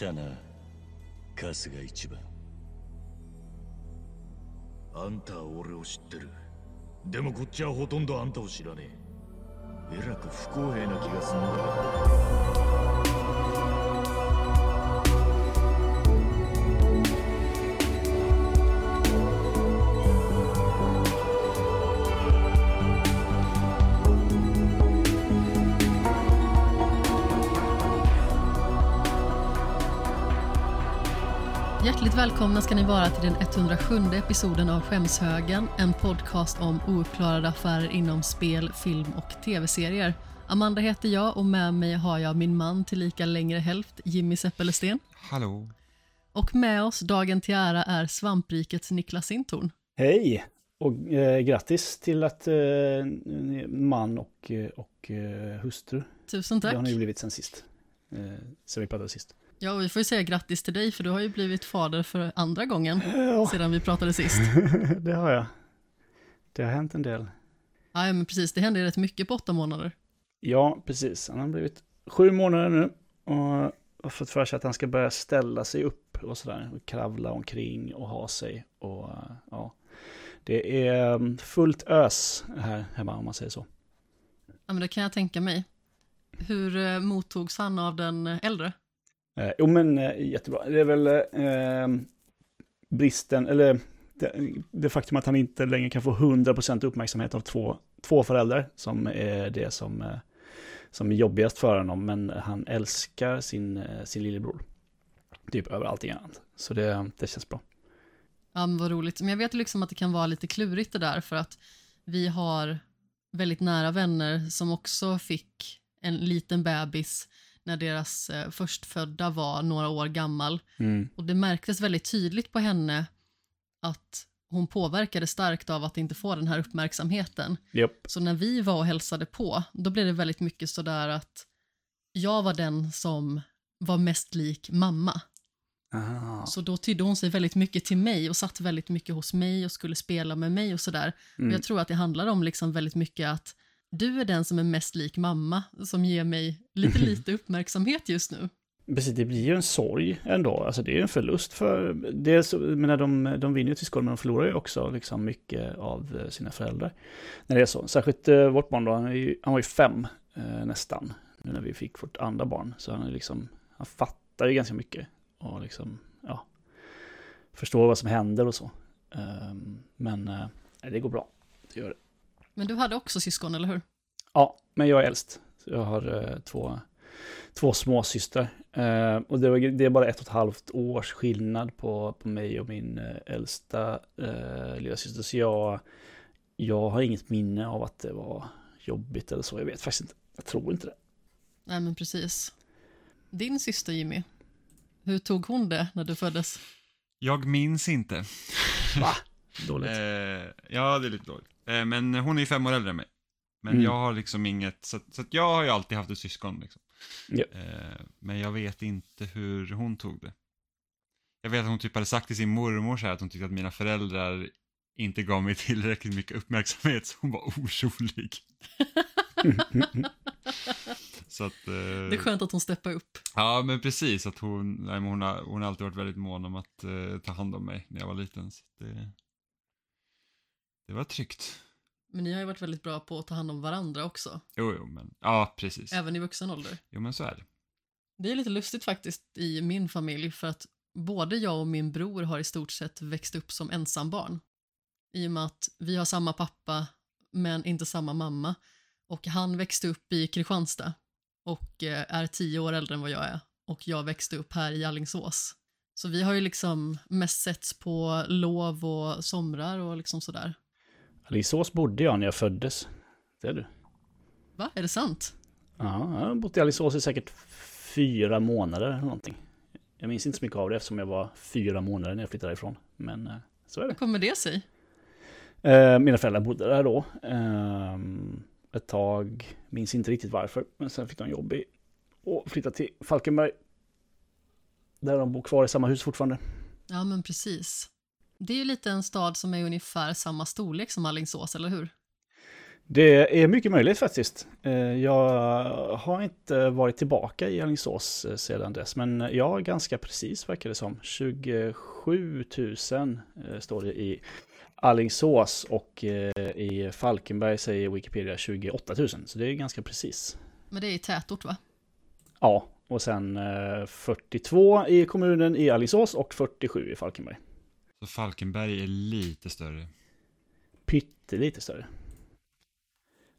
たな春日一番。あんたは俺を知ってる。でもこっちはほとんどあんたを知らねえ。えらく不公平な気がするんだ välkomna ska ni vara till den 107 episoden av Skämshögen, en podcast om ouppklarade affärer inom spel, film och tv-serier. Amanda heter jag och med mig har jag min man till lika längre hälft, Jimmy Seppelesten. Hallå. Och med oss dagen till ära är svamprikets Niklas Sintorn. Hej! Och eh, grattis till att eh, man och, eh, och eh, hustru. Tusen Det har tack. ni blivit sen sist. Eh, sen vi pratade sist. Ja, vi får ju säga grattis till dig för du har ju blivit fader för andra gången Ja, sedan vi pratade sist. det har jag. Det har hänt en del. Ja, men precis, det hände rätt mycket på åtta månader. Ja, precis. Han har blivit sju månader nu. Och har fått för sig att han ska börja ställa sig upp och sådär. Och kravla omkring och ha sig. Och ja, det är mm, fullt ös här hemma om man säger så. Ja, men det kan jag tänka mig. Hur eh, mottogs han av den äldre? Eh, jo men eh, jättebra. Det är väl eh, bristen, eller det, det faktum att han inte längre kan få 100% uppmärksamhet av två, två föräldrar som är det som, eh, som är jobbigast för honom. Men han älskar sin, eh, sin lillebror. Typ över allting annat. Så det, det känns bra. Ja, men vad roligt. Men jag vet liksom att det kan vara lite klurigt det där för att vi har väldigt nära vänner som också fick en liten bebis när deras eh, förstfödda var några år gammal. Mm. Och det märktes väldigt tydligt på henne att hon påverkades starkt av att inte få den här uppmärksamheten. Japp. Så när vi var och hälsade på, då blev det väldigt mycket sådär att jag var den som var mest lik mamma. Aha. Så då tydde hon sig väldigt mycket till mig och satt väldigt mycket hos mig och skulle spela med mig och sådär. Och Mm. jag tror att det handlar om liksom väldigt mycket att du är den som är mest lik mamma, som ger mig lite lite uppmärksamhet just nu. Precis, det blir ju en sorg ändå. Alltså det är ju en förlust för... Dels, men de, de vinner ju till skål, men de förlorar ju också liksom mycket av eh, sina föräldrar. När det är så. Särskilt eh, vårt barn då, han, ju, han var ju fem eh, nästan. Nu när vi fick vårt andra barn. Så han är liksom... Han fattar ju ganska mycket. Och liksom, ja... Förstår vad som händer och så. Ehm, men eh, det går bra. Det gör det. Men du hade också syskon, eller hur? Ja, men jag är äldst. Så jag har eh, två, två småsystrar. Eh, och det, var, det är bara ett och ett halvt års skillnad på, på mig och min eh, äldsta eh, lillasyster. Så jag, jag har inget minne av att det var jobbigt eller så. Jag vet faktiskt inte. Jag tror inte det. Nej, men precis. Din syster Jimmy, hur tog hon det när du föddes? Jag minns inte. Va? Dåligt. Eh, ja, det är lite dåligt. Eh, men hon är ju fem år äldre än mig. Men Mm. jag har liksom inget, så, så att jag har ju alltid haft ett syskon liksom. Ja. Eh, men jag vet inte hur hon tog det. Jag vet att hon typ hade sagt till sin mormor så här att hon tyckte att mina föräldrar inte gav mig tillräckligt mycket uppmärksamhet så hon var orolig. så att... Eh, Det är skönt att hon steppar upp. Ja, men precis. Att hon, nej, hon, har, hon har alltid varit väldigt mån om att eh, ta hand om mig när jag var liten. Så det, det var tryggt. Men ni har ju varit väldigt bra på att ta hand om varandra också, Jo, jo, men ja, precis. även i vuxen ålder. Jo, men så är det. Det är lite lustigt faktiskt i min familj för att både jag och min bror har i stort sett växt upp som ensambarn. I och med att vi har samma pappa men inte samma mamma. Och han växte upp i Kristianstad och eh, är tio år äldre än vad jag är. Och jag växte upp här i Allingsås. Så vi har ju liksom mest setts på lov och somrar och liksom sådär. Alingsås bodde jag när jag föddes. Det är du. Va, är det sant? Ja, jag har bott i Alingsås i säkert fyra månader eller någonting. Jag minns inte så mycket av det eftersom jag var fyra månader när jag flyttade ifrån. Men eh, så är det. Hur kommer det sig? Eh, mina föräldrar bodde där då. Eh, ett tag, minns inte riktigt varför. Men sen fick de jobb i och flyttade till Falkenberg. Där de bor kvar i samma hus fortfarande. Ja, men precis. Det är ju lite en stad som är ungefär samma storlek som Alingsås, eller hur? Det är mycket möjligt faktiskt. Eh, Jag har inte varit tillbaka i Alingsås eh, sedan dess, men ja, ganska precis verkar det som. 27 000 eh, står det i Alingsås och i Falkenberg säger Wikipedia 28 000, så det är ganska precis. Men det är i tätort va? Ja, och sen eh, 42 i kommunen i Alingsås och 47 i Falkenberg. Så Falkenberg är lite större. Pyttelite större.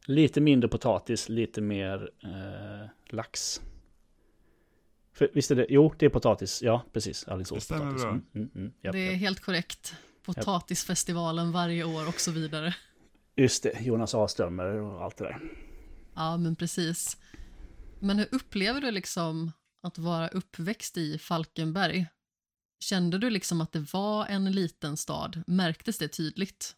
Lite mindre potatis, lite mer eh, lax. För, visst är det, jo det är potatis, ja precis, Alingsås Det stämmer potatis. bra. Mm, mm, mm, japp, det är japp. helt korrekt. Potatisfestivalen varje år och så vidare. Just det, Jonas A. Strömmer och allt det där. Ja, men precis. Men hur upplever du liksom att vara uppväxt i Falkenberg? Kände du liksom att det var en liten stad? Märktes det tydligt?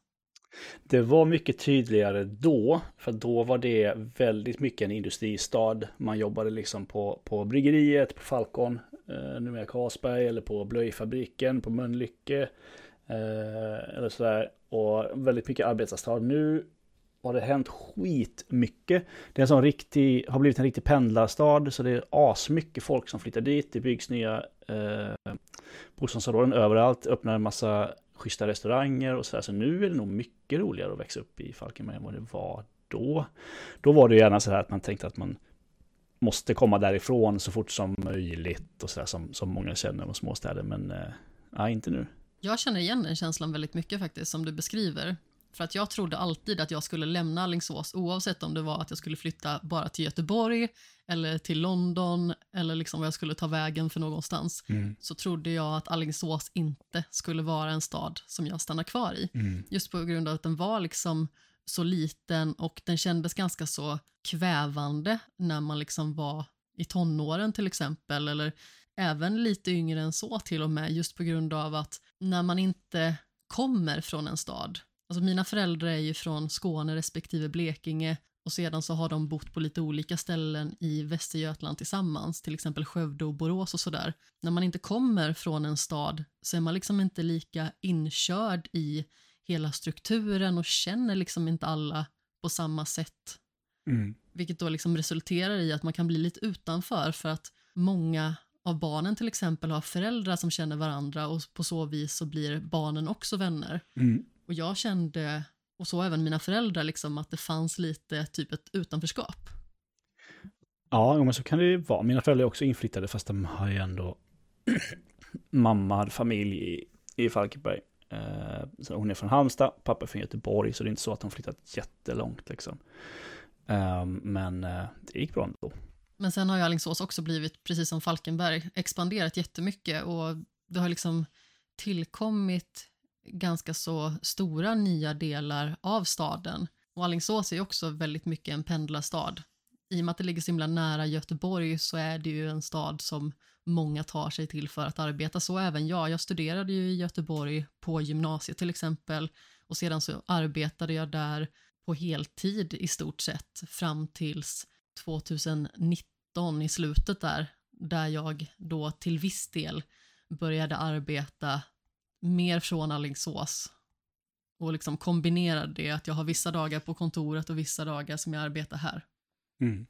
Det var mycket tydligare då, för då var det väldigt mycket en industristad. Man jobbade liksom på, på bryggeriet, på Falcon, eh, numera Carlsberg, eller på blöjfabriken, på Mölnlycke, eh, eller sådär. Och väldigt mycket arbetarstad. Nu har det hänt skitmycket. Det är en sån riktig, har blivit en riktig pendlarstad, så det är asmycket folk som flyttar dit. Det byggs nya eh, bostadsområden överallt, öppnar en massa schyssta restauranger och sådär. Så nu är det nog mycket roligare att växa upp i Falkenberg än vad det var då. Då var det gärna så här att man tänkte att man måste komma därifrån så fort som möjligt och sådär som, som många känner om småstäder. Men eh, nej, inte nu. Jag känner igen den känslan väldigt mycket faktiskt, som du beskriver. För att jag trodde alltid att jag skulle lämna Alingsås oavsett om det var att jag skulle flytta bara till Göteborg eller till London eller liksom vad jag skulle ta vägen för någonstans. Så trodde jag att Alingsås inte skulle vara en stad som jag stannar kvar i. Just på grund av att den var liksom så liten och den kändes ganska så kvävande när man liksom var i tonåren till exempel eller även lite yngre än så till och med just på grund av att när man inte kommer från en stad, alltså mina föräldrar är ju från Skåne respektive Blekinge och sedan så har de bott på lite olika ställen i Västergötland tillsammans, till exempel Skövde och Borås och sådär. När man inte kommer från en stad så är man liksom inte lika inkörd i hela strukturen och känner liksom inte alla på samma sätt. Vilket då liksom resulterar i att man kan bli lite utanför för att många av barnen till exempel har föräldrar som känner varandra och på så vis så blir barnen också vänner. Och jag kände, och så även mina föräldrar, liksom, att det fanns lite typ ett utanförskap. Ja, men så kan det ju vara. Mina föräldrar är också inflyttade fast de har ju ändå mamma hade familj i, i Falkenberg. Eh, så hon är från Halmstad, pappa är från Göteborg, så det är inte så att de flyttat jättelångt liksom. Eh, men eh, det gick bra ändå. Men sen har ju Alingsås också blivit, precis som Falkenberg, expanderat jättemycket och det har liksom tillkommit ganska så stora nya delar av staden. Och Alingsås är ju också väldigt mycket en pendlarstad. I och med att det ligger så himla nära Göteborg så är det ju en stad som många tar sig till för att arbeta. Så även jag. Jag studerade ju i Göteborg på gymnasiet till exempel och sedan så arbetade jag där på heltid i stort sett fram tills 2019 i slutet där, där jag då till viss del började arbeta mer från Alingsås och liksom kombinerade det att jag har vissa dagar på kontoret och vissa dagar som jag arbetar här. Mm.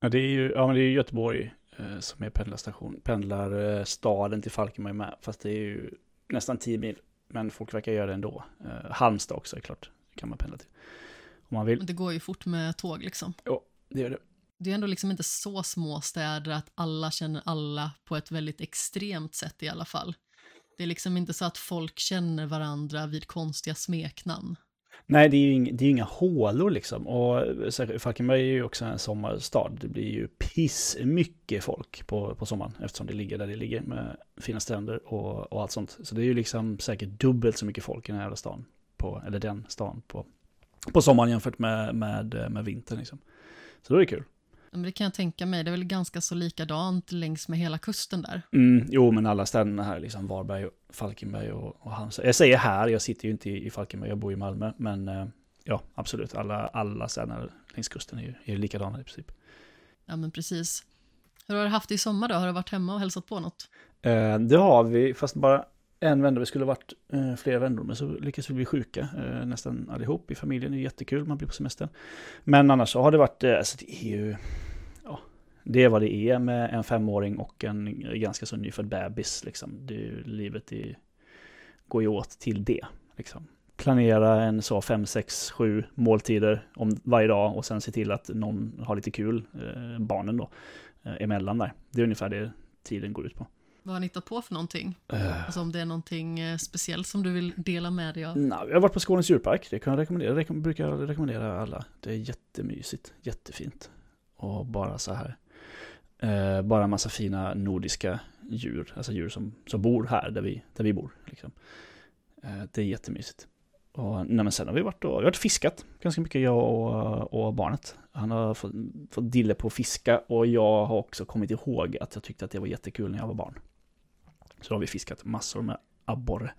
Ja, det är ju ja, men det är Göteborg eh, som är pendlarstation. Pendlar eh, staden till Falkenberg med, fast det är ju nästan 10 mil. Men folk verkar göra det ändå. Eh, Halmstad också är klart, det kan man pendla till. Om man vill. Men det går ju fort med tåg liksom. Det gör det. Det är ändå liksom inte så små städer att alla känner alla på ett väldigt extremt sätt i alla fall. Det är liksom inte så att folk känner varandra vid konstiga smeknamn. Nej, det är ju inga, det är inga hålor liksom. Och Falkenberg är ju också en sommarstad. Det blir ju piss mycket folk på, på sommaren eftersom det ligger där det ligger med fina stränder och, och allt sånt. Så det är ju liksom säkert dubbelt så mycket folk i den här jävla stan. På, eller den stan på, på sommaren jämfört med, med, med vintern liksom. Så då är det kul. Men det kan jag tänka mig, det är väl ganska så likadant längs med hela kusten där. Mm, jo, men alla städerna här, liksom Varberg, och Falkenberg och, och Halmstad. Jag säger här, jag sitter ju inte i, i Falkenberg, jag bor i Malmö. Men eh, ja, absolut, alla, alla städerna längs kusten är ju är likadana i princip. Ja men precis. Hur har du haft det i sommar då? Har du varit hemma och hälsat på något? Eh, det har vi, fast bara en vända, vi skulle ha varit eh, flera vändor, men så lyckades vi bli sjuka eh, nästan allihop i familjen. Det är jättekul, man blir på semestern. Men annars så har det varit, eh, alltså det är ju, ja, det är vad det är med en femåring och en ganska så nyfödd bebis liksom. Det är ju, livet är, går ju åt till det liksom. Planera en så fem, sex, sju måltider om varje dag och sen se till att någon har lite kul, eh, barnen då, eh, emellan där. Det är ungefär det tiden går ut på. Vad har ni hittat på för någonting? Eh, Alltså om det är någonting eh, speciellt som du vill dela med dig av? Nej, jag har varit på Skånes djurpark. Det kan jag rekommendera. Kan- brukar jag rekommendera alla. Det är jättemysigt. Jättefint. Och bara så här. Eh, bara en massa fina nordiska djur. Alltså djur som, som bor här där vi, där vi bor. Liksom. Eh, det är jättemysigt. Och nej, men sen har vi varit och, vi har varit fiskat ganska mycket, jag och, och barnet. Han har fått, fått dille på att fiska och jag har också kommit ihåg att jag tyckte att det var jättekul när jag var barn. Så har vi fiskat massor med abborre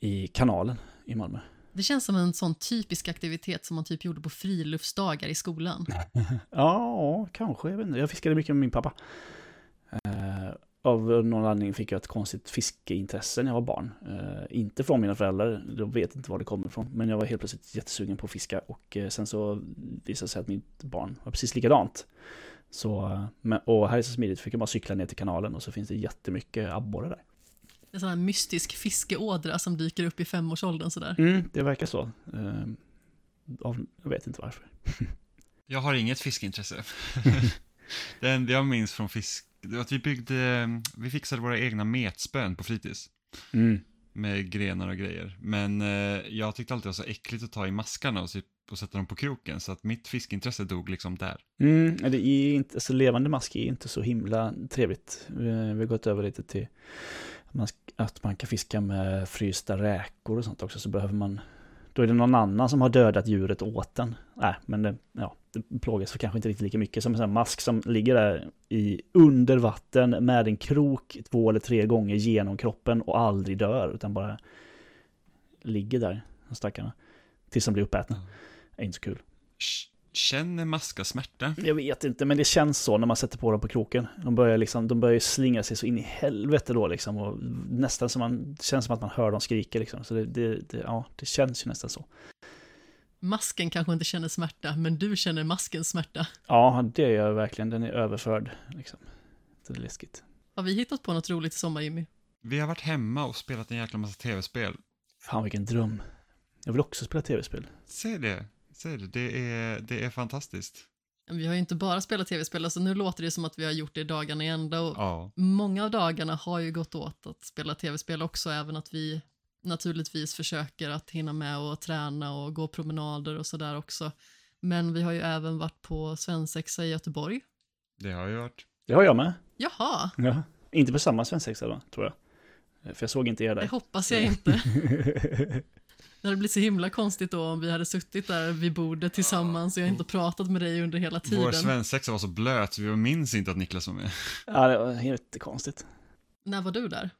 i kanalen i Malmö. Det känns som en sån typisk aktivitet som man typ gjorde på friluftsdagar i skolan. Ja, kanske. Jag, vet inte. jag fiskade mycket med min pappa. Av någon anledning fick jag ett konstigt fiskeintresse när jag var barn. Eh, inte från mina föräldrar, jag vet inte var det kommer ifrån. Men jag var helt plötsligt jättesugen på att fiska och eh, sen så visade det sig att mitt barn var precis likadant. Så, eh, men, och här är så smidigt, fick jag bara cykla ner till kanalen och så finns det jättemycket abborre där. En sån här mystisk fiskeådra som dyker upp i femårsåldern sådär. Mm, det verkar så. Eh, av, jag vet inte varför. Jag har inget fiskeintresse. det enda jag minns från fisk, det var att vi byggde, vi fixade våra egna metspön på fritids. Mm. Med grenar och grejer. Men eh, jag tyckte alltid det var så äckligt att ta i maskarna och, typ, och sätta dem på kroken. Så att mitt fiskintresse dog liksom där. Mm, det är inte, alltså levande mask är inte så himla trevligt. Vi, vi har gått över lite till att man, att man kan fiska med frysta räkor och sånt också. Så behöver man, då är det någon annan som har dödat djuret åt den. Nej, men det, ja, det plågas kanske inte riktigt lika mycket som en sån här mask som ligger där i under vatten med en krok två eller tre gånger genom kroppen och aldrig dör utan bara ligger där, de stackarna. Tills de blir uppätna. Ja. Det är inte så kul. Sh- Känner maska smärta? Jag vet inte, men det känns så när man sätter på dem på kroken. De börjar liksom, de börjar slinga sig så in i helvete då liksom. Och nästan som man, det känns som att man hör dem skrika liksom. Så det, det, det, ja, det känns ju nästan så. Masken kanske inte känner smärta, men du känner maskens smärta. Ja, det gör jag verkligen. Den är överförd liksom. Det är läskigt. Har vi hittat på något roligt i sommar, Jimmy? Vi har varit hemma och spelat en jäkla massa tv-spel. Fan vilken dröm. Jag vill också spela tv-spel. Säg det, säg det, det är, det är fantastiskt. Vi har ju inte bara spelat tv-spel, alltså nu låter det som att vi har gjort det dagarna i ända och Ja, många av dagarna har ju gått åt att spela tv-spel också, även att vi naturligtvis försöker att hinna med och träna och gå promenader och sådär också. Men vi har ju även varit på svensexa i Göteborg. det har ju varit. Det har jag med. Jaha, Ja. Inte på samma svensexa då, tror jag. För jag såg inte er det där. hoppas jag inte. Det hade blivit så himla konstigt då om vi hade suttit där vid bordet tillsammans och jag inte pratat med dig under hela tiden. Vår svensexa var så blöt så vi minns inte att Niklas var med. ja, det var jättekonstigt. När var du där?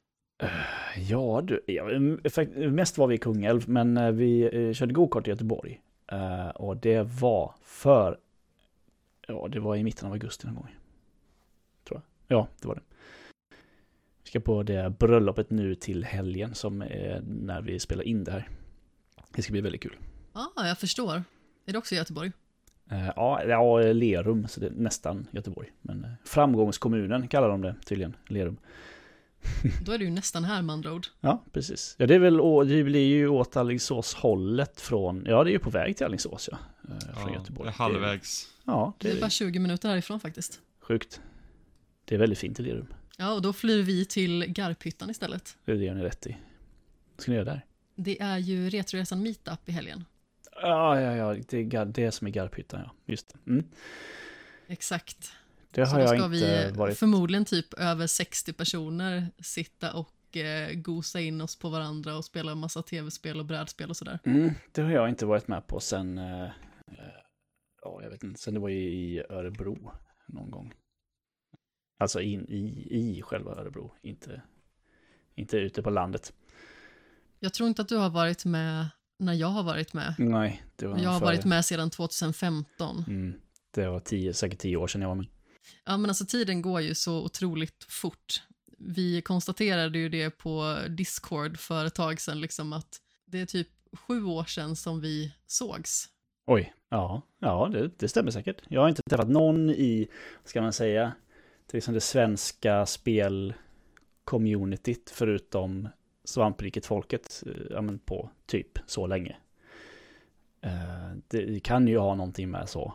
Ja du, ja, fakt- mest var vi i Kungälv, men eh, vi eh, körde gokart i Göteborg. Eh, och det var för, ja det var i mitten av augusti någon gång. Tror jag. Ja, det var det. Vi ska på det bröllopet nu till helgen som är när vi spelar in det här. Det ska bli väldigt kul. Ja, ah, jag förstår. Är det också i Göteborg? Eh, ja, ja, Lerum, så det är nästan Göteborg. Men eh, framgångskommunen kallar de det tydligen, Lerum. Då är du ju nästan här med andra ord. Ja, precis. Ja, det är väl, det blir ju åt Alingsås hållet från, ja det är ju på väg till Alingsås ja. eh, Från Ja, Göteborg. det är halvvägs. Det, ja, Det det är är bara 20 minuter härifrån faktiskt. sjukt. Det är väldigt fint i Lerum. Ja, och då flyr vi till Garphyttan istället. Det är det gör ni rätt i. Vad ska ni göra där? Det är ju Retroresan Meetup i helgen. Ja, ja, ja, det är det som är Garphyttan ja. Just det. Mm. Exakt. Det Så har då jag ska inte vi varit. förmodligen typ över 60 personer sitta och eh, gosa in oss på varandra och spela en massa tv-spel och brädspel och sådär. Mm, det har jag inte varit med på sen, eh, eh, ja jag vet inte, sen det var i Örebro någon gång. Alltså in i, i själva Örebro, inte, inte ute på landet. Jag tror inte att du har varit med när jag har varit med. Nej, det var Jag har före. varit med sedan 2015. Mm, det var tio, säkert tio år sedan jag var med. Ja, men alltså tiden går ju så otroligt fort. vi konstaterade ju det på Discord för ett tag sedan, liksom att det är typ sju år sedan som vi sågs. Oj, ja, ja det, det stämmer säkert. Jag har inte träffat någon i, ska man säga, till liksom det svenska spelcommunityt förutom svampriket-folket eh, ja, men på typ så länge. Eh, det kan ju ha någonting med så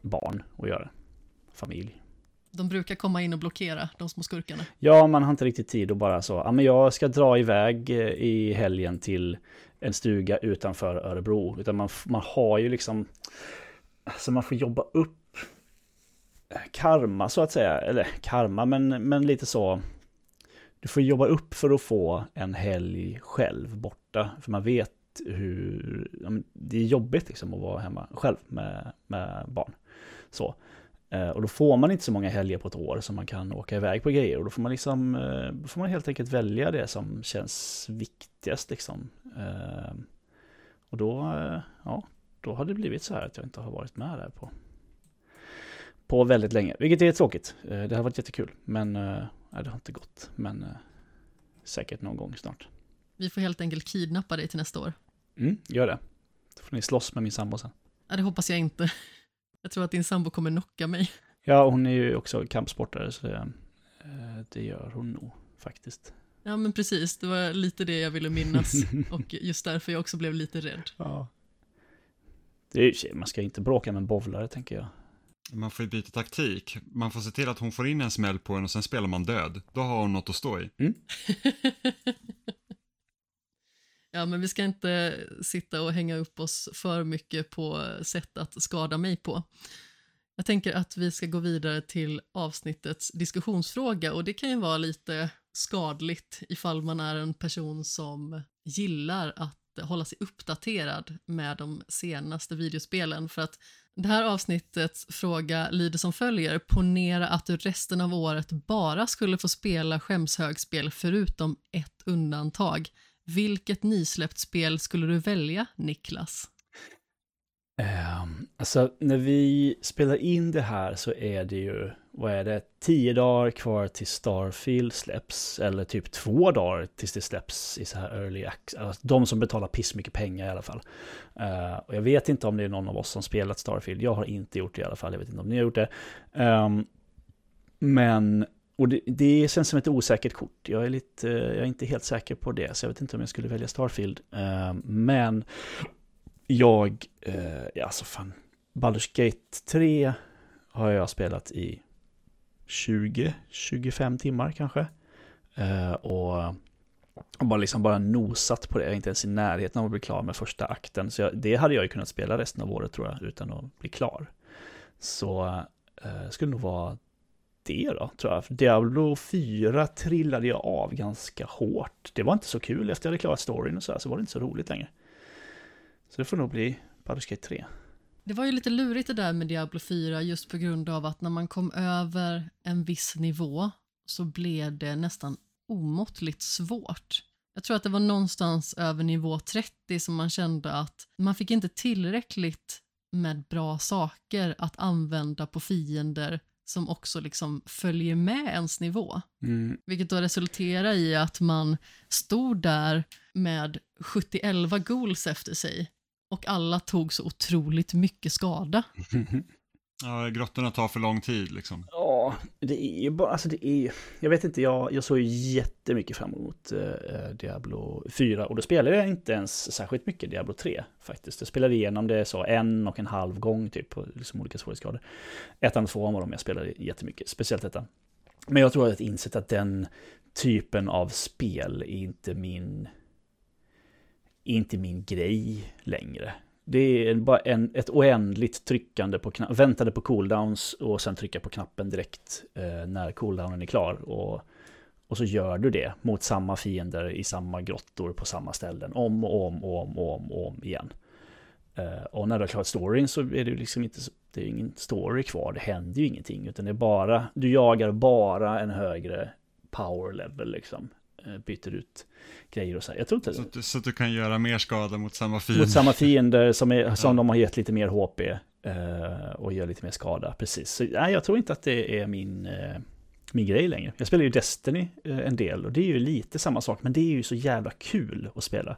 barn att göra, familj. De brukar komma in och blockera de små skurkarna. Ja, man har inte riktigt tid att bara så, ja men jag ska dra iväg eh, i helgen till en stuga utanför Örebro. Utan man, man har ju liksom, alltså man får jobba upp karma så att säga, eller karma, men, men lite så. Du får jobba upp för att få en helg själv borta, för man vet hur, ja, det är jobbigt liksom att vara hemma själv med, med barn. Så. Eh, och då får man inte så många helger på ett år som man kan åka iväg på grejer. Och då får man, liksom, eh, då får man helt enkelt välja det som känns viktigast. Liksom. Eh, och då, ja, då har det blivit så här att jag inte har varit med där på, på väldigt länge. Vilket är tråkigt. Det har varit jättekul. Men nej, det har inte gått. Men säkert någon gång snart. Vi får helt enkelt kidnappa dig till nästa år. Mm, gör det. Då får ni slåss med min sambo sen. Ja, det hoppas jag inte. Jag tror att din sambo kommer knocka mig. Ja, hon är ju också kampsportare, så det, eh, det gör hon nog faktiskt. Ja, men precis. Det var lite det jag ville minnas. och just därför jag också blev lite rädd. Ja. Det är, man ska inte bråka med en bowlare, tänker jag. Man får ju byta taktik. Man får se till att hon får in en smäll på en och sen spelar man död. Då har hon något att stå i. Mm. Ja, men vi ska inte sitta och hänga upp oss för mycket på sätt att skada mig på. Jag tänker att vi ska gå vidare till avsnittets diskussionsfråga och det kan ju vara lite skadligt ifall man är en person som gillar att hålla sig uppdaterad med de senaste videospelen för att det här avsnittets fråga lyder som följer. Ponera att du resten av året bara skulle få spela skämshögspel förutom ett undantag. Vilket nysläppt spel skulle du välja, Niklas? Um, alltså, när vi spelar in det här så är det ju, vad är det, tio dagar kvar till Starfield släpps, eller typ två dagar tills det släpps i så här early access, alltså, de som betalar piss mycket pengar i alla fall. Uh, och jag vet inte om det är någon av oss som spelat Starfield, jag har inte gjort det i alla fall, jag vet inte om ni har gjort det. Um, men och det, det, känns som ett osäkert kort. Jag är, lite, jag är inte helt säker på det, så jag vet inte om jag skulle välja Starfield. Uh, men jag, uh, ja alltså fan, Baldur's Gate 3 har jag spelat i 20-25 timmar kanske. Uh, och, och, bara liksom bara nosat på det, jag är inte ens i närheten av att bli klar med första akten. Så jag, det hade jag ju kunnat spela resten av året tror jag, utan att bli klar. Så uh, skulle nog vara det då, tror jag. För Diablo 4 trillade jag av ganska hårt. Det var inte så kul efter jag hade klarat storyn och så här, så var det inte så roligt längre. Så det får nog bli Baldur's Gate 3. Det var ju lite lurigt det där med Diablo 4 just på grund av att när man kom över en viss nivå så blev det nästan omåttligt svårt. Jag tror att det var någonstans över nivå 30 som man kände att man fick inte tillräckligt med bra saker att använda på fiender som också liksom följer med ens nivå. Mm. Vilket då resulterar i att man stod där med 71 ghouls efter sig och alla tog så otroligt mycket skada. Ja, grottorna tar för lång tid liksom. Ja, det är ju bara, alltså det är ju, jag vet inte, jag, jag såg ju jättemycket fram emot uh, Diablo 4 och då spelade jag inte ens särskilt mycket Diablo 3 faktiskt. Jag spelade igenom det så en och en halv gång typ på liksom olika svårighetsgrader. Ettan och tvåan var de jag spelade jättemycket, speciellt ettan. Men jag tror att jag insett att den typen av spel är inte min, inte min grej längre. Det är bara en, ett oändligt tryckande på knappen, väntade på cooldowns och sen trycka på knappen direkt eh, när cooldownen är klar. Och, och så gör du det mot samma fiender i samma grottor på samma ställen om och om och om och om, och om igen. Eh, och när du har klarat storyn så är det ju liksom inte, det är ingen story kvar, det händer ju ingenting. Utan det är bara, du jagar bara en högre power level liksom. Eh, byter ut grejer och så. Jag tror inte så, att, så att du kan göra mer skada mot samma fiender? Mot samma fiender som, är, som ja. de har gett lite mer HP eh, och gör lite mer skada, precis. Så nej, jag tror inte att det är min, eh, min grej längre. Jag spelar ju Destiny eh, en del och det är ju lite samma sak, men det är ju så jävla kul att spela.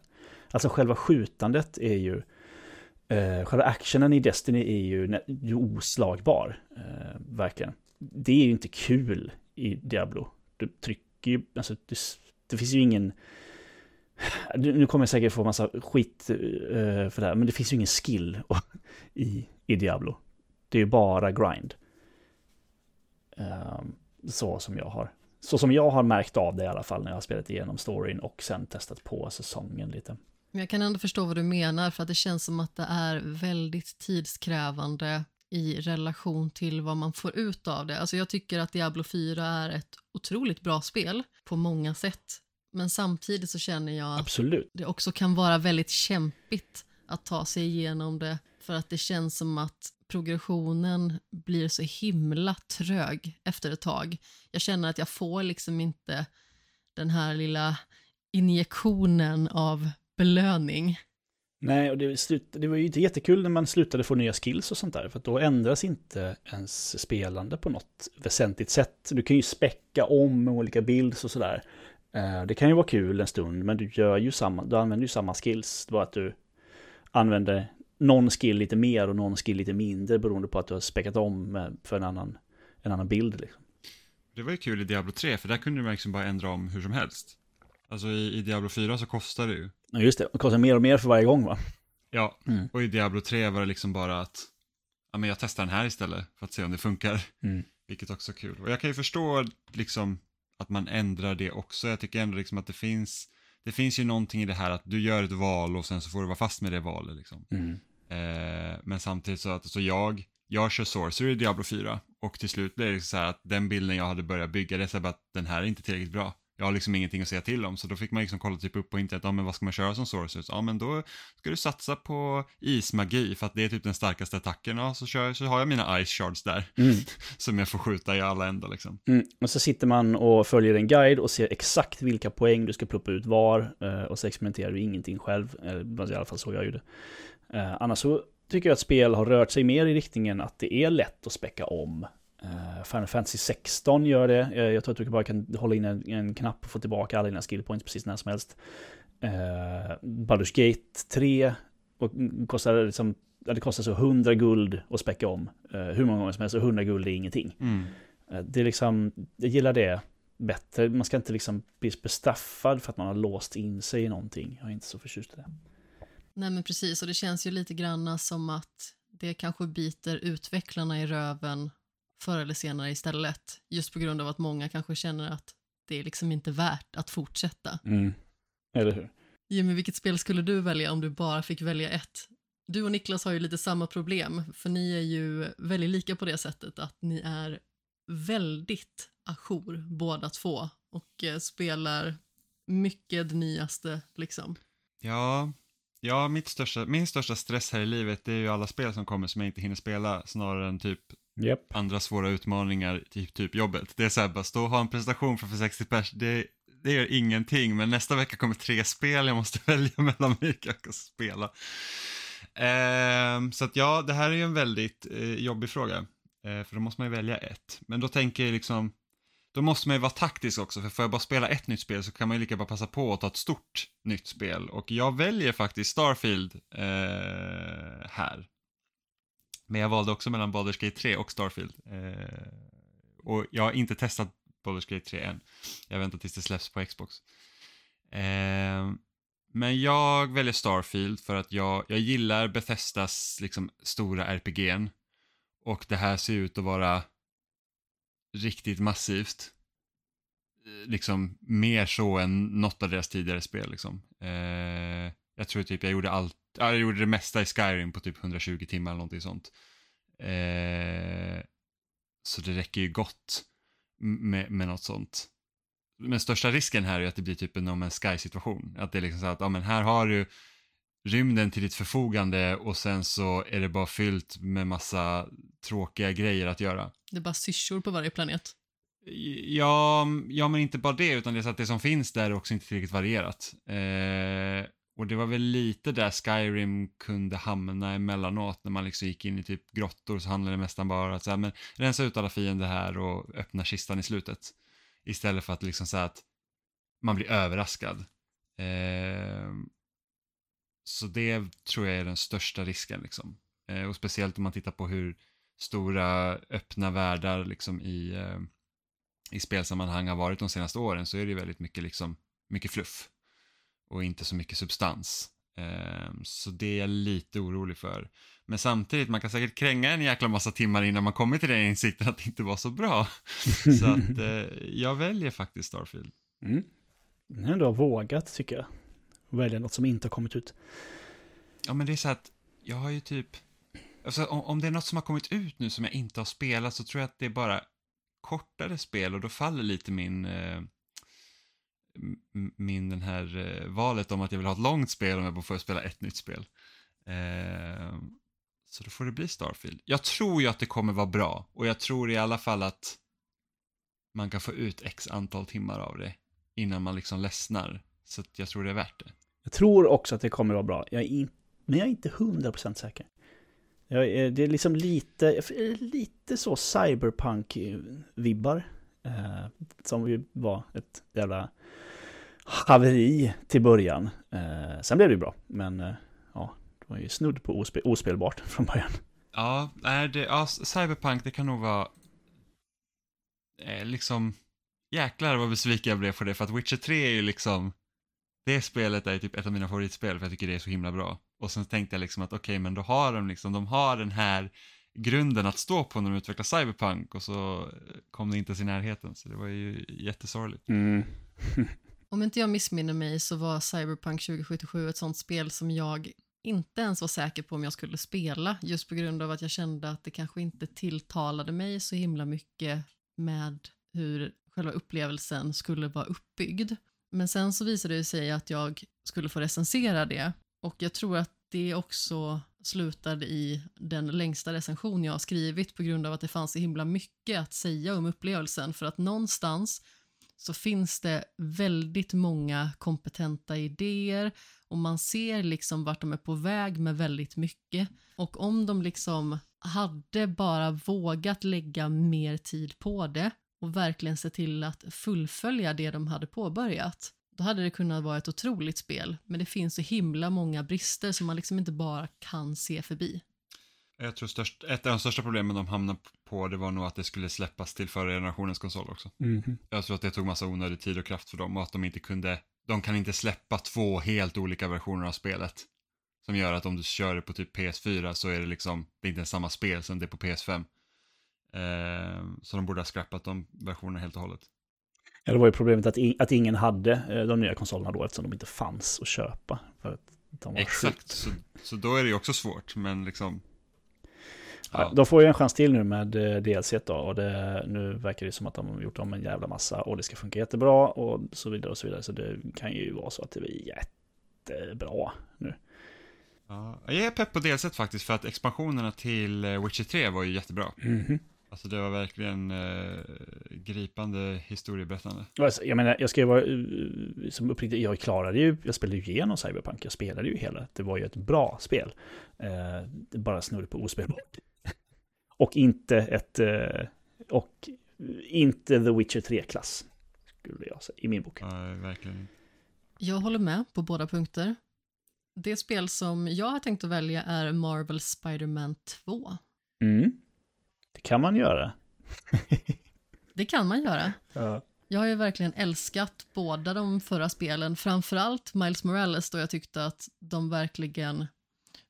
Alltså själva skjutandet är ju, eh, själva actionen i Destiny är ju, ju oslagbar, eh, verkligen. Det är ju inte kul i Diablo. Du trycker ju, alltså det, det finns ju ingen, nu kommer jag säkert få massa skit eh, för det här, men det finns ju ingen skill i, i Diablo. Det är ju bara grind. Ehm, så som jag har. Så som jag har märkt av det i alla fall när jag har spelat igenom storyn och sen testat på säsongen lite. Men jag kan ändå förstå vad du menar för att det känns som att det är väldigt tidskrävande i relation till vad man får ut av det. Alltså jag tycker att Diablo 4 är ett otroligt bra spel på många sätt. Men samtidigt så känner jag att Absolut. det också kan vara väldigt kämpigt att ta sig igenom det för att det känns som att progressionen blir så himla trög efter ett tag. Jag känner att jag får liksom inte den här lilla injektionen av belöning. Nej, och det, slut, det var ju inte jättekul när man slutade få nya skills och sånt där, för att då ändras inte ens spelande på något väsentligt sätt. Du kan ju späcka om med olika builds och sådär. Eh, det kan ju vara kul en stund, men du gör ju samma, du använder ju samma skills. Det var att du använder någon skill lite mer och någon skill lite mindre beroende på att du har späckat om för en annan, en annan bild. Liksom. Det var ju kul i Diablo 3, för där kunde man liksom bara ändra om hur som helst. Alltså i, i Diablo 4 så kostar det ju. Ja, just det. Det kostar mer och mer för varje gång va? Ja, Mm. och i Diablo 3 var det liksom bara att ja, men jag testar den här istället för att se om det funkar. Mm. Vilket också är kul. Och jag kan ju förstå liksom att man ändrar det också. Jag tycker ändå liksom att det finns, det finns ju någonting i det här att du gör ett val och sen så får du vara fast med det valet liksom. Mm. Eh, men samtidigt så att så jag, jag kör Sorcerer i Diablo 4 och till slut blir det så här att den bilden jag hade börjat bygga, det är så här bara att den här är inte tillräckligt bra. Jag har liksom ingenting att säga till om, så då fick man liksom kolla typ upp på internet, ja men vad ska man köra som Sorcerer? Så, Ja men då ska du satsa på ismagi för att det är typ den starkaste attacken, ja så, kör, så har jag mina ice shards där Mm. som jag får skjuta i alla ändar liksom. Mm. Och så sitter man och följer en guide och ser exakt vilka poäng du ska ploppa ut var. eh, Och så experimenterar du ingenting själv. I alla fall så jag gjorde. Eh, Annars så tycker jag att spel har rört sig mer i riktningen att det är lätt att späcka om. Eh, Final Fantasy 16 gör det. Eh, Jag tror att du bara kan hålla in en, en knapp och få tillbaka alla dina skill points precis när som helst. Uh, Baldur's Gate 3 och kostar liksom, ja, det kostar så 100 guld att späcka om. Eh, hur många gånger som helst och 100 guld är ingenting. Mm. Det är liksom, jag gillar det bättre. Man ska inte liksom bli bestraffad för att man har låst in sig i någonting. Jag är inte så förtjust i det. Nej men precis, och det känns ju lite granna som att det kanske biter utvecklarna i röven förr eller senare istället. Just på grund av att många kanske känner att det är liksom inte värt att fortsätta. Eller hur? Jimmy, vilket spel skulle du välja om du bara fick välja ett? Du och Niklas har ju lite samma problem, för ni är ju väldigt lika på det sättet att ni är väldigt ajour båda två och eh, spelar mycket det nyaste liksom. Ja, ja mitt största, min största stress här i livet det är ju alla spel som kommer som jag inte hinner spela snarare än typ Yep. andra svåra utmaningar, typ, typ jobbet. Det är så här, bara stå och ha en presentation för 60 pers, det, det gör ingenting, men nästa vecka kommer tre spel jag måste välja mellan vilka jag ska spela. Eh, så att ja, det här är ju en väldigt eh, jobbig fråga, eh, för då måste man ju välja ett. Men då tänker jag liksom, då måste man ju vara taktisk också, för får jag bara spela ett nytt spel så kan man ju lika bara passa på att ta ett stort nytt spel. Och jag väljer faktiskt Starfield eh, här. Men jag valde också mellan Baldur's Gate 3 och Starfield. Eh, och jag har inte testat Baldur's Gate 3 än. Jag väntar tills det släpps på Xbox. Eh, men jag väljer Starfield för att jag, jag gillar Bethesdas liksom, stora RPG'n. Och det här ser ut att vara riktigt massivt. Eh, liksom mer så än något av deras tidigare spel. Liksom. Eh, jag tror typ jag gjorde allt, ja, jag gjorde det mesta i Skyrim på typ 120 timmar eller någonting sånt. Eh, så det räcker ju gott med, med något sånt. Men största risken här är att det blir typ en No Man's Sky situation. Att det är liksom så att, ja men här har du rymden till ditt förfogande och sen så är det bara fyllt med massa tråkiga grejer att göra. Det är bara syrsor på varje planet. Ja, ja, men inte bara det, utan det är så att det som finns där är också inte tillräckligt varierat. Eh, och det var väl lite där Skyrim kunde hamna emellanåt när man liksom gick in i typ grottor så handlade det nästan bara om att så här, men rensa ut alla fiender här och öppna kistan i slutet. Istället för att liksom säga att man blir överraskad. Eh, så det tror jag är den största risken liksom. Eh, och speciellt om man tittar på hur stora öppna världar liksom i, eh, i spelsammanhang har varit de senaste åren så är det väldigt mycket liksom, mycket fluff och inte så mycket substans. Ehm, så det är jag lite orolig för. Men samtidigt, man kan säkert kränga en jäkla massa timmar innan man kommer till den insikten att det inte var så bra. så att eh, jag väljer faktiskt Starfield. Mm. Det är ändå vågat tycker jag. Välja något som inte har kommit ut. Ja, men det är så att jag har ju typ... Alltså, om, om det är något som har kommit ut nu som jag inte har spelat så tror jag att det är bara kortare spel och då faller lite min... Eh, min den här eh, valet om att jag vill ha ett långt spel om jag bara får spela ett nytt spel. Eh, så då får det bli Starfield. Jag tror ju att det kommer vara bra och jag tror i alla fall att man kan få ut x antal timmar av det innan man liksom ledsnar. Så jag tror det är värt det. Jag tror också att det kommer vara bra. Jag är in, men jag är inte hundra procent säker. Jag är, det är liksom lite, lite så cyberpunk-vibbar. Eh, som ju var ett jävla haveri till början. Eh, sen blev det ju bra, men eh, ja, det var ju snudd på ospe ospelbart från början. Ja, är det, ja, Cyberpunk, det kan nog vara eh, liksom, jäklar vad besviken jag blev på det, för att Witcher 3 är ju liksom, det spelet är typ ett av mina favoritspel, för jag tycker det är så himla bra. Och sen tänkte jag liksom att okej, okay, men då har de liksom, de har den här grunden att stå på när de utvecklar Cyberpunk och så kom det inte ens i närheten, så det var ju jättesorgligt. Mm. Om inte jag missminner mig så var Cyberpunk 2077 ett sånt spel som jag inte ens var säker på om jag skulle spela, just på grund av att jag kände att det kanske inte tilltalade mig så himla mycket med hur själva upplevelsen skulle vara uppbyggd. Men sen så visade det sig att jag skulle få recensera det och jag tror att det också slutade i den längsta recension jag har skrivit på grund av att det fanns så himla mycket att säga om upplevelsen för att någonstans så finns det väldigt många kompetenta idéer och man ser liksom vart de är på väg med väldigt mycket. Och om de liksom hade bara vågat lägga mer tid på det och verkligen se till att fullfölja det de hade påbörjat, då hade det kunnat vara ett otroligt spel. Men det finns så himla många brister som man liksom inte bara kan se förbi. Jag tror störst, ett av de största problemen de hamnade på det var nog att det skulle släppas till förra generationens konsol också. Mm. Jag tror att det tog massa onödig tid och kraft för dem och att de inte kunde, de kan inte släppa två helt olika versioner av spelet. Som gör att om du kör det på typ PS4 så är det liksom, det är inte samma spel som det är på PS5. Eh, så de borde ha scrappat de versionerna helt och hållet. Ja, det var ju problemet att, att ingen hade eh, de nya konsolerna då eftersom de inte fanns att köpa. Att Exakt, så, så då är det ju också svårt, men liksom Ja. De får ju en chans till nu med eh, DLC då och det, nu verkar det som att de har gjort om en jävla massa och det ska funka jättebra och så vidare och så vidare. Så det kan ju vara så att det blir jättebra nu. Ja, jag är pepp på DLC faktiskt för att expansionerna till eh, Witcher 3 var ju jättebra. Mm -hmm. Alltså det var verkligen eh, gripande historieberättande. Alltså, jag menar, jag ska ju vara uh, som uppriktigt, jag klarade ju, jag spelade ju igenom Cyberpunk, jag spelade ju hela, det var ju ett bra spel. Eh, bara snudd på ospelbart. och inte ett, eh, och inte The Witcher 3-klass, skulle jag säga, i min bok. Ja, verkligen. Jag håller med på båda punkter. Det spel som jag har tänkt att välja är Marvel Spider-Man 2. Mm. Det kan man göra. det kan man göra. Ja. Jag har ju verkligen älskat båda de förra spelen, framförallt Miles Morales då jag tyckte att de verkligen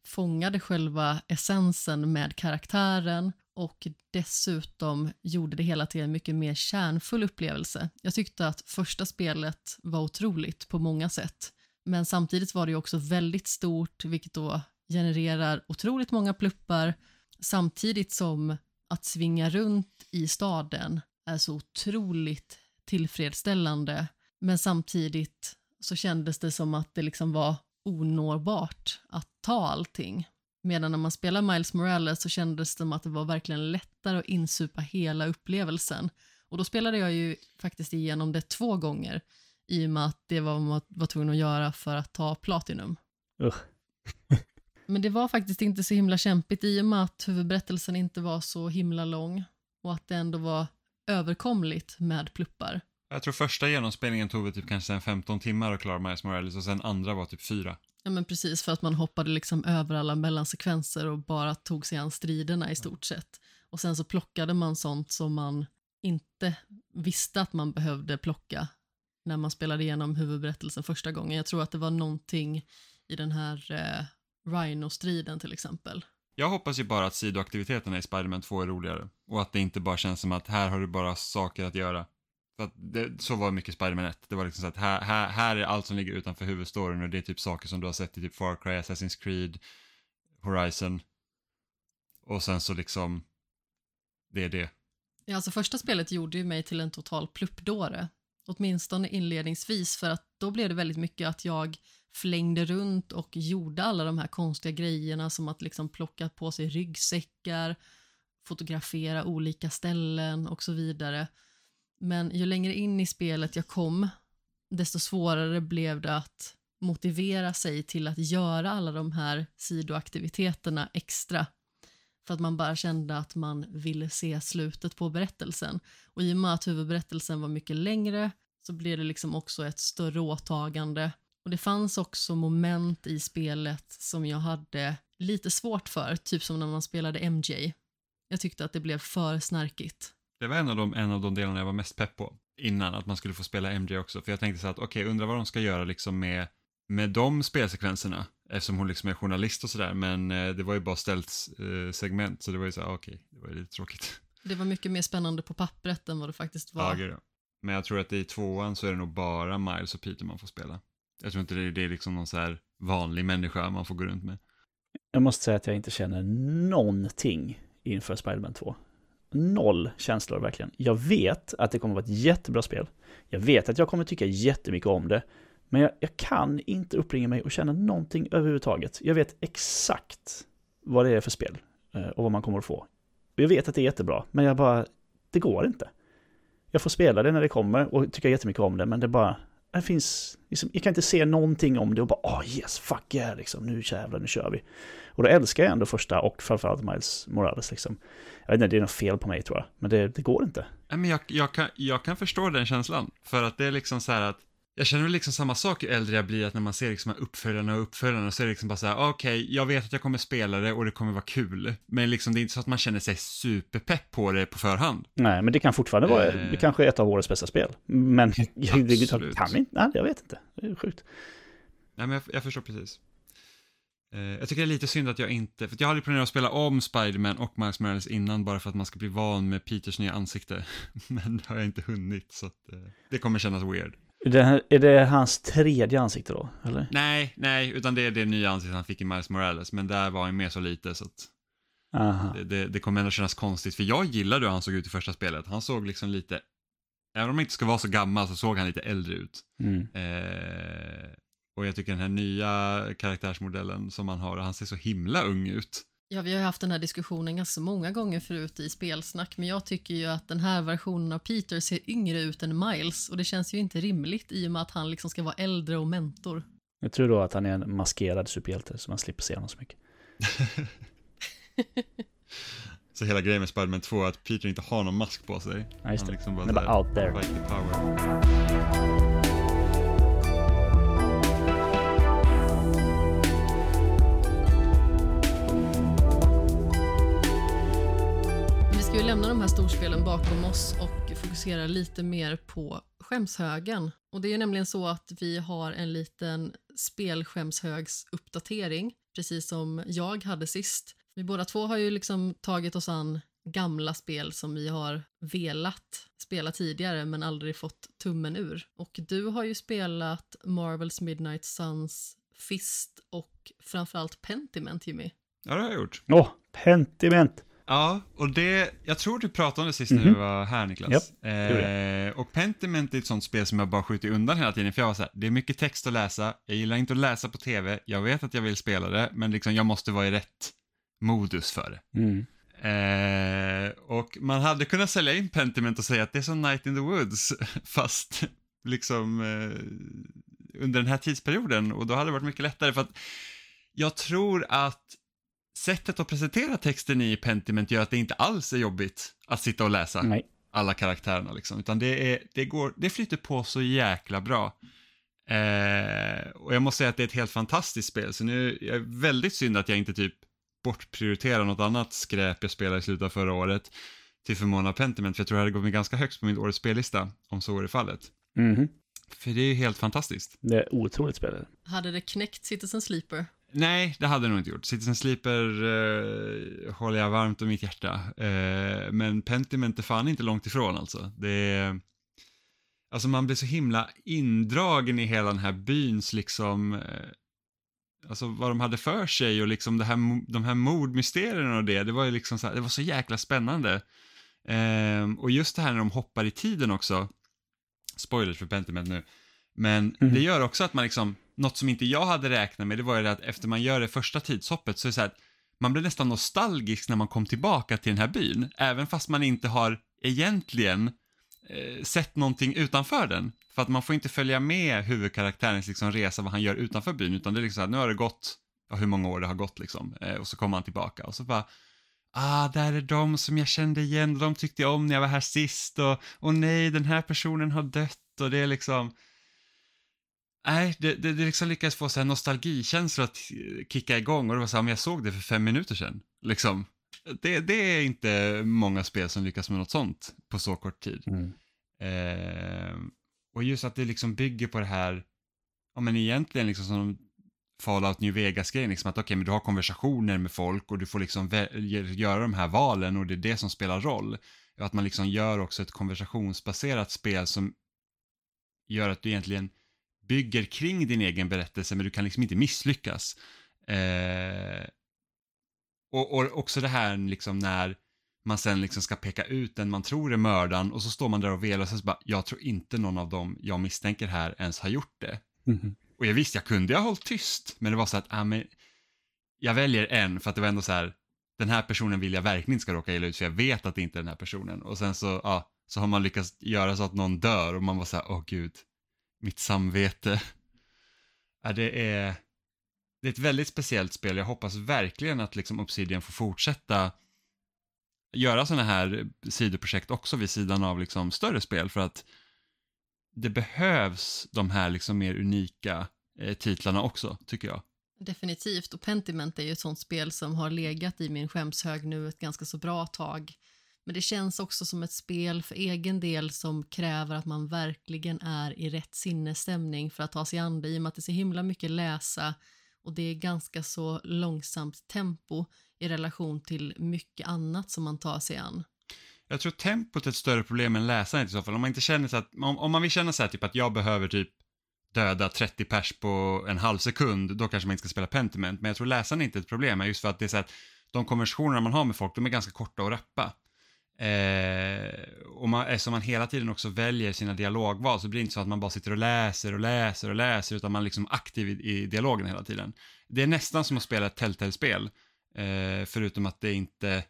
fångade själva essensen med karaktären och dessutom gjorde det hela till en mycket mer kärnfull upplevelse. Jag tyckte att första spelet var otroligt på många sätt, men samtidigt var det också väldigt stort, vilket då genererar otroligt många pluppar, samtidigt som att svinga runt i staden är så otroligt tillfredsställande, men samtidigt så kändes det som att det liksom var onåbart att ta allting. Medan när man spelar Miles Morales så kändes det som att det var verkligen lättare att insupa hela upplevelsen. Och då spelade jag ju faktiskt igenom det två gånger. i och med att det var vad man var tvungen att göra för att ta Platinum. Usch. Men det var faktiskt inte så himla kämpigt i och med att huvudberättelsen inte var så himla lång och att det ändå var överkomligt med pluppar. Jag tror första genomspelningen tog väl typ kanske en 15 timmar att klara Miles Morales och sen andra var typ fyra. Ja men precis för att man hoppade liksom över alla mellansekvenser och bara tog sig an striderna i stort sett. Och sen så plockade man sånt som man inte visste att man behövde plocka när man spelade igenom huvudberättelsen första gången. Jag tror att det var någonting i den här eh, Rhino-striden till exempel. Jag hoppas ju bara att sidoaktiviteterna i Spider-Man 2 är roligare och att det inte bara känns som att här har du bara saker att göra. Så, att det, så var mycket Spider-Man 1. Det var liksom så att här, här, här är allt som ligger utanför huvudstoryn och det är typ saker som du har sett i typ Far Cry, Assassin's Creed, Horizon. Och sen så liksom, det är det. Ja, alltså första spelet gjorde ju mig till en total pluppdåre. Åtminstone inledningsvis för att då blev det väldigt mycket att jag flängde runt och gjorde alla de här konstiga grejerna som att liksom plocka på sig ryggsäckar, fotografera olika ställen och så vidare. Men ju längre in i spelet jag kom, desto svårare blev det att motivera sig till att göra alla de här sidoaktiviteterna extra. För att man bara kände att man ville se slutet på berättelsen. Och i och med att huvudberättelsen var mycket längre så blev det liksom också ett större åtagande. Och det fanns också moment i spelet som jag hade lite svårt för, typ som när man spelade MJ. Jag tyckte att det blev för snarkigt. Det var en av, de, en av de delarna jag var mest pepp på innan, att man skulle få spela MJ också. För jag tänkte så att, okej, okay, undrar vad de ska göra liksom med, med de spelsekvenserna, eftersom hon liksom är journalist och sådär, men eh, det var ju bara ställt eh, segment, så det var ju så här, okej, okay, det var ju lite tråkigt. Det var mycket mer spännande på pappret än vad det faktiskt var. Ja, gud, ja. Men jag tror att i tvåan så är det nog bara Miles och Peter man får spela. Jag tror inte det är, det är liksom någon så här vanlig människa man får gå runt med. Jag måste säga att jag inte känner någonting inför Spiderman 2. Noll känslor verkligen. Jag vet att det kommer att vara ett jättebra spel. Jag vet att jag kommer tycka jättemycket om det. Men jag, jag kan inte uppringa mig och känna någonting överhuvudtaget. Jag vet exakt vad det är för spel eh, och vad man kommer att få. Jag vet att det är jättebra, men jag bara, det går inte. Jag får spela det när det kommer och tycka jättemycket om det, men det bara, det finns, liksom, jag kan inte se någonting om det och bara åh oh yes, fuck yeah, liksom, nu jävlar, nu kör vi. Och då älskar jag ändå första och framförallt Miles Morales liksom. Jag vet inte, det är något fel på mig tror jag, men det, det går inte. men jag, jag, kan, jag kan förstå den känslan, för att det är liksom så här att jag känner väl liksom samma sak ju äldre jag blir, att när man ser liksom uppföljarna och uppföljarna så är det liksom bara så här, okej, okay, jag vet att jag kommer spela det och det kommer vara kul. Men liksom det är inte så att man känner sig superpepp på det på förhand. Nej, men det kan fortfarande vara, eh, det kanske är ett av årets bästa spel. Men jag, kan inte, nej, jag vet inte. Det är sjukt. Nej, men jag, jag förstår precis. Eh, jag tycker det är lite synd att jag inte, för jag hade planerat att spela om Spiderman och Miles Morales innan bara för att man ska bli van med Peters nya ansikte. Men det har jag inte hunnit, så att, eh, det kommer kännas weird. Är det, är det hans tredje ansikte då, eller? Nej, nej, utan det är det nya ansiktet han fick i Miles Morales, men där var han med så lite så att det, det, det, kommer ändå kännas konstigt, för jag gillade hur han såg ut i första spelet. Han såg liksom lite, även om han inte ska vara så gammal så såg han lite äldre ut. Mm. Eh, och jag tycker den här nya karaktärsmodellen som han har, han ser så himla ung ut. Ja, vi har haft den här diskussionen ganska många gånger förut i spelsnack, men jag tycker ju att den här versionen av Peter ser yngre ut än Miles och det känns ju inte rimligt i och med att han liksom ska vara äldre och mentor. Jag tror då att han är en maskerad superhjälte så man slipper se honom så mycket. så hela grejen med Spiderman 2 är att Peter inte har någon mask på sig. Ja, just det. Han liksom bara, bara out there. Lämna storspelen bakom oss och fokusera lite mer på skämshögen. Och det är nämligen så att vi har en liten spelskämshögsuppdatering, precis som jag hade sist. Vi båda två har ju liksom tagit oss an gamla spel som vi har velat spela tidigare men aldrig fått tummen ur. Och du har ju spelat Marvels Midnight Suns, Fist och framförallt Pentiment, Jimmy. Ja, det har jag gjort. Åh, oh, Pentiment! Ja, och det, jag tror du pratade om det sist mm -hmm. när mhm. du var här Niklas. Yep, eh, och Pentiment är ett sånt spel som jag bara skjuter undan hela tiden, för jag var så här, det är mycket text att läsa, jag gillar inte att läsa på tv, jag vet att jag vill spela det, men liksom jag måste vara i rätt modus för det. Mm. Eh, och man hade kunnat sälja in Pentiment och säga att det är som Night in the Woods, fast liksom eh, under den här tidsperioden och då hade det varit mycket lättare för att jag tror att sättet att presentera texten i Pentiment gör att det inte alls är jobbigt att sitta och läsa Nej. alla karaktärerna liksom, utan det, är, det, går, det flyter på så jäkla bra. Eh, och jag måste säga att det är ett helt fantastiskt spel, så nu är det väldigt synd att jag inte typ bortprioriterar något annat skräp jag spelade i slutet av förra året till förmån av Pentiment, för jag tror det hade gått mig ganska högst på min årets spellista, om så vore fallet. Mhm. För det är ju helt fantastiskt. Det är otroligt spel. Hade det knäckt Citizen Sleeper? Nej, det hade det nog inte gjort. Citizen Sleeper eh, håller jag varmt om mitt hjärta. Eh, men Pentiment är fan inte långt ifrån alltså. Det är... Alltså man blir så himla indragen i hela den här byns liksom... Eh, alltså vad de hade för sig och liksom det här, de här mordmysterierna och det. Det var ju liksom så här, det var så jäkla spännande. Eh, och just det här när de hoppar i tiden också. Spoilers för Pentiment nu. Men Mhm. det gör också att man liksom, något som inte jag hade räknat med, det var ju det att efter man gör det första tidshoppet så är det så här att man blir nästan nostalgisk när man kom tillbaka till den här byn, även fast man inte har egentligen eh, sett någonting utanför den. För att man får inte följa med huvudkaraktärens liksom, resa, vad han gör utanför byn, utan det är liksom så här, nu har det gått, ja, hur många år det har gått liksom, eh, och så kommer han tillbaka och så bara, ah, där är de som jag kände igen, de tyckte jag om när jag var här sist, och, och nej, den här personen har dött, och det är liksom, Nej, det, det, det liksom lyckades få så här nostalgikänslor att eh, kicka igång och det var så här, men jag såg det för fem minuter sedan. Liksom. Det, det är inte många spel som lyckas med något sånt på så kort tid. Mm. Eh, och just att det liksom bygger på det här, ja men egentligen liksom som Fallout New Vegas-grejen, liksom att okej, men du har konversationer med folk och du får liksom göra de här valen och det är det som spelar roll. Att man liksom gör också ett konversationsbaserat spel som gör att du egentligen bygger kring din egen berättelse men du kan liksom inte misslyckas. Eh, och, och också det här liksom när man sen liksom ska peka ut den man tror är mördaren och så står man där och velar och så bara, jag tror inte någon av dem jag misstänker här ens har gjort det. Mhm. Och jag visste, jag kunde ha hållit tyst, men det var så att, ah, men, jag väljer en för att det var ändå så här, den här personen vill jag verkligen inte ska råka illa ut för jag vet att det inte är den här personen. Och sen så, ja, så har man lyckats göra så att någon dör och man var så här, åh gud, mitt samvete. Ja, det är, det är ett väldigt speciellt spel. Jag hoppas verkligen att liksom Obsidian får fortsätta göra sådana här sidoprojekt också vid sidan av liksom större spel för att det behövs de här liksom mer unika eh, titlarna också, tycker jag. Definitivt, och Pentiment är ju ett sånt spel som har legat i min skämshög nu ett ganska så bra tag. Men det känns också som ett spel för egen del som kräver att man verkligen är i rätt sinnesstämning för att ta sig an det i och med att det är så himla mycket läsa och det är ganska så långsamt tempo i relation till mycket annat som man tar sig an. Jag tror tempot är ett större problem än läsandet i så fall. Om man inte känner så att, om, om man vill känna så här typ att jag behöver typ döda 30 pers på en halv sekund, då kanske man inte ska spela Pentiment. Men jag tror läsaren är inte ett problem, just för att det är så att de konversationerna man har med folk, de är ganska korta och rappa. Eh, och man, eftersom man hela tiden också väljer sina dialogval så blir det inte så att man bara sitter och läser och läser och läser utan man är liksom aktiv i, i dialogen hela tiden. Det är nästan som att spela ett Telltale-spel, eh, förutom att det inte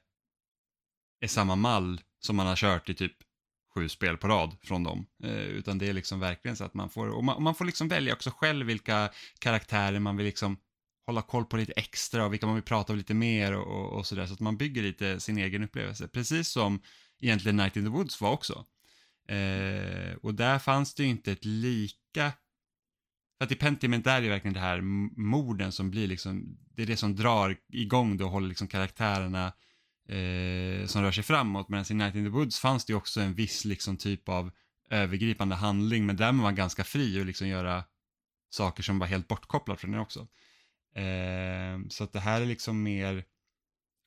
är samma mall som man har kört i typ sju spel på rad från dem. Eh, utan det är liksom verkligen så att man får, och man, och man får liksom välja också själv vilka karaktärer man vill liksom hålla koll på lite extra och vilka man vill prata om lite mer och, och, och sådär. Så att man bygger lite sin egen upplevelse. Precis som egentligen Night in the Woods var också. Eh, och där fanns det ju inte ett lika... För att i Pentiment är det ju verkligen det här morden som blir liksom, det är det som drar igång det och håller liksom karaktärerna eh, som rör sig framåt. Medan i Night in the Woods fanns det ju också en viss liksom typ av övergripande handling, men där var man ganska fri och liksom göra saker som var helt bortkopplat från det också. Eh, så att det här är liksom mer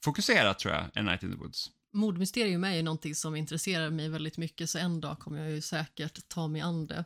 fokuserat tror jag, än Night in the Woods. Mordmysterium är ju någonting som intresserar mig väldigt mycket så en dag kommer jag ju säkert ta mig an det.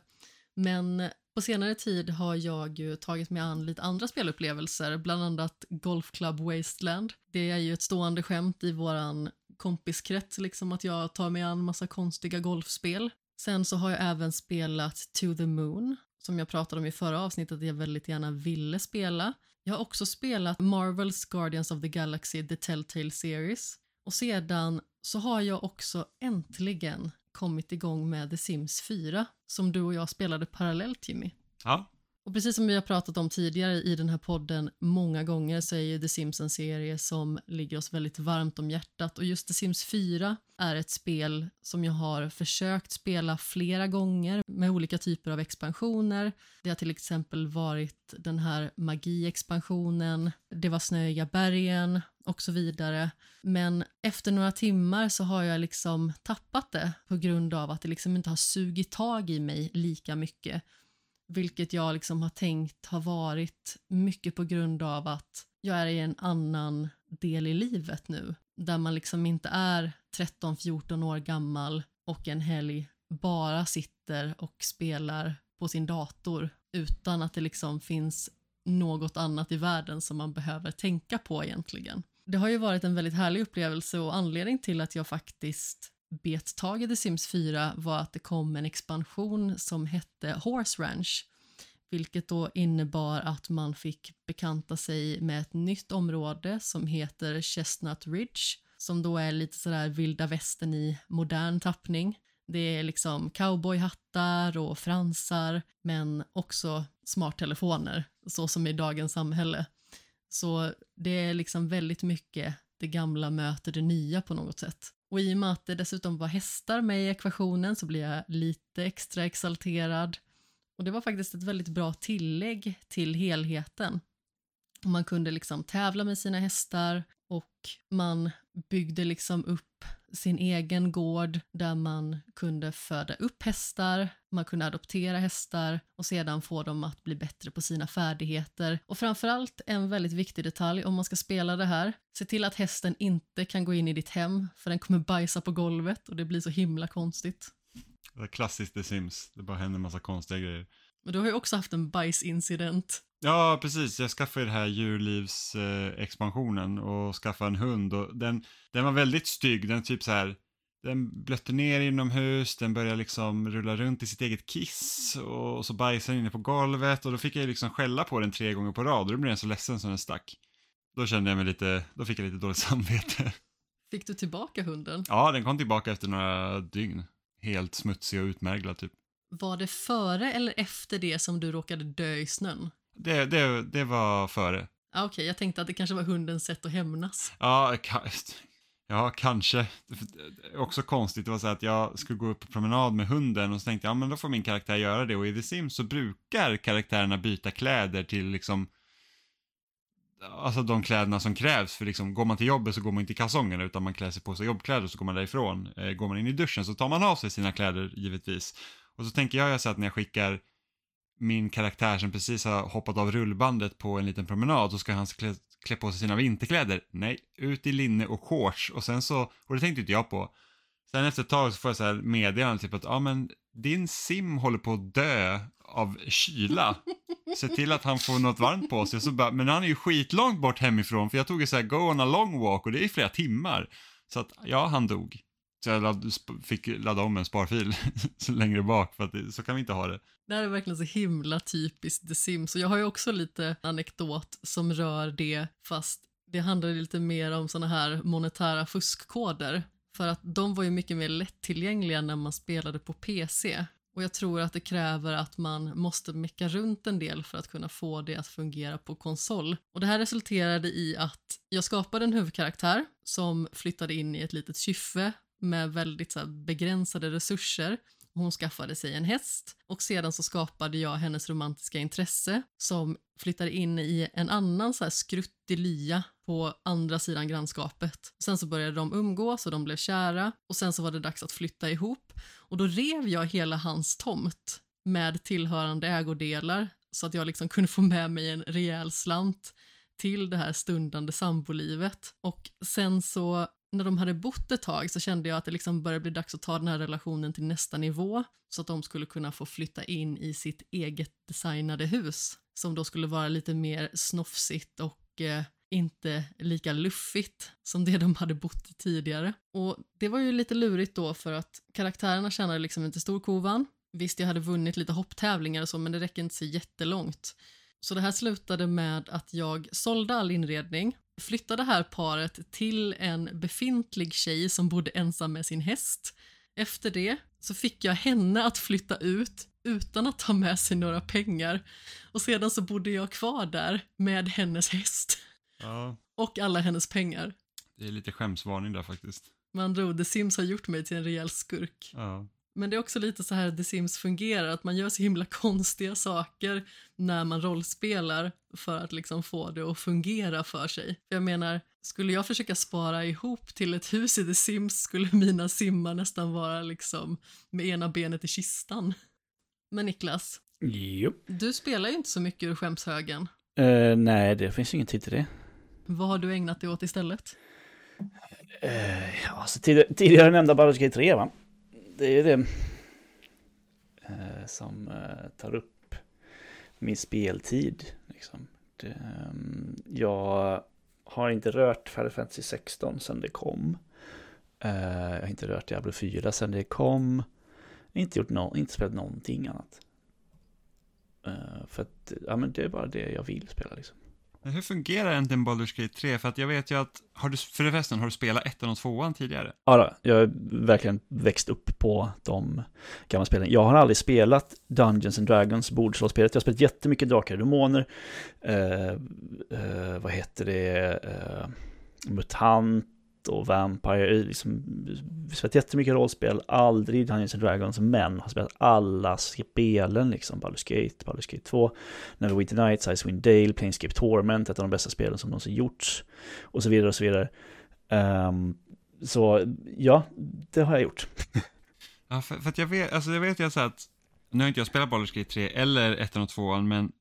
Men på senare tid har jag ju tagit mig an lite andra spelupplevelser, bland annat Golf Club Wasteland. Det är ju ett stående skämt i våran kompiskrets, liksom att jag tar mig an massa konstiga golfspel. Sen så har jag även spelat To the Moon, som jag pratade om i förra avsnittet att jag väldigt gärna ville spela. Jag har också spelat Marvels Guardians of the Galaxy The Telltale Series. Och sedan så har jag också äntligen kommit igång med The Sims 4 som du och jag spelade parallellt Jimmy. Ja, och precis som vi har pratat om tidigare i den här podden många gånger så är ju The Sims en serie som ligger oss väldigt varmt om hjärtat och just The Sims 4 är ett spel som jag har försökt spela flera gånger med olika typer av expansioner. Det har till exempel varit den här magi-expansionen, det var Snöiga bergen och så vidare. Men efter några timmar så har jag liksom tappat det på grund av att det liksom inte har sugit tag i mig lika mycket. Vilket jag liksom har tänkt har varit mycket på grund av att jag är i en annan del i livet nu. Där man liksom inte är 13-14 år gammal och en helg bara sitter och spelar på sin dator utan att det liksom finns något annat i världen som man behöver tänka på egentligen. Det har ju varit en väldigt härlig upplevelse och anledning till att jag faktiskt bet tag i The Sims 4 var att det kom en expansion som hette Horse Ranch vilket då innebar att man fick bekanta sig med ett nytt område som heter Chestnut Ridge som då är lite sådär vilda västern i modern tappning. Det är liksom cowboyhattar och fransar men också smarttelefoner så som i dagens samhälle. Så det är liksom väldigt mycket det gamla möter det nya på något sätt. Och i och med att det dessutom var hästar med i ekvationen så blir jag lite extra exalterad. Och det var faktiskt ett väldigt bra tillägg till helheten. Och man kunde liksom tävla med sina hästar och man byggde liksom upp sin egen gård där man kunde föda upp hästar, man kunde adoptera hästar och sedan få dem att bli bättre på sina färdigheter. Och framförallt en väldigt viktig detalj om man ska spela det här, se till att hästen inte kan gå in i ditt hem för den kommer bajsa på golvet och det blir så himla konstigt. det är klassiskt The Sims. Det bara händer en massa konstiga grejer. Men du har ju också haft en bajsincident. Ja, precis. Jag skaffade ju den här djurlivsexpansionen och skaffade en hund och den, den var väldigt stygg. Den typ så här, den blötte ner inomhus, den började liksom rulla runt i sitt eget kiss och så bajsade den inne på golvet och då fick jag ju liksom skälla på den tre gånger på rad och då blev den så ledsen som den stack. Då kände jag mig lite, då fick jag lite dåligt samvete. Fick du tillbaka hunden? Ja, den kom tillbaka efter några dygn. Helt smutsig och utmärglad typ. Var det före eller efter det som du råkade dö i snön? Det, det, det var före. Ah, Okej, jag tänkte att det kanske var hundens sätt att hämnas. Ja, ka- ja kanske. Det är Också konstigt, det var så att jag skulle gå upp på promenad med hunden och så tänkte jag, ja men då får min karaktär göra det och i The Sims så brukar karaktärerna byta kläder till liksom Alltså de kläderna som krävs för liksom, går man till jobbet så går man inte i kalsongerna utan man klär sig på sig jobbkläder och så går man därifrån. Eh, går man in i duschen så tar man av sig sina kläder givetvis. Och så tänker jag så att när jag skickar min karaktär som precis har hoppat av rullbandet på en liten promenad så ska han klä, klä på sig sina vinterkläder. Nej, ut i linne och shorts och sen så, och det tänkte inte jag på. Sen efter ett tag så får jag så här meddelande typ att ja men din sim håller på att dö av kyla. Se till att han får något varmt på sig. Så bara, men han är ju skitlångt bort hemifrån för jag tog ju så här go on a long walk och det är flera timmar. Så att ja, han dog. Så jag ladd, fick ladda om en sparfil längre bak för att det, så kan vi inte ha det. Det här är verkligen så himla typiskt The Sims och jag har ju också lite anekdot som rör det fast det handlar lite mer om sådana här monetära fuskkoder. För att de var ju mycket mer lättillgängliga när man spelade på PC. Och jag tror att det kräver att man måste mecka runt en del för att kunna få det att fungera på konsol. Och det här resulterade i att jag skapade en huvudkaraktär som flyttade in i ett litet kyffe med väldigt så här, begränsade resurser. Hon skaffade sig en häst och sedan så skapade jag hennes romantiska intresse som flyttade in i en annan så här skruttig lya på andra sidan grannskapet. Sen så började de umgås och de blev kära och sen så var det dags att flytta ihop och då rev jag hela hans tomt med tillhörande ägodelar så att jag liksom kunde få med mig en rejäl slant till det här stundande sambolivet. Och sen så när de hade bott ett tag så kände jag att det liksom började bli dags att ta den här relationen till nästa nivå så att de skulle kunna få flytta in i sitt eget designade hus som då skulle vara lite mer snofsigt och eh, inte lika luffigt som det de hade bott i tidigare. Och det var ju lite lurigt då för att karaktärerna tjänade liksom inte storkovan. Visst, jag hade vunnit lite hopptävlingar och så, men det räcker inte så jättelångt. Så det här slutade med att jag sålde all inredning, flyttade det här paret till en befintlig tjej som bodde ensam med sin häst Efter det så fick jag henne att flytta ut utan att ta med sig några pengar. Och sedan så bodde jag kvar där med hennes häst Ja, och alla hennes pengar. det är lite skämsvarning där faktiskt. Med andra ord, The Sims har gjort mig till en rejäl skurk. Ja. Men det är också lite så här The Sims fungerar, att man gör så himla konstiga saker när man rollspelar för att liksom få det att fungera för sig. Jag menar, skulle jag försöka spara ihop till ett hus i The Sims skulle mina simmar nästan vara liksom med ena benet i kistan. Men Niklas, Jo. du spelar ju inte så mycket ur skämshögen. Eh, nej, det finns ingen tid till det. Vad har du ägnat dig åt istället? Ja, alltså tid- tidigare nämnda Baldur's Gate 3 va? Det är ju det eh, som eh, tar upp min speltid. Liksom. Det, ehm, jag har inte rört Final Fantasy 16 sedan det kom. Eh, jag har inte rört Diablo 4 sedan det kom. Jag har inte, gjort no- inte spelat någonting annat. För att ja, men det är bara det jag vill spela liksom. Hur fungerar egentligen Baldur's Gate 3? För att jag vet ju att, har du, förresten, har du spelat ettan och tvåan tidigare? Ja, då, jag har verkligen växt upp på de gamla spelen. Jag har aldrig spelat Dungeons and Dragons, bordsrollspelet. Jag har spelat jättemycket Drakar och Demoner. Eh, eh, vad heter det? Eh, Mutant och Vampire. Liksom, spelat jättemycket rollspel, aldrig Dungeons and Dragons, men har spelat alla spelen, liksom Baldur's Gate, Baldur's Gate 2, Neverwinter Nights, Icewind Dale, Planescape Torment, ett av de bästa spelen som någonsin gjorts, och så vidare och så vidare. Um, så ja, det har jag gjort. Ja, för, för att jag vet, alltså jag vet ju så att, nu har inte jag spelat Baldur's Gate 3 eller 1 och 2, men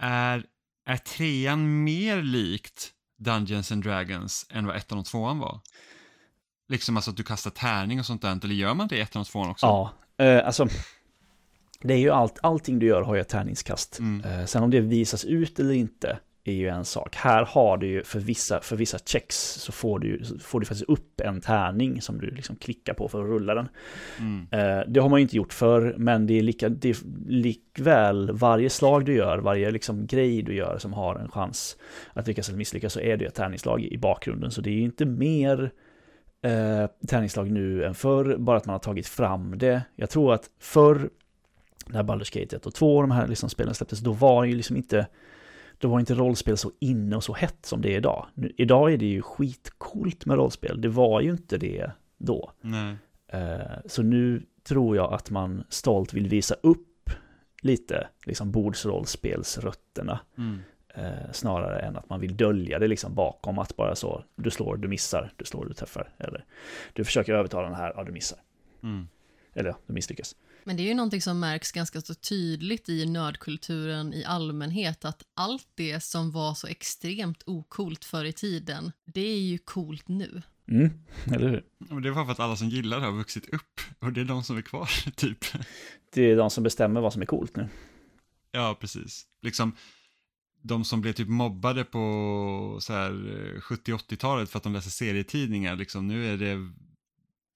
är, är trean mer likt Dungeons and Dragons än vad ettan och tvåan var? Liksom alltså att du kastar tärning och sånt där, eller gör man det i ettan och tvåan också? Ja, eh, alltså det är ju allt, allting du gör har ju ett tärningskast. Mm. Eh, sen om det visas ut eller inte är ju en sak. Här har du ju för vissa, för vissa checks så får du, så får du faktiskt upp en tärning som du liksom klickar på för att rulla den. Mm. Eh, det har man ju inte gjort förr, men det är, lika, det är likväl varje slag du gör, varje liksom grej du gör som har en chans att lyckas eller misslyckas så är det ett tärningsslag i bakgrunden. Så det är ju inte mer eh, tärningsslag nu än förr, bara att man har tagit fram det. Jag tror att förr, när Baldur's Gate 1 och 2 och de här liksom spelen släpptes, då var ju liksom inte då var inte rollspel så inne och så hett som det är idag. Nu, idag är det ju skitcoolt med rollspel, det var ju inte det då. Nej. Eh, Så nu tror jag att man stolt vill visa upp lite liksom bordsrollspelsrötterna Mm. eh, snarare än att man vill dölja det liksom bakom att bara så du slår, du missar, du slår, du träffar eller du försöker övertala den här, ja du missar. Mm. Eller ja, du misslyckas. Men det är ju någonting som märks ganska så tydligt i nördkulturen i allmänhet att allt det som var så extremt okult förr i tiden, det är ju coolt nu. Mm, eller hur? Men det var för att alla som gillar det har vuxit upp och det är de som är kvar, typ. Det är de som bestämmer vad som är coolt nu. Ja, precis. Liksom, de som blev typ mobbade på så här eh, 70-80-talet för att de läser serietidningar, liksom, nu är det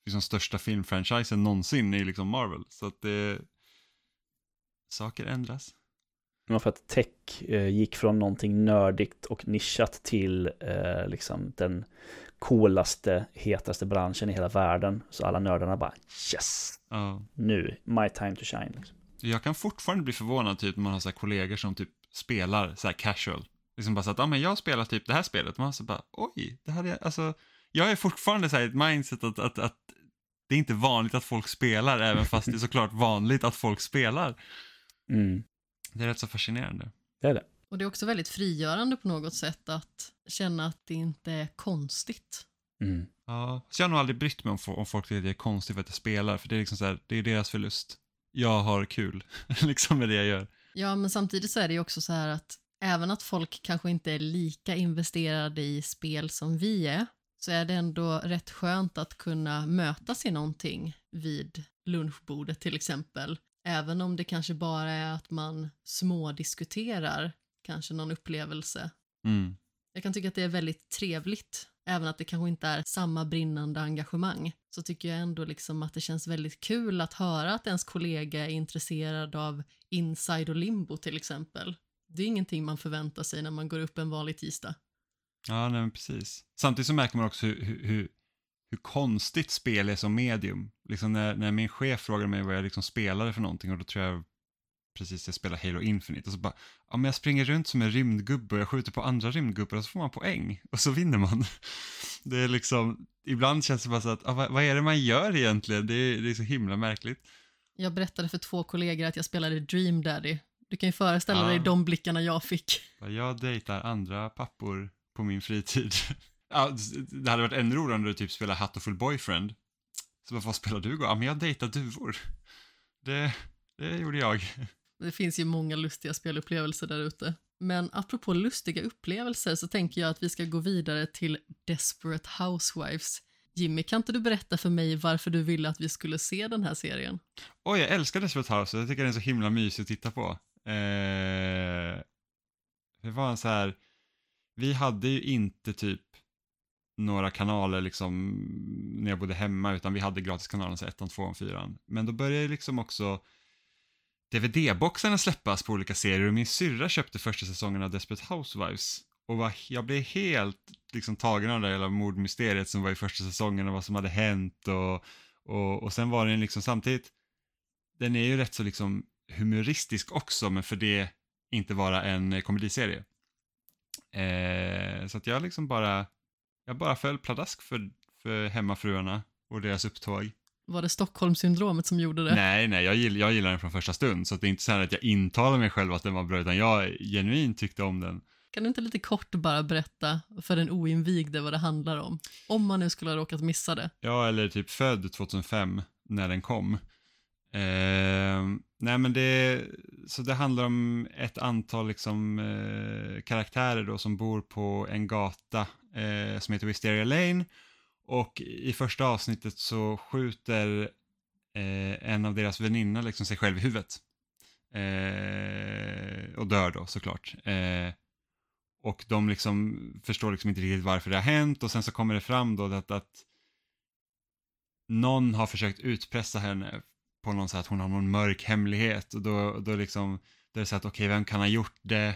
liksom största filmfranchisen någonsin i liksom Marvel. Så att det... Saker ändras. Var för att tech eh, gick från någonting nördigt och nischat till eh, liksom den coolaste, hetaste branschen i hela världen. Så alla nördarna bara yes, Ja. nu, my time to shine. Liksom. Jag kan fortfarande bli förvånad typ när man har så kollegor som typ spelar så här casual. Liksom bara så att, ja men jag spelar typ det här spelet. Man så bara, oj, det hade jag, alltså. Jag är fortfarande så här i ett mindset att, att, att det är inte vanligt att folk spelar, även fast det är såklart vanligt att folk spelar. Mm, Det är rätt så fascinerande. det är det. Och det är också väldigt frigörande på något sätt att känna att det inte är konstigt. Mm. Ja, så jag har nog aldrig brytt mig om, om folk tycker att det är konstigt för att jag spelar, för det är liksom så här, det är deras förlust. Jag har kul, liksom med det jag gör. Ja, men samtidigt så är det ju också så här att även att folk kanske inte är lika investerade i spel som vi är, så är det ändå rätt skönt att kunna mötas i någonting vid lunchbordet till exempel. Även om det kanske bara är att man smådiskuterar kanske någon upplevelse. Mm. Jag kan tycka att det är väldigt trevligt, även att det kanske inte är samma brinnande engagemang. Så tycker jag ändå liksom att det känns väldigt kul att höra att ens kollega är intresserad av Inside och Limbo till exempel. Det är ingenting man förväntar sig när man går upp en vanlig tisdag. Ja, nej, men precis. Samtidigt så märker man också hur, hur, hur, konstigt spel är som medium. Liksom när, när min chef frågade mig vad jag liksom spelade för någonting och då tror jag precis jag spelar Halo Infinite och så bara, ja men jag springer runt som en rymdgubbe och jag skjuter på andra rymdgubbar och så får man poäng och så vinner man. Det är liksom, ibland känns det bara så att, ah, vad, vad är det man gör egentligen? Det är, det är så himla märkligt. Jag berättade för två kollegor att jag spelade Dream Daddy. Du kan ju föreställa Ja. dig de blickarna jag fick. Jag dejtar andra pappor på min fritid. Ja, det hade varit ännu roligare om du typ spelar Hatoful Boyfriend. Så bara, vad spelar du då? Ja, men jag dejtar duvor. Det, det gjorde jag. Det finns ju många lustiga spelupplevelser där ute. Men apropå lustiga upplevelser så tänker jag att vi ska gå vidare till Desperate Housewives. Jimmy, kan inte du berätta för mig varför du ville att vi skulle se den här serien? Oj, jag älskar Desperate House. Jag tycker den är så himla mysig att titta på. Eh, det var en så här, vi hade ju inte typ några kanaler liksom när jag bodde hemma utan vi hade gratiskanalen så ettan, tvåan, fyran. Men då började ju liksom också DVD-boxarna släppas på olika serier och min syrra köpte första säsongen av Desperate Housewives. Och var, jag blev helt liksom tagen av det hela mordmysteriet som var i första säsongen och vad som hade hänt och, och, och sen var den liksom samtidigt, den är ju rätt så liksom humoristisk också men för det inte vara en komediserie. Eh, så att jag liksom bara, jag bara föll pladask för, för hemmafruarna och deras upptåg. Var det Stockholmssyndromet som gjorde det? Nej, nej, jag, gill, jag gillar den från första stund. Så det är inte så här att jag intalar mig själv att den var bra, utan jag genuint tyckte om den. Kan du inte lite kort bara berätta för den oinvigde vad det handlar om? Om man nu skulle ha råkat missa det. Jag eller typ född 2005 när den kom. Eh, nej men det, så det handlar om ett antal liksom eh, karaktärer då som bor på en gata eh, som heter Wisteria Lane. Och i första avsnittet så skjuter eh, en av deras väninnor liksom sig själv i huvudet. Eh, och dör då såklart. Eh, och de liksom förstår liksom inte riktigt varför det har hänt och sen så kommer det fram då att, att någon har försökt utpressa henne på någon sätt att hon har någon mörk hemlighet och då, då liksom då är det så att okej, vem kan ha gjort det?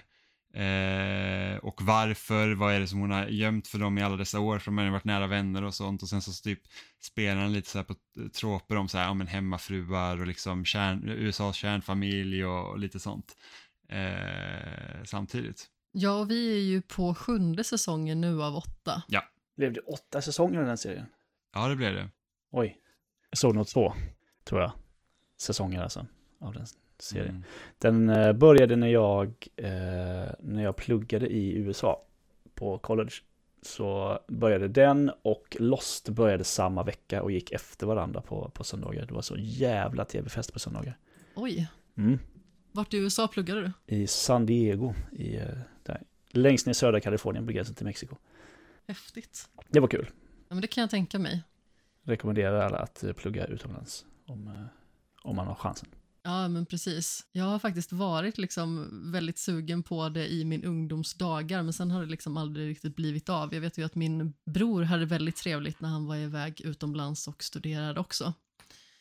Eh, och varför? Vad är det som hon har gömt för dem i alla dessa år? För de har varit nära vänner och sånt och sen så typ spelar han lite så här på tråper om så här, ja men hemmafruar och liksom kärn, USAs kärnfamilj och, och lite sånt eh, samtidigt. Ja, och vi är ju på sjunde säsongen nu av åtta. Blev det åtta säsonger av den serien? Ja, det blev det. Oj. Jag såg nog två, tror jag. Säsonger alltså, av den serien. Mm. Den eh, började när jag, eh, när jag pluggade i USA på college. Så började den och Lost började samma vecka och gick efter varandra på, på söndagar. Det var så jävla tv-fest på söndagar. Oj, Mm. vart i USA pluggade du? I San Diego, i, eh, där. längst ner i södra Kalifornien på gränsen till Mexiko. Häftigt. Det var kul. Ja, men det kan jag tänka mig. Rekommenderar alla att eh, plugga utomlands om, om man har chansen. Ja, men precis. Jag har faktiskt varit liksom väldigt sugen på det i min ungdomsdagar, men sen har det liksom aldrig riktigt blivit av. Jag vet ju att min bror hade väldigt trevligt när han var iväg utomlands och studerade också.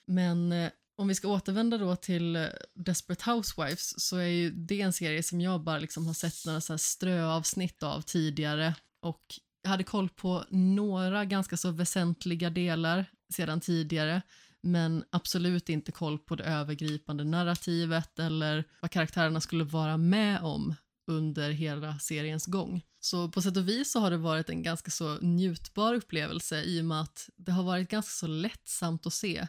Men eh, om vi ska återvända då till eh, Desperate Housewives så är ju det en serie som jag bara liksom har sett några så här ströavsnitt av tidigare och jag hade koll på några ganska så väsentliga delar sedan tidigare men absolut inte koll på det övergripande narrativet eller vad karaktärerna skulle vara med om under hela seriens gång. Så på sätt och vis så har det varit en ganska så njutbar upplevelse i och med att det har varit ganska så lättsamt att se.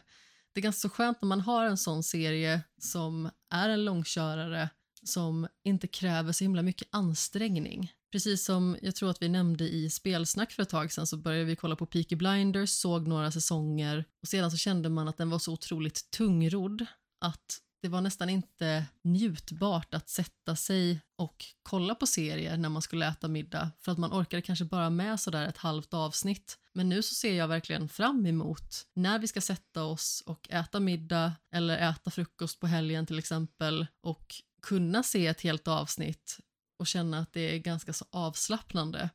Det är ganska så skönt när man har en sån serie som är en långkörare som inte kräver så himla mycket ansträngning. Precis som jag tror att vi nämnde i spelsnack för ett tag sedan så började vi kolla på Peaky Blinders, såg några säsonger och sedan så kände man att den var så otroligt tungrodd att det var nästan inte njutbart att sätta sig och kolla på serier när man skulle äta middag för att man orkade kanske bara med sådär ett halvt avsnitt. Men nu så ser jag verkligen fram emot när vi ska sätta oss och äta middag eller äta frukost på helgen till exempel och kunna se ett helt avsnitt och känna att det är ganska så avslappnande.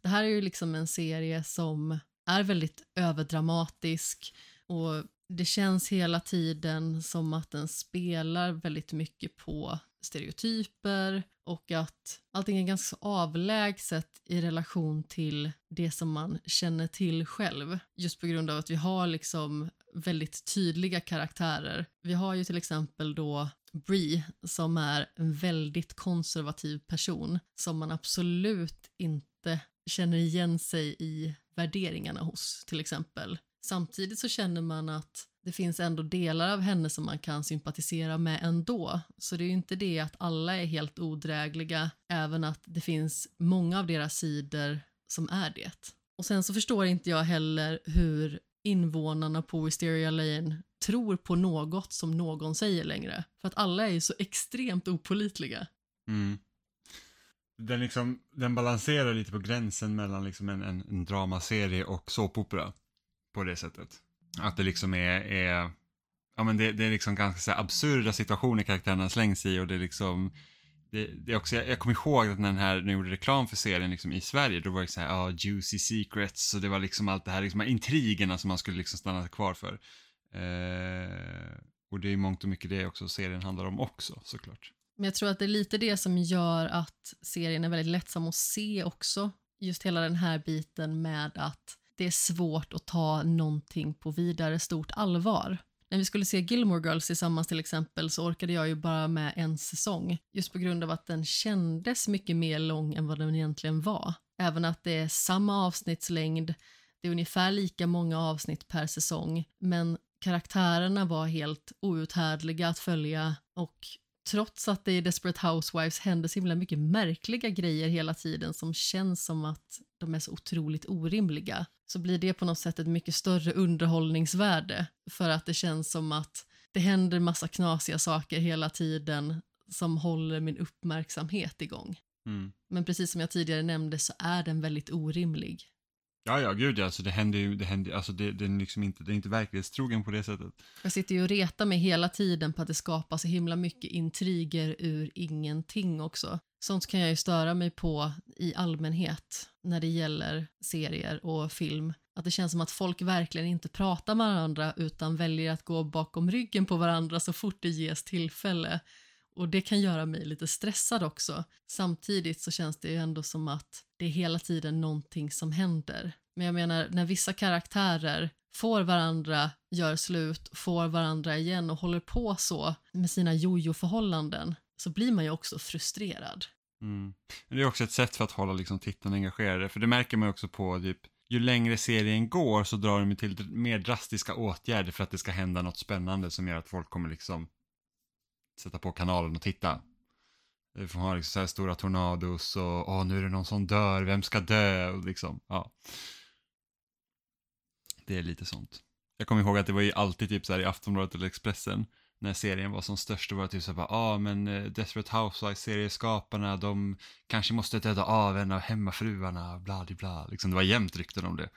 Det här är ju liksom en serie som är väldigt överdramatisk och det känns hela tiden som att den spelar väldigt mycket på stereotyper och att allting är ganska avlägset i relation till det som man känner till själv. Just på grund av att vi har liksom väldigt tydliga karaktärer. Vi har ju till exempel då Brie som är en väldigt konservativ person som man absolut inte känner igen sig i värderingarna hos till exempel. Samtidigt så känner man att det finns ändå delar av henne som man kan sympatisera med ändå. Så det är ju inte det att alla är helt odrägliga, även att det finns många av deras sidor som är det. Och sen så förstår inte jag heller hur invånarna på Wisteria Lane tror på något som någon säger längre. För att alla är ju så extremt opolitliga. Mm. Den, liksom, den balanserar lite på gränsen mellan liksom en, en, en dramaserie och såpopera. På det sättet. Att det liksom är, är ja men det, det är liksom ganska så absurda situationer karaktärerna slängs i och det är liksom det, det är också, jag, jag kommer ihåg att när den här, när gjorde reklam för serien liksom i Sverige, då var det så här, ja, juicy secrets och det var liksom allt det här, liksom intrigerna som man skulle liksom stanna kvar för. Eh, och det är mångt och mycket det också serien handlar om också, såklart. Men jag tror att det är lite det som gör att serien är väldigt lättsam att se också. Just hela den här biten med att det är svårt att ta någonting på vidare stort allvar. När vi skulle se Gilmore Girls tillsammans till exempel så orkade jag ju bara med en säsong just på grund av att den kändes mycket mer lång än vad den egentligen var. Även att det är samma avsnittslängd, det är ungefär lika många avsnitt per säsong men karaktärerna var helt outhärdliga att följa och trots att det i Desperate Housewives händer så himla mycket märkliga grejer hela tiden som känns som att de är så otroligt orimliga så blir det på något sätt ett mycket större underhållningsvärde för att det känns som att det händer massa knasiga saker hela tiden som håller min uppmärksamhet igång. Mm. Men precis som jag tidigare nämnde så är den väldigt orimlig. Ja, ja, gud ja, alltså det händer ju, det händer, alltså det, det, är liksom inte, det är inte verklighetstrogen på det sättet. Jag sitter ju och retar mig hela tiden på att det skapas så himla mycket intriger ur ingenting också. Sånt kan jag ju störa mig på i allmänhet när det gäller serier och film. Att det känns som att folk verkligen inte pratar med varandra utan väljer att gå bakom ryggen på varandra så fort det ges tillfälle. Och det kan göra mig lite stressad också. Samtidigt så känns det ju ändå som att det är hela tiden någonting som händer. Men jag menar, när vissa karaktärer får varandra, gör slut, får varandra igen och håller på så med sina jojo-förhållanden så blir man ju också frustrerad. Mm. Men det är också ett sätt för att hålla liksom tittarna engagerade, för det märker man också på typ ju längre serien går så drar de till mer drastiska åtgärder för att det ska hända något spännande som gör att folk kommer liksom sätta på kanalen och titta. Vi får ha liksom så här stora tornados och åh, nu är det någon som dör, vem ska dö? Och liksom, ja. Det är lite sånt. Jag kommer ihåg att det var ju alltid typ så här i Aftonbladet eller Expressen när serien var som störst, då var det typ så här, ja ah, men uh, Desperate Housewives-serieskaparna, de kanske måste döda av en av hemmafruarna, bla bla bla. Liksom, det var jämt rykten om det.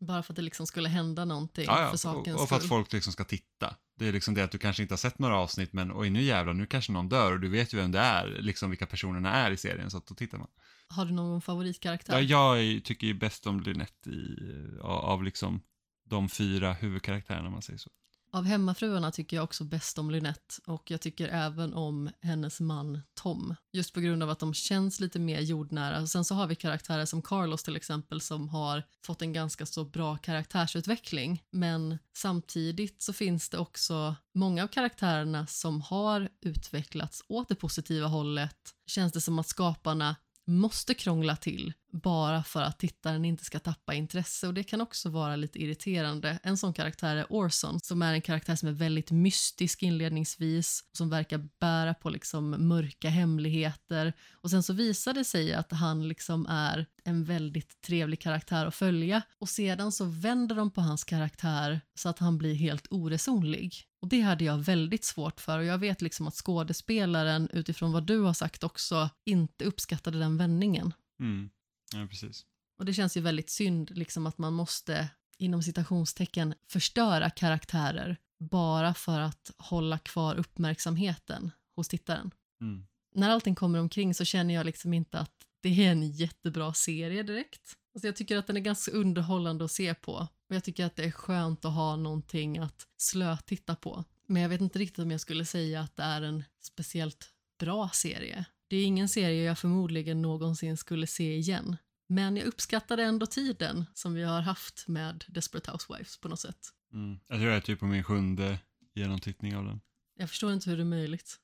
Bara för att det liksom skulle hända någonting ja, ja. för sakens och, och för att skull. folk liksom ska titta. Det är liksom det att du kanske inte har sett några avsnitt, men oj nu jävlar, nu kanske någon dör och du vet ju vem det är, liksom vilka personerna är i serien, så att då tittar man. Har du någon favoritkaraktär? Ja, jag tycker ju bäst om Lynette i, av, av liksom de fyra huvudkaraktärerna, om man säger så. Av hemmafruarna tycker jag också bäst om Lynette och jag tycker även om hennes man Tom. Just på grund av att de känns lite mer jordnära. Sen så har vi karaktärer som Carlos till exempel som har fått en ganska så bra karaktärsutveckling. Men samtidigt så finns det också många av karaktärerna som har utvecklats åt det positiva hållet. Känns det som att skaparna måste krångla till bara för att tittaren inte ska tappa intresse och det kan också vara lite irriterande. En sån karaktär är Orson som är en karaktär som är väldigt mystisk inledningsvis som verkar bära på liksom mörka hemligheter och sen så visar det sig att han liksom är en väldigt trevlig karaktär att följa och sedan så vänder de på hans karaktär så att han blir helt oresonlig. Och det hade jag väldigt svårt för och jag vet liksom att skådespelaren utifrån vad du har sagt också inte uppskattade den vändningen. Mm. Ja, precis. Och det känns ju väldigt synd liksom att man måste inom citationstecken förstöra karaktärer bara för att hålla kvar uppmärksamheten hos tittaren. Mm. När allting kommer omkring så känner jag liksom inte att det är en jättebra serie direkt. Alltså jag tycker att den är ganska underhållande att se på och jag tycker att det är skönt att ha någonting att slötitta på. Men jag vet inte riktigt om jag skulle säga att det är en speciellt bra serie. Det är ingen serie jag förmodligen någonsin skulle se igen. Men jag uppskattade ändå tiden som vi har haft med Desperate Housewives på något sätt. Mm. Jag tror jag är typ på min sjunde genomtittning av den. Jag förstår inte hur det är möjligt.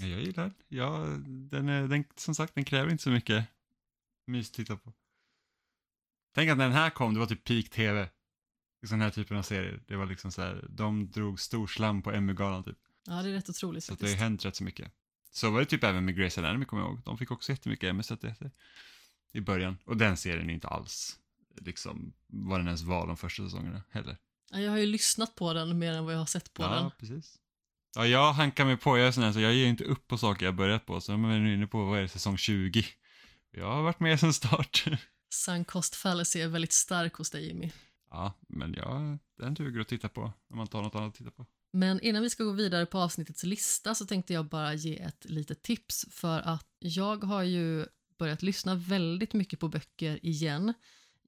Ja, jag gillar. Ja, den, är, den. Som sagt, den kräver inte så mycket mys att titta på. Tänk att när den här kom, det var typ peak tv. Sån här typen av serier. Det var liksom så här, de drog stor slam på Emmy-galan typ. Ja, det är rätt otroligt Så att det har faktiskt. hänt rätt så mycket. Så var det typ även med Grey's Anatomy kommer jag ihåg. De fick också jättemycket Emmy-statyetter i början. Och den serien är inte alls liksom vad den ens var de första säsongerna heller. Ja, Jag har ju lyssnat på den mer än vad jag har sett på ja, den. precis. Ja, jag hankar mig på. Jag är sån här, så jag ger inte upp på saker jag börjat på. Så jag är nu inne på, vad är det, säsong 20. Jag har varit med sedan start. Sunk cost fallacy är väldigt stark hos dig Jimmy. ja, men ja, den duger att titta på om man tar något annat att titta på. Men innan vi ska gå vidare på avsnittets lista så tänkte jag bara ge ett litet tips för att jag har ju börjat lyssna väldigt mycket på böcker igen.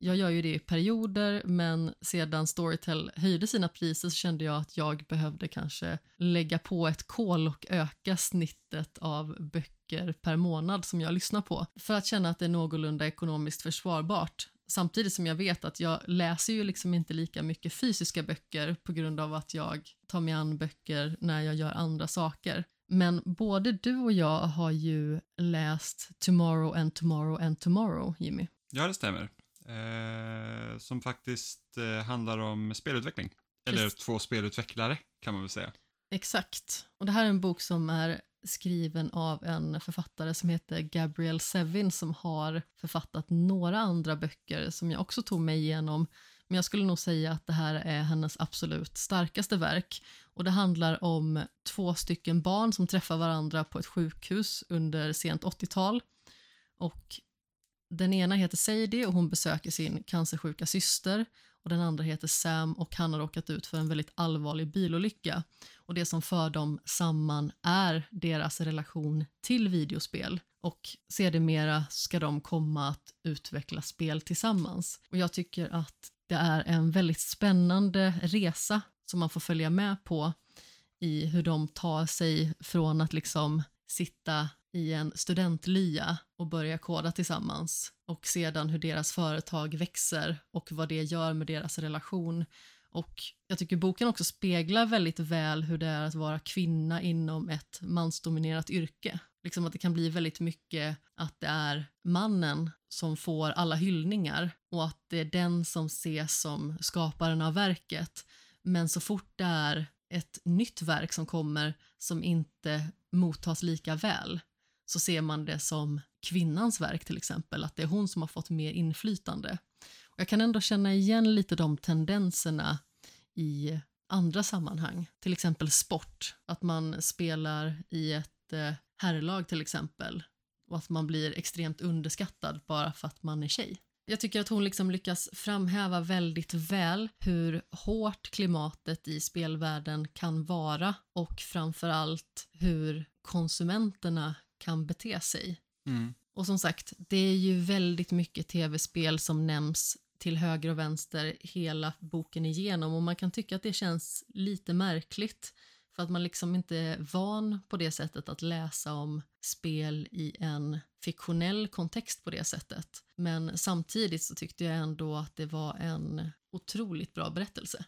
Jag gör ju det i perioder men sedan Storytel höjde sina priser så kände jag att jag behövde kanske lägga på ett kol och öka snittet av böcker per månad som jag lyssnar på för att känna att det är någorlunda ekonomiskt försvarbart. Samtidigt som jag vet att jag läser ju liksom inte lika mycket fysiska böcker på grund av att jag tar mig an böcker när jag gör andra saker. Men både du och jag har ju läst Tomorrow and Tomorrow and Tomorrow, Jimmy. Ja, det stämmer. Eh, som faktiskt eh, handlar om spelutveckling. Eller Precis. två spelutvecklare kan man väl säga. Exakt. Och det här är en bok som är skriven av en författare som heter Gabrielle Sevin som har författat några andra böcker som jag också tog mig igenom. Men jag skulle nog säga att det här är hennes absolut starkaste verk. Och det handlar om två stycken barn som träffar varandra på ett sjukhus under sent 80-tal. Och den ena heter Sadie och hon besöker sin cancersjuka syster och den andra heter Sam och han har råkat ut för en väldigt allvarlig bilolycka. Och det som för dem samman är deras relation till videospel och sedermera ska de komma att utveckla spel tillsammans. Och jag tycker att det är en väldigt spännande resa som man får följa med på i hur de tar sig från att liksom sitta i en studentlya och börja koda tillsammans och sedan hur deras företag växer och vad det gör med deras relation. Och jag tycker boken också speglar väldigt väl hur det är att vara kvinna inom ett mansdominerat yrke. Liksom att det kan bli väldigt mycket att det är mannen som får alla hyllningar och att det är den som ses som skaparen av verket. Men så fort det är ett nytt verk som kommer som inte mottas lika väl så ser man det som kvinnans verk till exempel, att det är hon som har fått mer inflytande. Och jag kan ändå känna igen lite de tendenserna i andra sammanhang, till exempel sport, att man spelar i ett eh, herrlag till exempel och att man blir extremt underskattad bara för att man är tjej. Jag tycker att hon liksom lyckas framhäva väldigt väl hur hårt klimatet i spelvärlden kan vara och framför allt hur konsumenterna kan bete sig. Mm. Och som sagt, det är ju väldigt mycket tv-spel som nämns till höger och vänster hela boken igenom och man kan tycka att det känns lite märkligt för att man liksom inte är van på det sättet att läsa om spel i en fiktionell kontext på det sättet. Men samtidigt så tyckte jag ändå att det var en otroligt bra berättelse.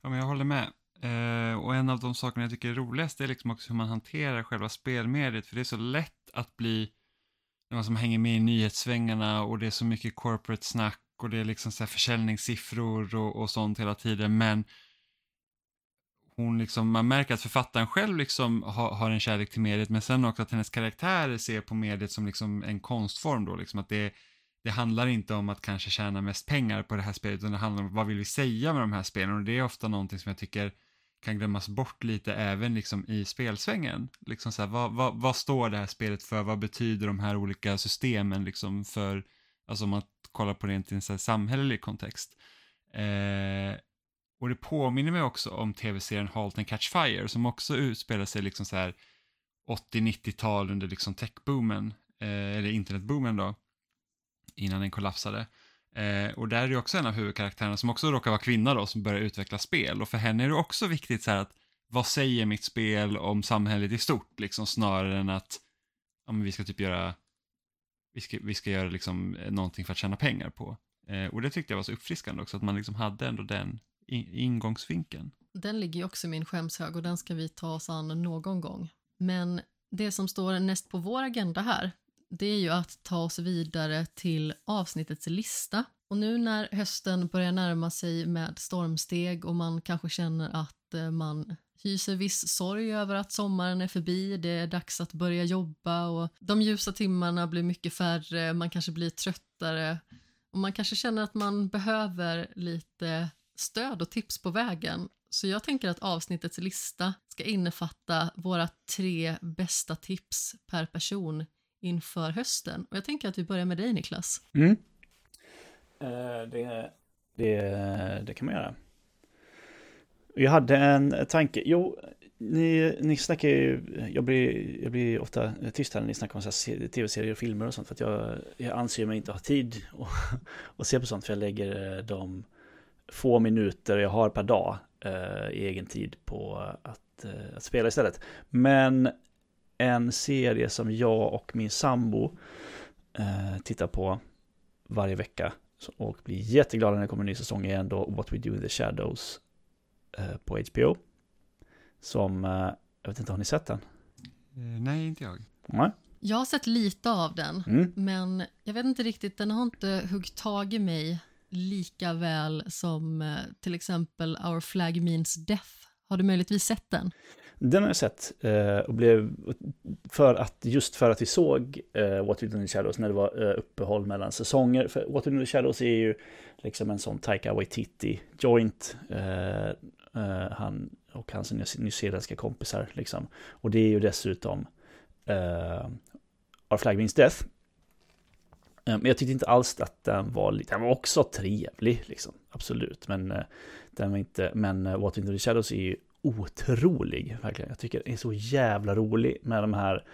Ja, men jag håller med. Eh, och en av de sakerna jag tycker är roligast är liksom också hur man hanterar själva spelmediet. För det är så lätt att bli, när man som hänger med i nyhetssvängarna och det är så mycket corporate snack och det är liksom så här försäljningssiffror och, och sånt hela tiden. Men hon liksom, man märker att författaren själv liksom har, har en kärlek till mediet men sen också att hennes karaktärer ser på mediet som liksom en konstform då. Liksom att det, det handlar inte om att kanske tjäna mest pengar på det här spelet utan det handlar om vad vill vi säga med de här spelen och det är ofta någonting som jag tycker kan glömmas bort lite även liksom i spelsvängen. Liksom så här, vad, vad, vad står det här spelet för? Vad betyder de här olika systemen liksom för, alltså om man kollar på det i en så här samhällelig kontext. Eh, och det påminner mig också om tv-serien Halt and Catch Fire som också utspelar sig liksom så här 80-90-tal under liksom techboomen, eh, eller internetboomen då, innan den kollapsade. Eh, och där är det också en av huvudkaraktärerna som också råkar vara kvinna då, som börjar utveckla spel. Och för henne är det också viktigt så här att vad säger mitt spel om samhället i stort, liksom snarare än att ja, men vi ska typ göra, vi ska, vi ska göra liksom eh, någonting för att tjäna pengar på. Eh, och det tyckte jag var så uppfriskande också, att man liksom hade ändå den ingångsvinkeln. Den ligger ju också i min skämshög och den ska vi ta oss an någon gång. Men det som står näst på vår agenda här, det är ju att ta oss vidare till avsnittets lista. Och nu när hösten börjar närma sig med stormsteg och man kanske känner att eh, man hyser viss sorg över att sommaren är förbi, det är dags att börja jobba och de ljusa timmarna blir mycket färre, man kanske blir tröttare och man kanske känner att man behöver lite stöd och tips på vägen. Så jag tänker att avsnittets lista ska innefatta våra tre bästa tips per person inför hösten. Och jag tänker att vi börjar med dig Niklas. Mm. Uh, det, det, det kan man göra. Jag hade en tanke, jo, ni, ni snackar ju, jag blir, jag blir ofta tyst här när ni snackar om tv-serier och filmer och sånt för att jag, jag anser mig inte ha tid att, att se på sånt för jag lägger eh, de få minuter jag har per dag eh, i egen tid på att, eh, att spela istället. Men en serie som jag och min sambo eh, tittar på varje vecka och blir jätteglada när det kommer en ny säsong är ändå What We Do In The Shadows eh, på HBO. Som, eh, jag vet inte, har ni sett den? Eh, nej, inte jag. Nej. Jag har sett lite av den, mm. men jag vet inte riktigt, den har inte huggit tag i mig lika väl som eh, till exempel Our Flag Means Death. Har du möjligtvis sett den? Den har jag sett eh, och blev för att just för att vi såg eh, What We Do in the Shadows när det var eh, uppehåll mellan säsonger. För What We Do in the Shadows är ju liksom en sån Taika Waititi joint. Eh, eh, han och hans nyzeeländska kompisar liksom. Och det är ju dessutom eh, Our Flag Means Death. Men jag tyckte inte alls att den var, den var också trevlig liksom, absolut. Men den var inte, men What We Do in the Shadows är ju otrolig, verkligen. Jag tycker den är så jävla rolig med de här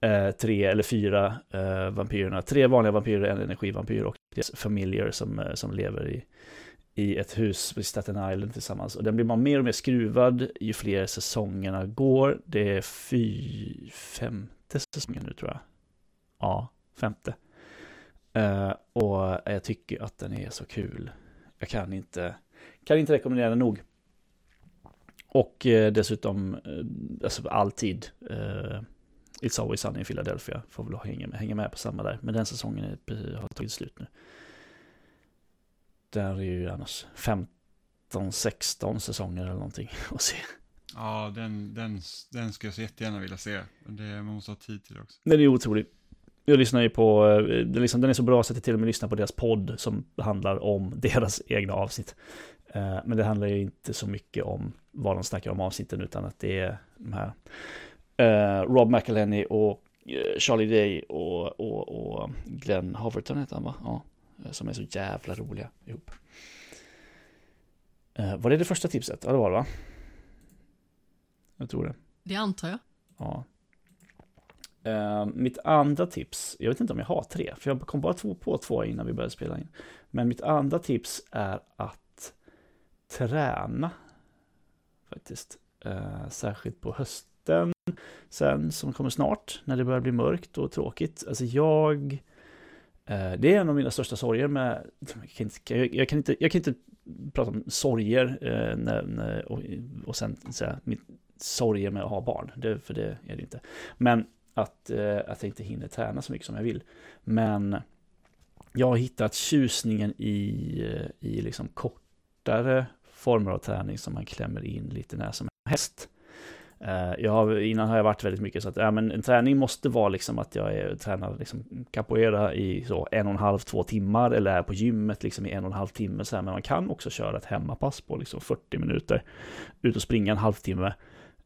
eh, tre eller fyra eh, vampyrerna. Tre vanliga vampyrer, en energivampyr och deras familjer som, eh, som lever i, i ett hus på Staten Island tillsammans. Och den blir man mer och mer skruvad ju fler säsongerna går. Det är fy, femte säsongen nu tror jag. Ja, femte. Uh, och jag tycker att den är så kul. Jag kan inte, kan inte rekommendera den nog. Och eh, dessutom, eh, alltså alltid, eh, It's Always Sunny i Philadelphia får väl hänga med, hänga med på samma där. Men den säsongen är, har tagit slut nu. Där är ju annars 15-16 säsonger eller någonting att se. Ja, den, den, den ska jag så jättegärna vilja se. Men det, man måste ha tid till det också. Den är otrolig. Jag lyssnar ju på, eh, den, liksom, den är så bra så att jag till och med lyssnar på deras podd som handlar om deras egna avsnitt. Eh, men det handlar ju inte så mycket om vad de snackar om avsnitten utan att det är de här uh, Rob McElhenney och uh, Charlie Day och, och, och Glenn Hoverton heter han va? Ja, som är så jävla roliga ihop. Var det det första tipset? Ja det var det va? Jag tror det. Det antar jag. Ja. Uh, mitt andra tips, jag vet inte om jag har tre, för jag kom bara två på två innan vi började spela in. Men mitt andra tips är att träna faktiskt. Eh, särskilt på hösten sen som kommer snart när det börjar bli mörkt och tråkigt. Alltså jag, eh, det är en av mina största sorger med, jag kan inte, jag, kan inte, jag kan inte prata om sorger eh, när, när, och, och sen säga mitt sorger med att ha barn, det, för det är det inte. Men att, eh, att jag inte hinner träna så mycket som jag vill. Men jag har hittat tjusningen i, eh, i liksom kortare former av träning som man klämmer in lite när som helst. Eh, jag har, innan har jag varit väldigt mycket så att ja, men en träning måste vara liksom att jag är, tränar liksom capoeira i så en och en halv, två timmar eller är på gymmet liksom i en och en halv timme. Så här. Men man kan också köra ett hemmapass på liksom 40 minuter. Ut och springa en halvtimme.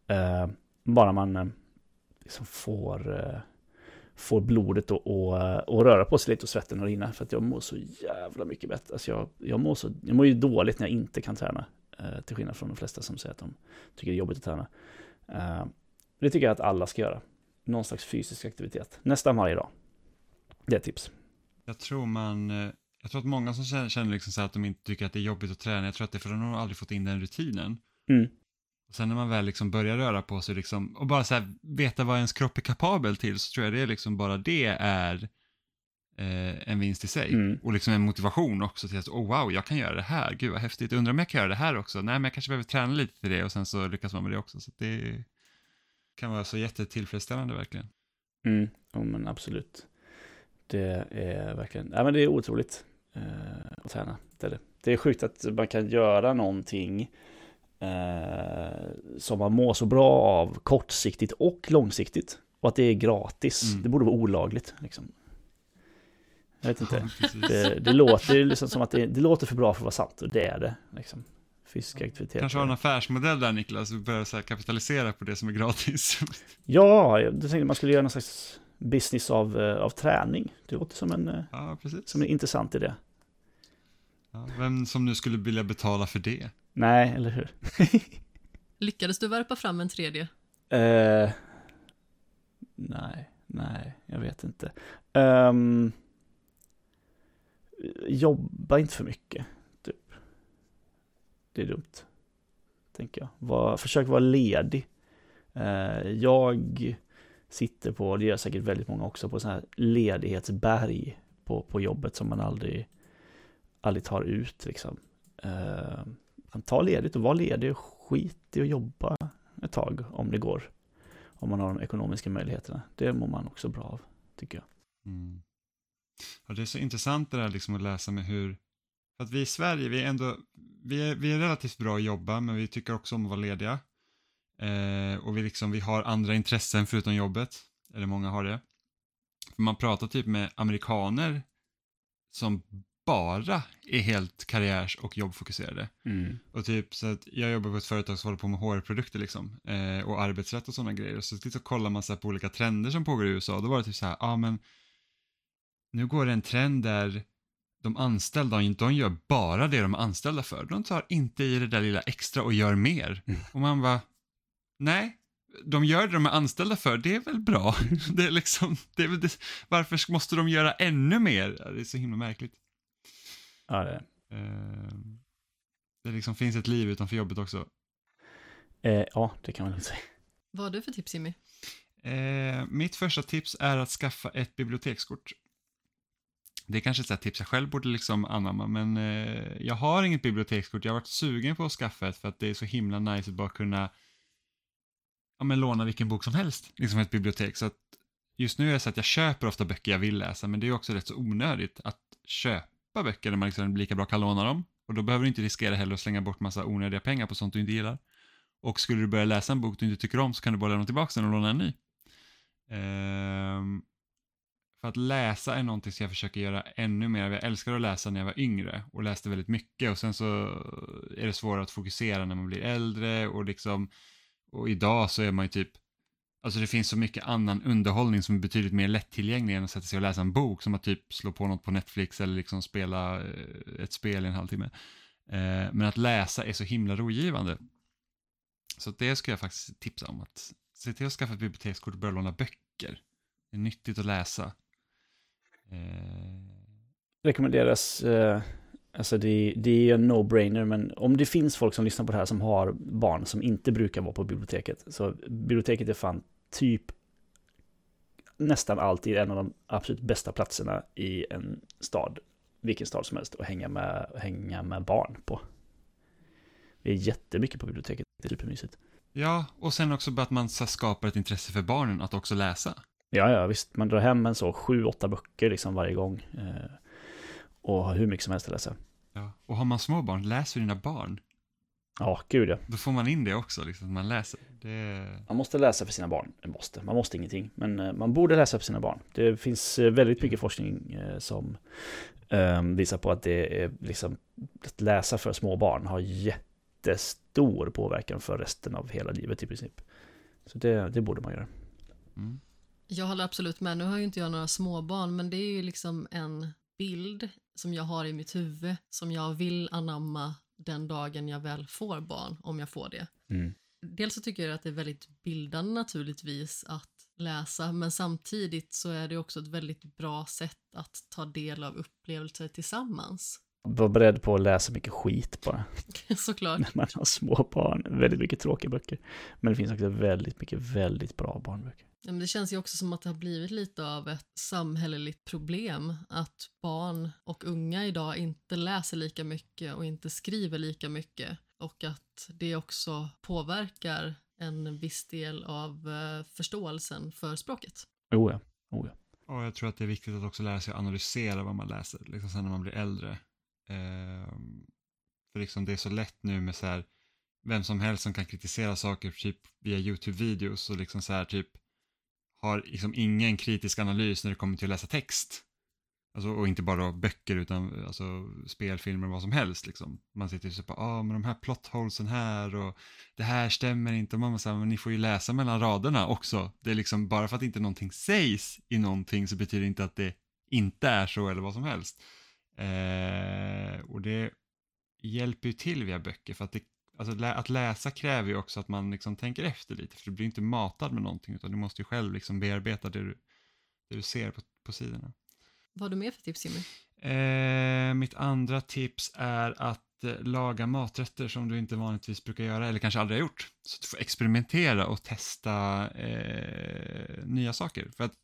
Eh, bara man eh, liksom får, eh, får blodet att röra på sig lite och svetten att rinna. För att jag mår så jävla mycket bättre. Alltså jag, jag, mår så, jag mår ju dåligt när jag inte kan träna. Eh, till skillnad från de flesta som säger att de tycker det är jobbigt att träna. Eh, det tycker jag att alla ska göra. Någon slags fysisk aktivitet. Nästan varje dag. Det är ett tips. Jag tror man, eh, jag tror att många som känner liksom så att de inte tycker att det är jobbigt att träna, jag tror att det är för att de har aldrig fått in den rutinen. Mm. Och sen när man väl liksom börjar röra på sig liksom, och bara så här, veta vad ens kropp är kapabel till så tror jag det är liksom bara det är eh, en vinst i sig. Mm. Och liksom en motivation också till att, oh wow, jag kan göra det här, gud vad häftigt, undrar om jag kan göra det här också, nej men jag kanske behöver träna lite till det och sen så lyckas man med det också. Så det kan vara så jättetillfredsställande verkligen. Mm, ja, men absolut. Det är verkligen, ja, men det är otroligt eh, att träna. Det är, det. det är sjukt att man kan göra någonting som man mår så bra av kortsiktigt och långsiktigt. Och att det är gratis. Mm. Det borde vara olagligt. Liksom. Jag vet inte. Precis. Det, det låter liksom som att det, det låter för bra för att vara sant. Och det är det. Liksom. Fysisk aktivitet. Kanske har en affärsmodell där Niklas, och börjar så kapitalisera på det som är gratis. Ja, jag tänkte man skulle göra någon slags business av, eh, av träning. Det låter som en, eh, ja, som en intressant idé. Ja, vem som nu skulle vilja betala för det? Nej, eller hur? Lyckades du värpa fram en tredje? Eh, nej, nej, jag vet inte. Ehm, jobba inte för mycket, typ. Det är dumt, tänker jag. Var, försök vara ledig. Eh, jag sitter på, det gör säkert väldigt många också, på sådana här ledighetsberg på, på jobbet som man aldrig, aldrig tar ut liksom. Eh, Ta ledigt och var ledig och skit i att jobba ett tag om det går. Om man har de ekonomiska möjligheterna. Det mår man också bra av, tycker jag. Mm. Ja, det är så intressant det där liksom att läsa med hur, för att vi i Sverige, vi är ändå, vi är, vi är relativt bra att jobba, men vi tycker också om att vara lediga. Eh, och vi, liksom, vi har andra intressen förutom jobbet, eller många har det. För man pratar typ med amerikaner som bara är helt karriärs och jobbfokuserade. Och typ så att jag jobbar på ett företag som håller på med HR-produkter liksom. Eh, och arbetsrätt och sådana grejer. Så, så kollar man så här på olika trender som pågår i USA. Då var det typ så här, ja ah, men nu går det en trend där de anställda, de gör bara det de är anställda för. De tar inte i det där lilla extra och gör mer. Mm. Och man bara, nej, de gör det de är anställda för, det är väl bra. Det är liksom, det är väl det, varför måste de göra ännu mer? Det är så himla märkligt. Ja, det, Eh, det liksom finns ett liv utanför jobbet också. eh, ja, det kan man väl säga. Vad har du för tips Jimmy? Eh, mitt första tips är att skaffa ett bibliotekskort. Det är kanske ett sånt tips jag själv borde liksom anamma, men eh, jag har inget bibliotekskort. Jag har varit sugen på att skaffa ett för att det är så himla nice att bara kunna ja, men låna vilken bok som helst, liksom ett bibliotek. Så att just nu är det så att jag köper ofta böcker jag vill läsa, men det är också rätt så onödigt att köpa böcker där man liksom lika bra kan låna dem. Och då behöver du inte riskera heller att slänga bort massa onödiga pengar på sånt du inte gillar. Och skulle du börja läsa en bok du inte tycker om så kan du bara lämna tillbaka den och låna en ny. Ehm, för att läsa är någonting som jag försöker göra ännu mer. Jag älskade att läsa när jag var yngre och läste väldigt mycket och sen så är det svårare att fokusera när man blir äldre och liksom och idag så är man ju typ Alltså det finns så mycket annan underhållning som är betydligt mer lättillgänglig än att sätta sig och läsa en bok som att typ slå på något på Netflix eller liksom spela eh, ett spel i en halvtimme. Eh, Men att läsa är så himla rogivande. Så det ska jag faktiskt tipsa om. att Se till att skaffa ett bibliotekskort och börja låna böcker. Det är nyttigt att läsa. Eh, Rekommenderas, eh, alltså det, det är en no-brainer, men om det finns folk som lyssnar på det här som har barn som inte brukar vara på biblioteket, så biblioteket är fan typ nästan alltid en av de absolut bästa platserna i en stad, vilken stad som helst, att hänga med, hänga med barn på. Det är jättemycket på biblioteket, det är supermysigt. Ja, och sen också bara att man skapar ett intresse för barnen att också läsa. Ja, ja, visst, man drar hem en så sju, åtta böcker liksom varje gång. Eh, och har hur mycket som helst att läsa. Ja. Och har man små barn, läs för dina barn. Ja, gud ja. Då får man in det också, liksom, att man läser. Det... Man måste läsa för sina barn. Det måste. Man måste ingenting. Men eh, man borde läsa för sina barn. Det finns eh, väldigt mycket forskning eh, som eh, visar på att det är liksom att läsa för små barn har jättestor påverkan för resten av hela livet i princip. Så det, det borde man göra. Mm. Jag håller absolut med. Nu har ju inte jag några småbarn, men det är ju liksom en bild som jag har i mitt huvud som jag vill anamma den dagen jag väl får barn, om jag får det. Mm. Dels så tycker jag att det är väldigt bildande naturligtvis att läsa, men samtidigt så är det också ett väldigt bra sätt att ta del av upplevelser tillsammans. Var beredd på att läsa mycket skit bara. Såklart. När man har små barn. Väldigt mycket tråkiga böcker. Men det finns också väldigt mycket väldigt bra barnböcker. Ja, men det känns ju också som att det har blivit lite av ett samhälleligt problem att barn och unga idag inte läser lika mycket och inte skriver lika mycket och att det också påverkar en viss del av eh, förståelsen för språket. Oh ja, oh ja. Och jag tror att det är viktigt att också lära sig att analysera vad man läser, liksom sen när man blir äldre. Ehm, för liksom det är så lätt nu med så här, vem som helst som kan kritisera saker typ via YouTube-videos och liksom så här typ har liksom ingen kritisk analys när det kommer till att läsa text. Alltså, och inte bara böcker utan alltså, spelfilmer och vad som helst. Liksom. Man sitter och så bara, ah, men de här plotholesen här och det här stämmer inte. Och man säger, men ni får ju läsa mellan raderna också. Det är liksom, bara för att inte någonting sägs i någonting så betyder det inte att det inte är så eller vad som helst. Eh, och det hjälper ju till via böcker för att det, alltså, lä att läsa kräver ju också att man liksom tänker efter lite för du blir inte matad med någonting utan du måste ju själv liksom bearbeta det du, det du ser på, på sidorna. Vad har du mer för tips Jimmy? Eh, mitt andra tips är att eh, laga maträtter som du inte vanligtvis brukar göra eller kanske aldrig har gjort. Så att du får experimentera och testa eh, nya saker. För att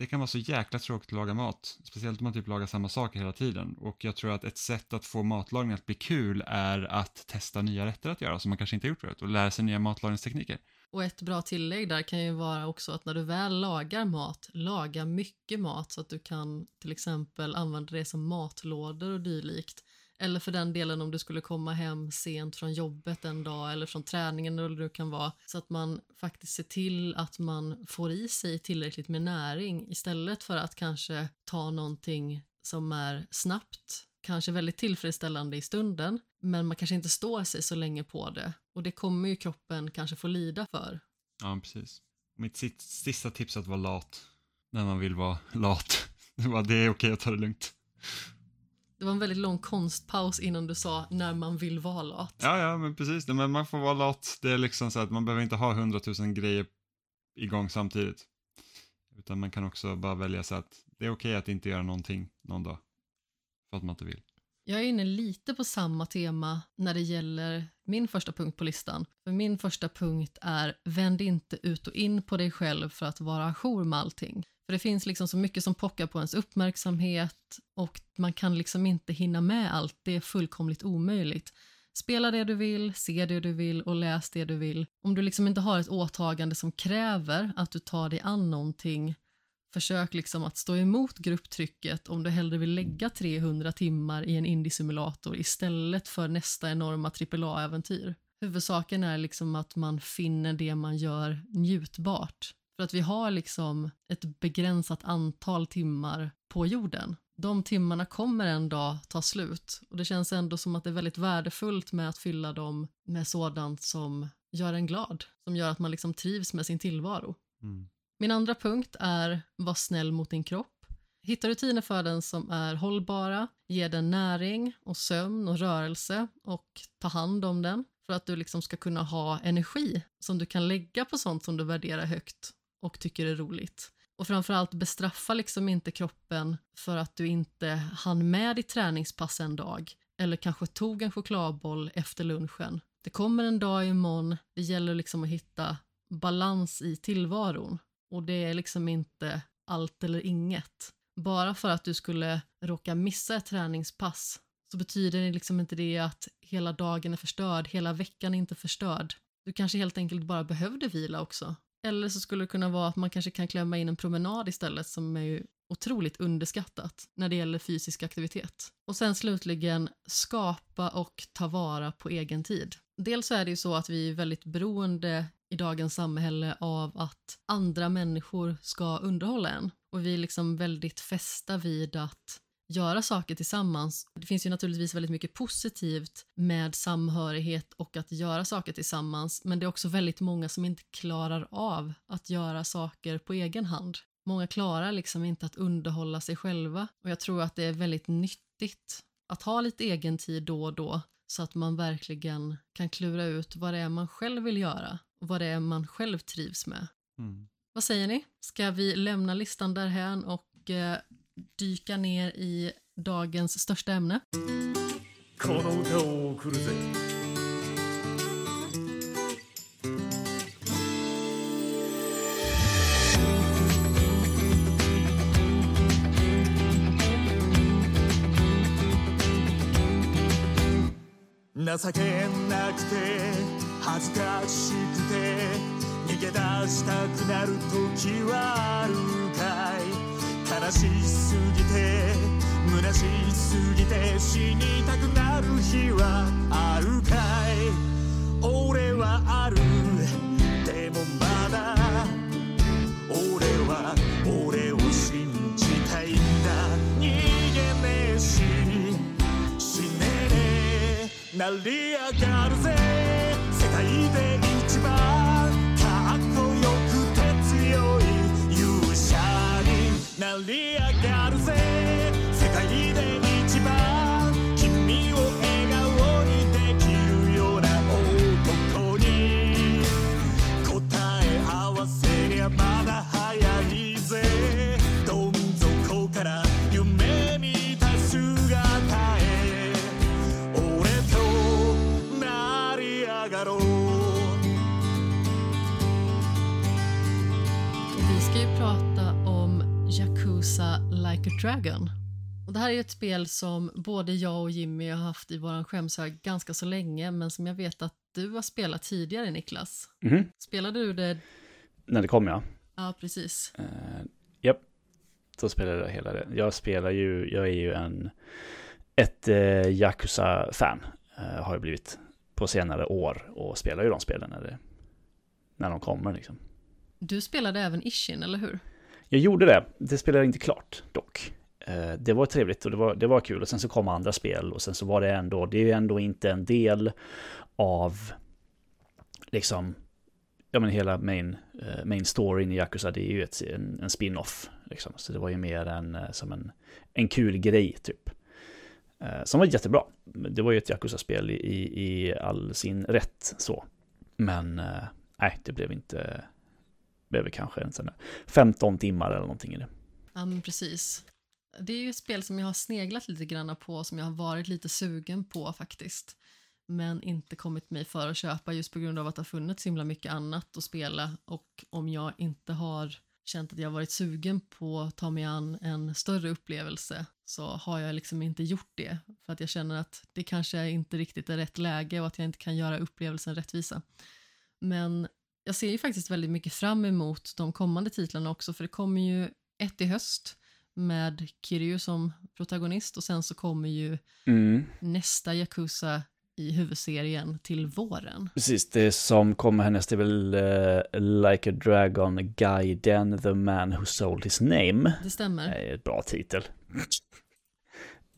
det kan vara så jäkla tråkigt att laga mat, speciellt om man typ lagar samma saker hela tiden. Och jag tror att ett sätt att få matlagning att bli kul är att testa nya rätter att göra som man kanske inte har gjort förut och lära sig nya matlagningstekniker. Och ett bra tillägg där kan ju vara också att när du väl lagar mat, laga mycket mat så att du kan till exempel använda det som matlådor och dylikt. Eller för den delen om du skulle komma hem sent från jobbet en dag eller från träningen eller det kan vara. Så att man faktiskt ser till att man får i sig tillräckligt med näring istället för att kanske ta någonting som är snabbt, kanske väldigt tillfredsställande i stunden, men man kanske inte står sig så länge på det. Och det kommer ju kroppen kanske få lida för. Ja, precis. Mitt sista tips är att vara lat. När man vill vara lat. Det är okej att ta det lugnt. Det var en väldigt lång konstpaus innan du sa när man vill vara lat. Ja, ja, men precis. Men man får vara lat. Det är liksom så att man behöver inte ha hundratusen grejer igång samtidigt. Utan man kan också bara välja så att det är okej att inte göra någonting någon dag. För att man inte vill. Jag är inne lite på samma tema när det gäller min första punkt på listan. För min första punkt är vänd inte ut och in på dig själv för att vara ajour med allting. För det finns liksom så mycket som pockar på ens uppmärksamhet och man kan liksom inte hinna med allt. Det är fullkomligt omöjligt. Spela det du vill, se det du vill och läs det du vill. Om du liksom inte har ett åtagande som kräver att du tar dig an någonting Försök liksom att stå emot grupptrycket om du hellre vill lägga 300 timmar i en indie-simulator istället för nästa enorma AAA-äventyr. Huvudsaken är liksom att man finner det man gör njutbart. För att vi har liksom ett begränsat antal timmar på jorden. De timmarna kommer en dag ta slut och det känns ändå som att det är väldigt värdefullt med att fylla dem med sådant som gör en glad, som gör att man liksom trivs med sin tillvaro. Mm. Min andra punkt är var snäll mot din kropp. Hitta rutiner för den som är hållbara, ge den näring och sömn och rörelse och ta hand om den för att du liksom ska kunna ha energi som du kan lägga på sånt som du värderar högt och tycker är roligt. Och framförallt bestraffa liksom inte kroppen för att du inte hann med ditt träningspass en dag eller kanske tog en chokladboll efter lunchen. Det kommer en dag imorgon, det gäller liksom att hitta balans i tillvaron och det är liksom inte allt eller inget. Bara för att du skulle råka missa ett träningspass så betyder det liksom inte det att hela dagen är förstörd, hela veckan är inte förstörd. Du kanske helt enkelt bara behövde vila också. Eller så skulle det kunna vara att man kanske kan klämma in en promenad istället som är ju otroligt underskattat när det gäller fysisk aktivitet. Och sen slutligen skapa och ta vara på egen tid. Dels så är det ju så att vi är väldigt beroende i dagens samhälle av att andra människor ska underhålla en. Och vi är liksom väldigt fästa vid att göra saker tillsammans. Det finns ju naturligtvis väldigt mycket positivt med samhörighet och att göra saker tillsammans men det är också väldigt många som inte klarar av att göra saker på egen hand. Många klarar liksom inte att underhålla sig själva och jag tror att det är väldigt nyttigt att ha lite egen tid då och då så att man verkligen kan klura ut vad det är man själv vill göra och vad det är man själv trivs med. Mm. Vad säger ni? Ska vi lämna listan därhän och eh, dyka ner i dagens största ämne. この歌を送るぜ 情けなくて恥ずかしくて逃げ出したくなる時はあるかい 悲しすぎて虚しすぎて死にたくなる日はあるかい？俺はある。でもまだ。俺は俺を信じたいんだ。逃げねえし死ねね。え成り上がる。Charlie. Like a Dragon. Och det här är ett spel som både jag och Jimmy har haft i våran skämshög ganska så länge, men som jag vet att du har spelat tidigare, Niklas. Mhm. Spelade du det? När det kom ja. Ja, precis. Uh, Japp, då spelade jag hela det. Jag spelar ju, jag är ju en, ett uh, Yakuza-fan. Uh, har jag blivit på senare år och spelar ju de spelen när, det, när de kommer liksom. Du spelade även Ishin, eller hur? Jag gjorde det, det spelade inte klart dock. Eh, det var trevligt och det var, det var kul och sen så kom andra spel och sen så var det ändå, det är ju ändå inte en del av liksom, ja men hela main, eh, main storyn i Yakuza, det är ju ett, en, en spin-off liksom. Så det var ju mer en, eh, som en, en kul grej typ. Som var jättebra. Det var ju ett Yakuza-spel i, i, all sin rätt så. Men nej, det blev inte, behöver kanske en sån där 15 timmar eller någonting i det. Ja, men precis. Det är ju ett spel som jag har sneglat lite grann på, som jag har varit lite sugen på faktiskt. Men inte kommit mig för att köpa just på grund av att det har funnits så himla mycket annat att spela och om jag inte har känt att jag har varit sugen på att ta mig an en större upplevelse så har jag liksom inte gjort det för att jag känner att det kanske inte riktigt är rätt läge och att jag inte kan göra upplevelsen rättvisa. Men jag ser ju faktiskt väldigt mycket fram emot de kommande titlarna också för det kommer ju ett i höst med Kiryu som protagonist och sen så kommer ju Mm. nästa Yakuza i huvudserien till våren. Precis, det som kommer härnäst är väl eh, Like a Dragon Gaiden, The Man Who Sold His Name. Det Det stämmer. är ett bra titel.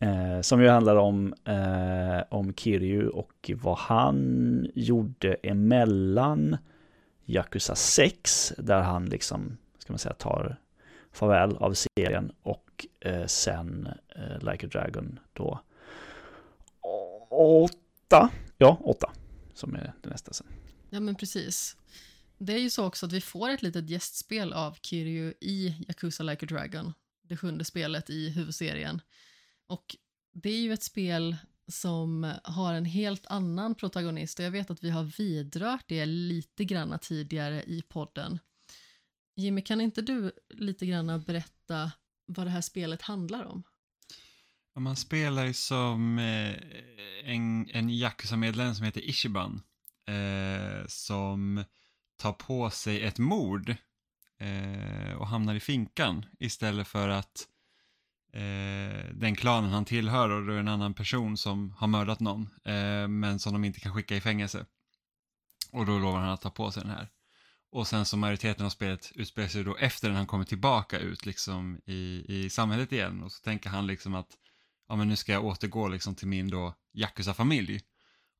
Eh, som ju handlar om, eh, om Kiryu och vad han gjorde emellan Yakuza 6, där han liksom, ska man säga, tar farväl av serien och eh, sen eh, Like a Dragon då åtta, ja åtta, som är det nästa sen. Ja men precis. Det är ju så också att vi får ett litet gästspel av Kiryu i Yakuza Like a Dragon, det sjunde spelet i huvudserien. Och det är ju ett spel som har en helt annan protagonist och jag vet att vi har vidrört det lite granna tidigare i podden. Jimmy, kan inte du lite granna berätta vad det här spelet handlar om? Man spelar ju som eh, en, en Yakuza-medlem som heter Ishiban. Eh, som tar på sig ett mord eh, och hamnar i finkan istället för att eh, den klanen han tillhör och då är en annan person som har mördat någon eh, men som de inte kan skicka i fängelse. Och då lovar han att ta på sig den här. Och sen så majoriteten av spelet utspelar sig då efter när han kommer tillbaka ut liksom i, i samhället igen och så tänker han liksom att ja men nu ska jag återgå liksom till min då Yakuza-familj.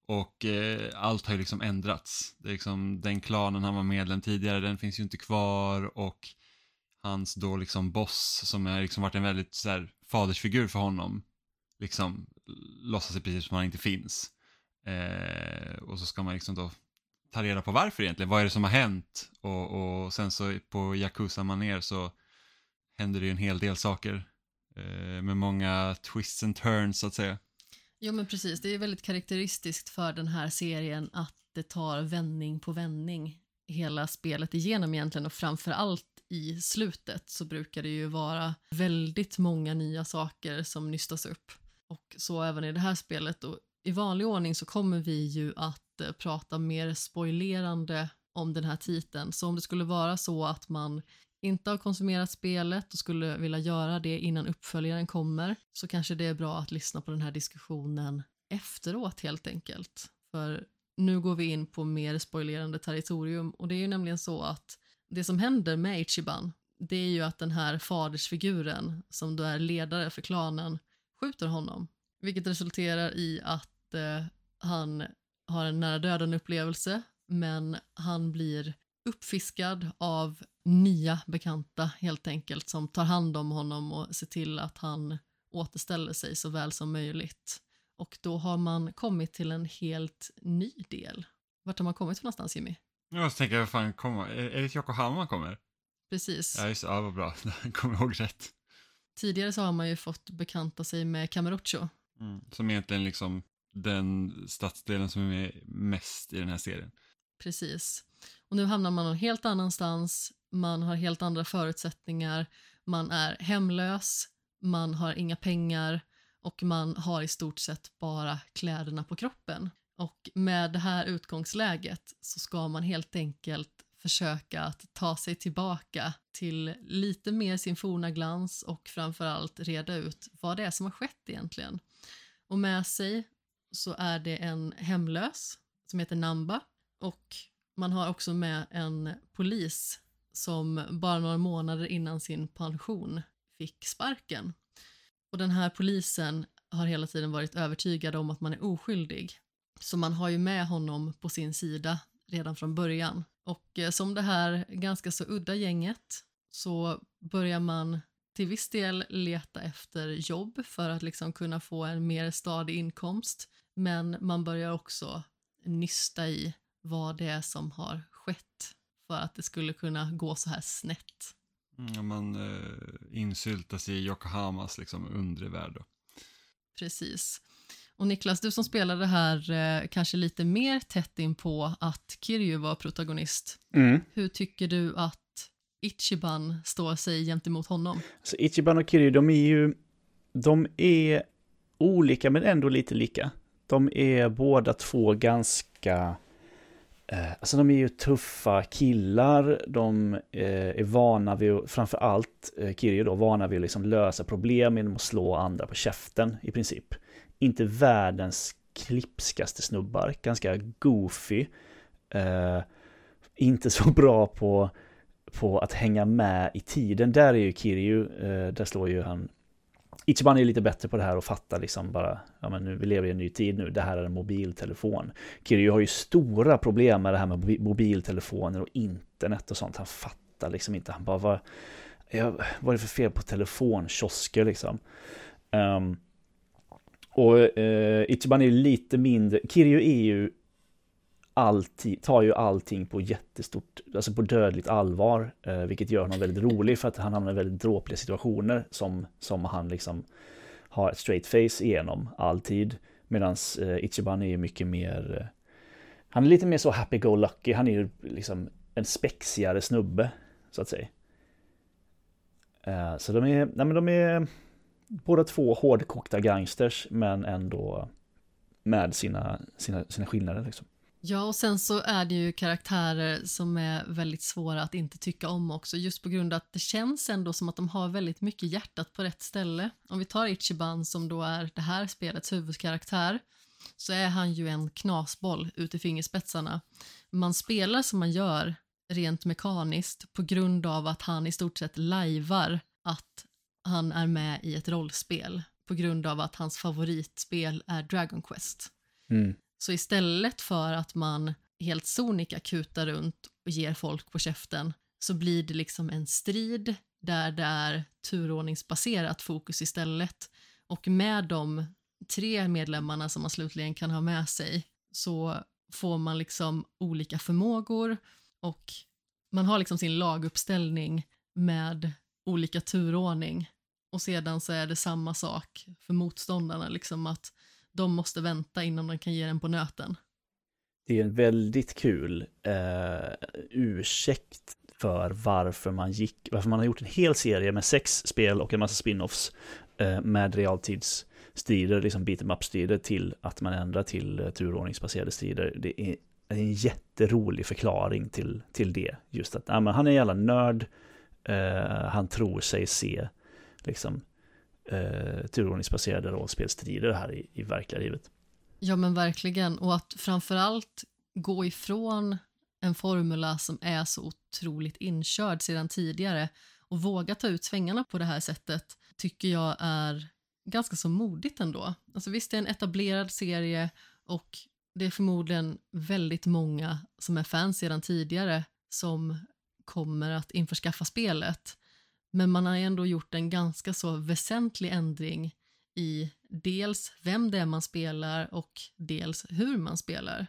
Och eh, allt har ju liksom ändrats. Det är liksom, den klanen han var medlem tidigare, den finns ju inte kvar och hans då liksom boss som har liksom varit en väldigt så här, fadersfigur för honom, liksom låtsas i princip som han inte finns. Eh, och så ska man liksom då ta reda på varför egentligen, vad är det som har hänt? Och, och sen så på Yakuza-manér så händer det ju en hel del saker Eh, med många twists and turns så att säga. Jo men precis, det är väldigt karaktäristiskt för den här serien att det tar vändning på vändning hela spelet igenom egentligen och framför allt i slutet så brukar det ju vara väldigt många nya saker som nystas upp. Och så även i det här spelet och i vanlig ordning så kommer vi ju att eh, prata mer spoilerande om den här titeln. Så om det skulle vara så att man inte har konsumerat spelet och skulle vilja göra det innan uppföljaren kommer så kanske det är bra att lyssna på den här diskussionen efteråt helt enkelt. För nu går vi in på mer spoilerande territorium och det är ju nämligen så att det som händer med Ichiban det är ju att den här fadersfiguren som då är ledare för klanen skjuter honom. Vilket resulterar i att eh, han har en nära döden upplevelse men han blir uppfiskad av nya bekanta helt enkelt som tar hand om honom och ser till att han återställer sig så väl som möjligt. Och då har man kommit till en helt ny del. Vart har man kommit för någonstans Jimmy? Jag tänker, vad fan kommer, är, är det Yokohama kommer? Precis. Ja, just ja, vad bra. Jag kommer ihåg rätt. Tidigare så har man ju fått bekanta sig med Kamurocho. Mm. Som egentligen liksom den stadsdelen som är med mest i den här serien. Precis. Och nu hamnar man någon helt annanstans, man har helt andra förutsättningar, man är hemlös, man har inga pengar och man har i stort sett bara kläderna på kroppen. Och med det här utgångsläget så ska man helt enkelt försöka att ta sig tillbaka till lite mer sin forna glans och framförallt reda ut vad det är som har skett egentligen. Och med sig så är det en hemlös som heter Namba och man har också med en polis som bara några månader innan sin pension fick sparken. Och den här polisen har hela tiden varit övertygad om att man är oskyldig. Så man har ju med honom på sin sida redan från början. Och eh, som det här ganska så udda gänget så börjar man till viss del leta efter jobb för att liksom kunna få en mer stadig inkomst. Men man börjar också nysta i vad det är som har skett för att det skulle kunna gå så här snett. Mm, man eh, insyltas i Yokohamas liksom undre värld. Precis. Och Niklas, du som spelade här eh, kanske lite mer tätt in på att Kiryu var protagonist. Mm. Hur tycker du att Ichiban står sig gentemot honom? Så Ichiban och Kiryu, de är ju, de är olika men ändå lite lika. De är båda två ganska, eh, alltså de är ju tuffa killar, de eh, är vana vid, framför allt eh, Kiryu då, vana vid att liksom lösa problem genom att slå andra på käften i princip. Inte världens klipskaste snubbar, ganska goofy. Eh, inte så bra på på att hänga med i tiden. Där är ju Kiryu, eh, där slår ju han Ichiban är lite bättre på det här och fattar liksom bara, ja men nu, vi lever i en ny tid nu, det här är en mobiltelefon. Kiryu har ju stora problem med det här med mobiltelefoner och internet och sånt. Han fattar liksom inte, han bara, vad, vad är det för fel på telefonkiosker liksom? Um, och eh, Ichiban är lite mindre, Kiryu är ju alltid, tar ju allting på jättestort, alltså på dödligt allvar, eh, vilket gör honom väldigt rolig för att han hamnar i väldigt dråpliga situationer som, som han liksom har ett straight face igenom alltid. Medan eh, Ichiban är ju mycket mer, eh, han är lite mer så happy-go-lucky, han är ju liksom en spexigare snubbe, så att säga. Eh, så de är, nej men de är båda två hårdkokta gangsters, men ändå med sina, sina, sina skillnader liksom. Ja, och sen så är det ju karaktärer som är väldigt svåra att inte tycka om också, just på grund av att det känns ändå som att de har väldigt mycket hjärtat på rätt ställe. Om vi tar Ichiban som då är det här spelets huvudkaraktär, så är han ju en knasboll ut i fingerspetsarna. Man spelar som man gör rent mekaniskt på grund av att han i stort sett lajvar att han är med i ett rollspel på grund av att hans favoritspel är Dragon Quest. Mm. Så istället för att man helt sonika kutar runt och ger folk på käften så blir det liksom en strid där det är turordningsbaserat fokus istället. Och med de tre medlemmarna som man slutligen kan ha med sig så får man liksom olika förmågor och man har liksom sin laguppställning med olika turordning Och sedan så är det samma sak för motståndarna, liksom att de måste vänta innan de kan ge den på nöten. Det är en väldigt kul eh, ursäkt för varför man gick, varför man har gjort en hel serie med sex spel och en massa spin-offs eh, med realtidsstrider, liksom beat em up-strider till att man ändrar till eh, turordningsbaserade strider. Det är en jätterolig förklaring till, till det. Just att ja, men han är en jävla nörd, eh, han tror sig se liksom eh, turordningsbaserade rollspelstrider här i, i verkliga livet. Ja men verkligen, och att framförallt gå ifrån en formula som är så otroligt inkörd sedan tidigare och våga ta ut svängarna på det här sättet tycker jag är ganska så modigt ändå. Alltså visst, det är en etablerad serie och det är förmodligen väldigt många som är fans sedan tidigare som kommer att införskaffa spelet. Men man har ändå gjort en ganska så väsentlig ändring i dels vem det är man spelar och dels hur man spelar.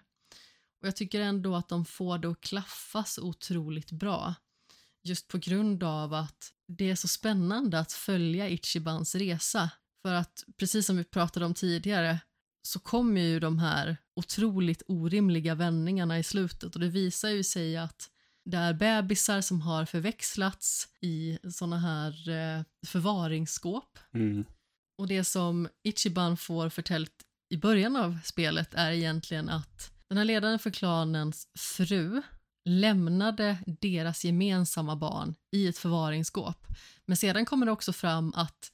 Och Jag tycker ändå att de får det att klaffa så otroligt bra. Just på grund av att det är så spännande att följa Ichibans resa. För att precis som vi pratade om tidigare så kommer ju de här otroligt orimliga vändningarna i slutet och det visar ju sig att det är bebisar som har förväxlats i såna här eh, förvaringsskåp. Mm. Och det som Ichiban får förtält i början av spelet är egentligen att den här ledaren för klanens fru lämnade deras gemensamma barn i ett förvaringsskåp. Men sedan kommer det också fram att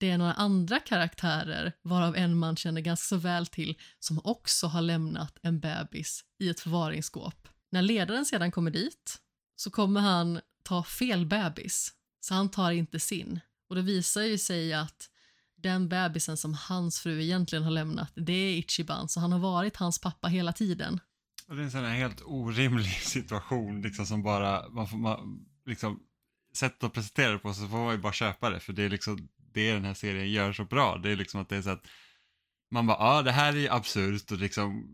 det är några andra karaktärer, varav en man känner ganska så väl till, som också har lämnat en bebis i ett förvaringsskåp. När ledaren sedan kommer dit så kommer han ta fel bebis, så han tar inte sin. Och det visar ju sig att den bebisen som hans fru egentligen har lämnat, det är Ichiban, så han har varit hans pappa hela tiden. Och det är en sån här helt orimlig situation, liksom som bara, man får, man, liksom, sättet att presentera det på så får man ju bara köpa det, för det är liksom det den här serien gör så bra. Det är liksom att det är så att man bara, ja det här är ju absurt och liksom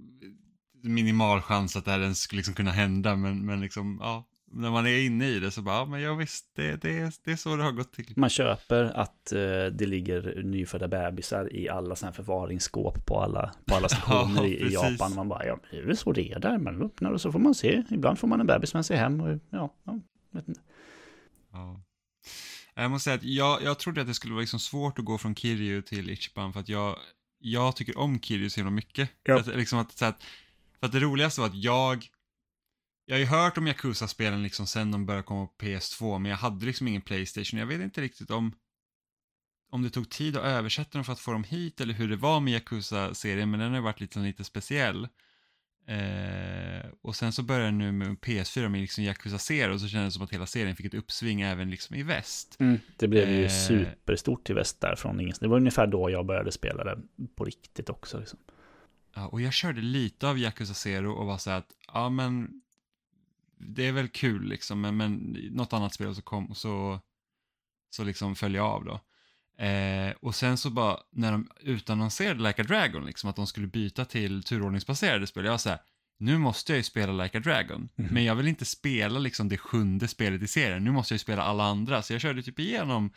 minimal chans att det här ens skulle liksom kunna hända, men, men liksom, ja, när man är inne i det så bara, ja men ja visst, det, det, det är så det har gått till. Man köper att eh, det ligger nyfödda bebisar i alla sådana här förvaringsskåp på alla, på alla stationer Ja, i, i. Japan. Man bara, ja det är väl så det är där. Man öppnar och så får man se. Ibland får man en bebis med sig hem och ja, ja vet inte. Ja. Jag måste säga att jag, jag trodde att det skulle vara liksom svårt att gå från Kiryu till Ichiban för att jag, jag tycker om Kiryu så himla mycket. Ja. Att, liksom att, så att, för att det roligaste var att jag, jag har ju hört om Yakuza-spelen liksom sen de började komma på PS2, men jag hade liksom ingen Playstation. Jag vet inte riktigt om, om det tog tid att översätta dem för att få dem hit eller hur det var med Yakuza-serien, men den har ju varit lite, lite speciell. Eh, och sen så började nu med PS4 med liksom Yakuza Zero så kändes det som att hela serien fick ett uppsving även liksom i väst. Det blev ju Eh. superstort i väst där från ingenstans. Det var ungefär då jag började spela det på riktigt också. Liksom. Och jag körde lite av Yakuza Zero och var så att, ja men, det är väl kul liksom, men, men något annat spel så kom, så, så liksom följde jag av då. Eh, och sen så bara, när de utannonserade Like a Dragon, liksom att de skulle byta till turordningsbaserade spel, jag var så här, nu måste jag ju spela Like a Dragon, Mhm. men jag vill inte spela liksom det sjunde spelet i serien, nu måste jag ju spela alla andra, så jag körde typ igenom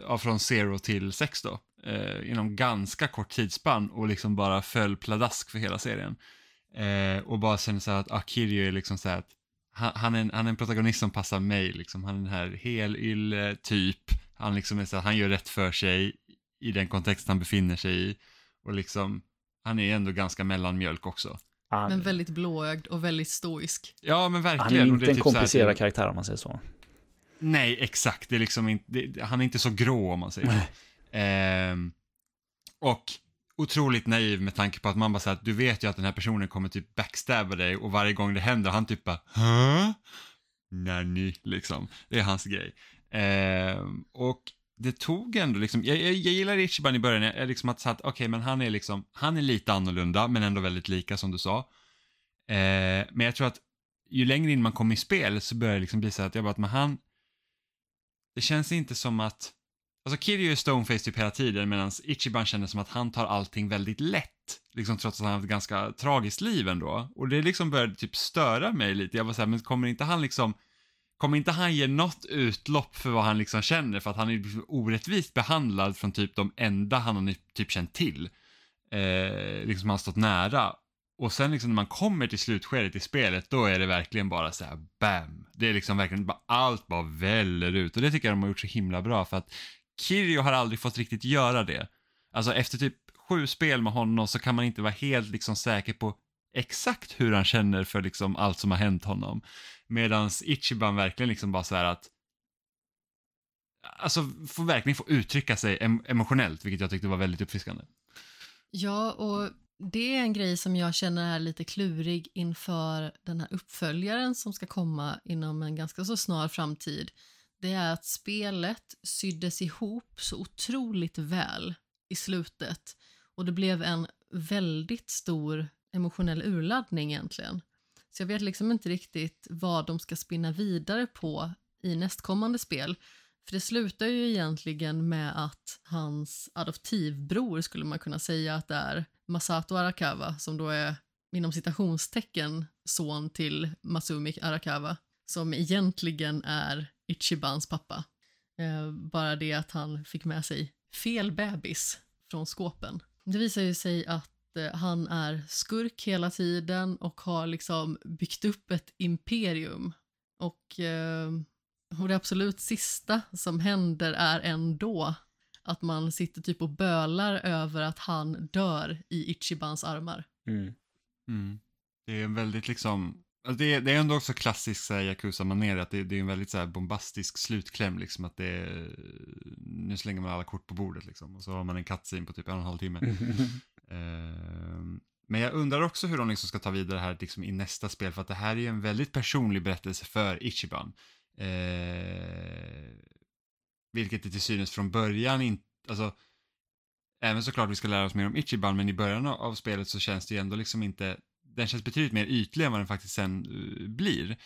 ja, från zero till sex då, eh, inom ganska kort tidsspann och liksom bara föll pladask för hela serien. Eh, och bara kände så här att Akiryu är liksom så här att han, han, är en, han är en protagonist som passar mig, liksom. han är den här helylle typ, han liksom är så här, han gör rätt för sig i den kontext han befinner sig i och liksom, han är ändå ganska mellanmjölk också. Han, Men väldigt blåögd och väldigt stoisk. Ja, men verkligen. han är och inte det en typ så här- komplicerad karaktär om man säger så. Nej, exakt. Det är liksom inte, det, han är inte så grå om man säger så. Ehm, och otroligt naiv med tanke på att man bara säger att du vet ju att den här personen kommer typ backstabba dig och varje gång det händer han typ bara? Nanny, liksom. Det är hans grej. Ehm, och det tog ändå liksom, jag, jag, jag gillar Ichiban i början, jag, liksom att att okej men han är liksom, han är lite annorlunda men ändå väldigt lika som du sa. Ehm, men jag tror att ju längre in man kommer i spel så börjar det liksom bli så att jag bara att men han, det känns inte som att, alltså Kiryu är stoneface typ hela tiden medan Ichiban känner som att han tar allting väldigt lätt, liksom trots att han har ett ganska tragiskt liv ändå. Och det liksom började typ störa mig lite, jag var såhär, men kommer inte han liksom, kommer inte han ge något utlopp för vad han liksom känner för att han är liksom orättvist behandlad från typ de enda han har typ känt till. Eh, liksom han har stått nära. Och sen liksom när man kommer till slutskedet i spelet, då är det verkligen bara så här bam. Det är liksom verkligen bara, allt bara väller ut och det tycker jag de har gjort så himla bra för att Kirjo har aldrig fått riktigt göra det. Alltså efter typ sju spel med honom så kan man inte vara helt liksom säker på exakt hur han känner för liksom allt som har hänt honom. Medans Ichiban verkligen liksom bara så här att Alltså får verkligen få uttrycka sig emotionellt, vilket jag tyckte var väldigt uppfriskande. Ja, och det är en grej som jag känner är lite klurig inför den här uppföljaren som ska komma inom en ganska så snar framtid. Det är att spelet syddes ihop så otroligt väl i slutet och det blev en väldigt stor emotionell urladdning egentligen. Så jag vet liksom inte riktigt vad de ska spinna vidare på i nästkommande spel. För det slutar ju egentligen med att hans adoptivbror skulle man kunna säga att det är Masato Arakawa som då är inom citationstecken son till Masumi Arakawa som egentligen är Ichibans pappa. Eh, bara det att han fick med sig fel bebis från skåpen. Det visar ju sig att eh, han är skurk hela tiden och har liksom byggt upp ett imperium. Och, eh, och det absolut sista som händer är ändå att man sitter typ och bölar över att han dör i Ichibans armar. Mm. Mm. Det är en väldigt liksom, alltså det, är, det är ändå också klassisk Yakuza-manér, att det, det, är en väldigt så här, bombastisk slutkläm, liksom att det är, nu slänger man alla kort på bordet liksom, och så har man en cutscene på typ en och en halv timme. uh, men jag undrar också hur de liksom ska ta vidare det här liksom, i nästa spel, för att det här är ju en väldigt personlig berättelse för Ichiban. Eh, vilket det till synes från början inte, alltså Även såklart vi ska lära oss mer om Ichiban, men i början av spelet så känns det ju ändå liksom inte, den känns betydligt mer ytlig än vad den faktiskt sen eh, blir.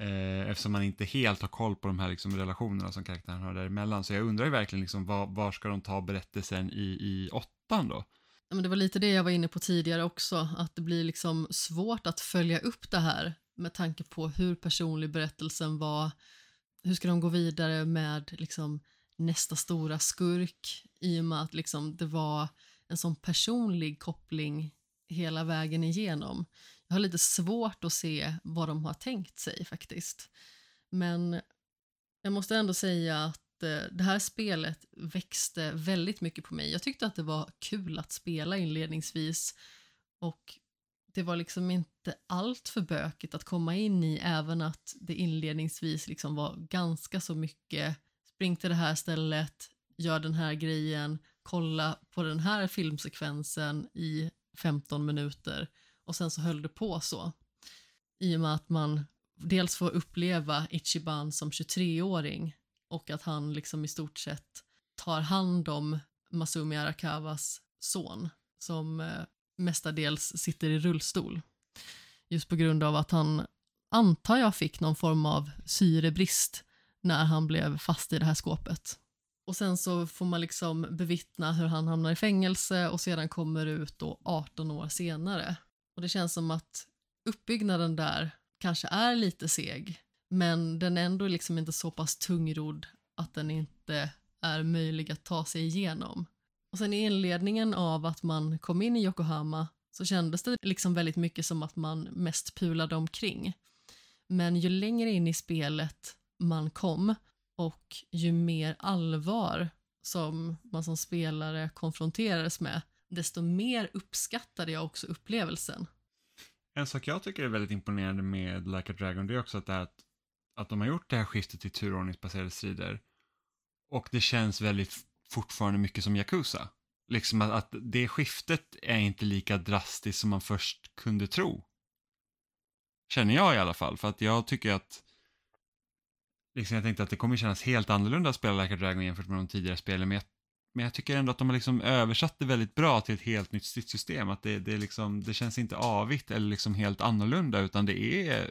Eh, eftersom man inte helt har koll på de här liksom relationerna som karaktären har däremellan. Så jag undrar ju verkligen liksom var, var ska de ta berättelsen i, i åttan då? Men det var lite det jag var inne på tidigare också, att det blir liksom svårt att följa upp det här med tanke på hur personlig berättelsen var. Hur ska de gå vidare med liksom nästa stora skurk i och med att liksom det var en sån personlig koppling hela vägen igenom. Jag har lite svårt att se vad de har tänkt sig faktiskt. Men jag måste ändå säga att eh, det här spelet växte väldigt mycket på mig. Jag tyckte att det var kul att spela inledningsvis och det var liksom inte allt för bökigt att komma in i även att det inledningsvis liksom var ganska så mycket spring till det här stället, gör den här grejen, kolla på den här filmsekvensen i 15 minuter och sen så höll det på så. I och med att man dels får uppleva Ichiban som 23-åring och att han liksom i stort sett tar hand om Masumi Arakawas son som eh, mestadels sitter i rullstol. Just på grund av att han, antar jag, fick någon form av syrebrist när han blev fast i det här skåpet. Och sen så får man liksom bevittna hur han hamnar i fängelse och sedan kommer ut då 18 år senare. Och det känns som att uppbyggnaden där kanske är lite seg, men den är ändå liksom inte så pass tungrodd att den inte är möjlig att ta sig igenom. Och sen i inledningen av att man kom in i Yokohama så kändes det liksom väldigt mycket som att man mest pulade omkring. Men ju längre in i spelet man kom och ju mer allvar som man som spelare konfronterades med, desto mer uppskattade jag också upplevelsen. En sak jag tycker är väldigt imponerande med Like a Dragon, det är också att, det är att, att de har gjort det här skiftet till turordningsbaserade strider och det känns väldigt fortfarande mycket som Yakuza. Liksom att, att det skiftet är inte lika drastiskt som man först kunde tro. Känner jag i alla fall, för att jag tycker att liksom jag tänkte att det kommer kännas helt annorlunda att spela Like a Dragon jämfört med de tidigare spelen, men jag, men jag tycker ändå att de har liksom översatt det väldigt bra till ett helt nytt stridssystem. Att det, det, liksom, det känns inte avigt eller liksom helt annorlunda, utan det är,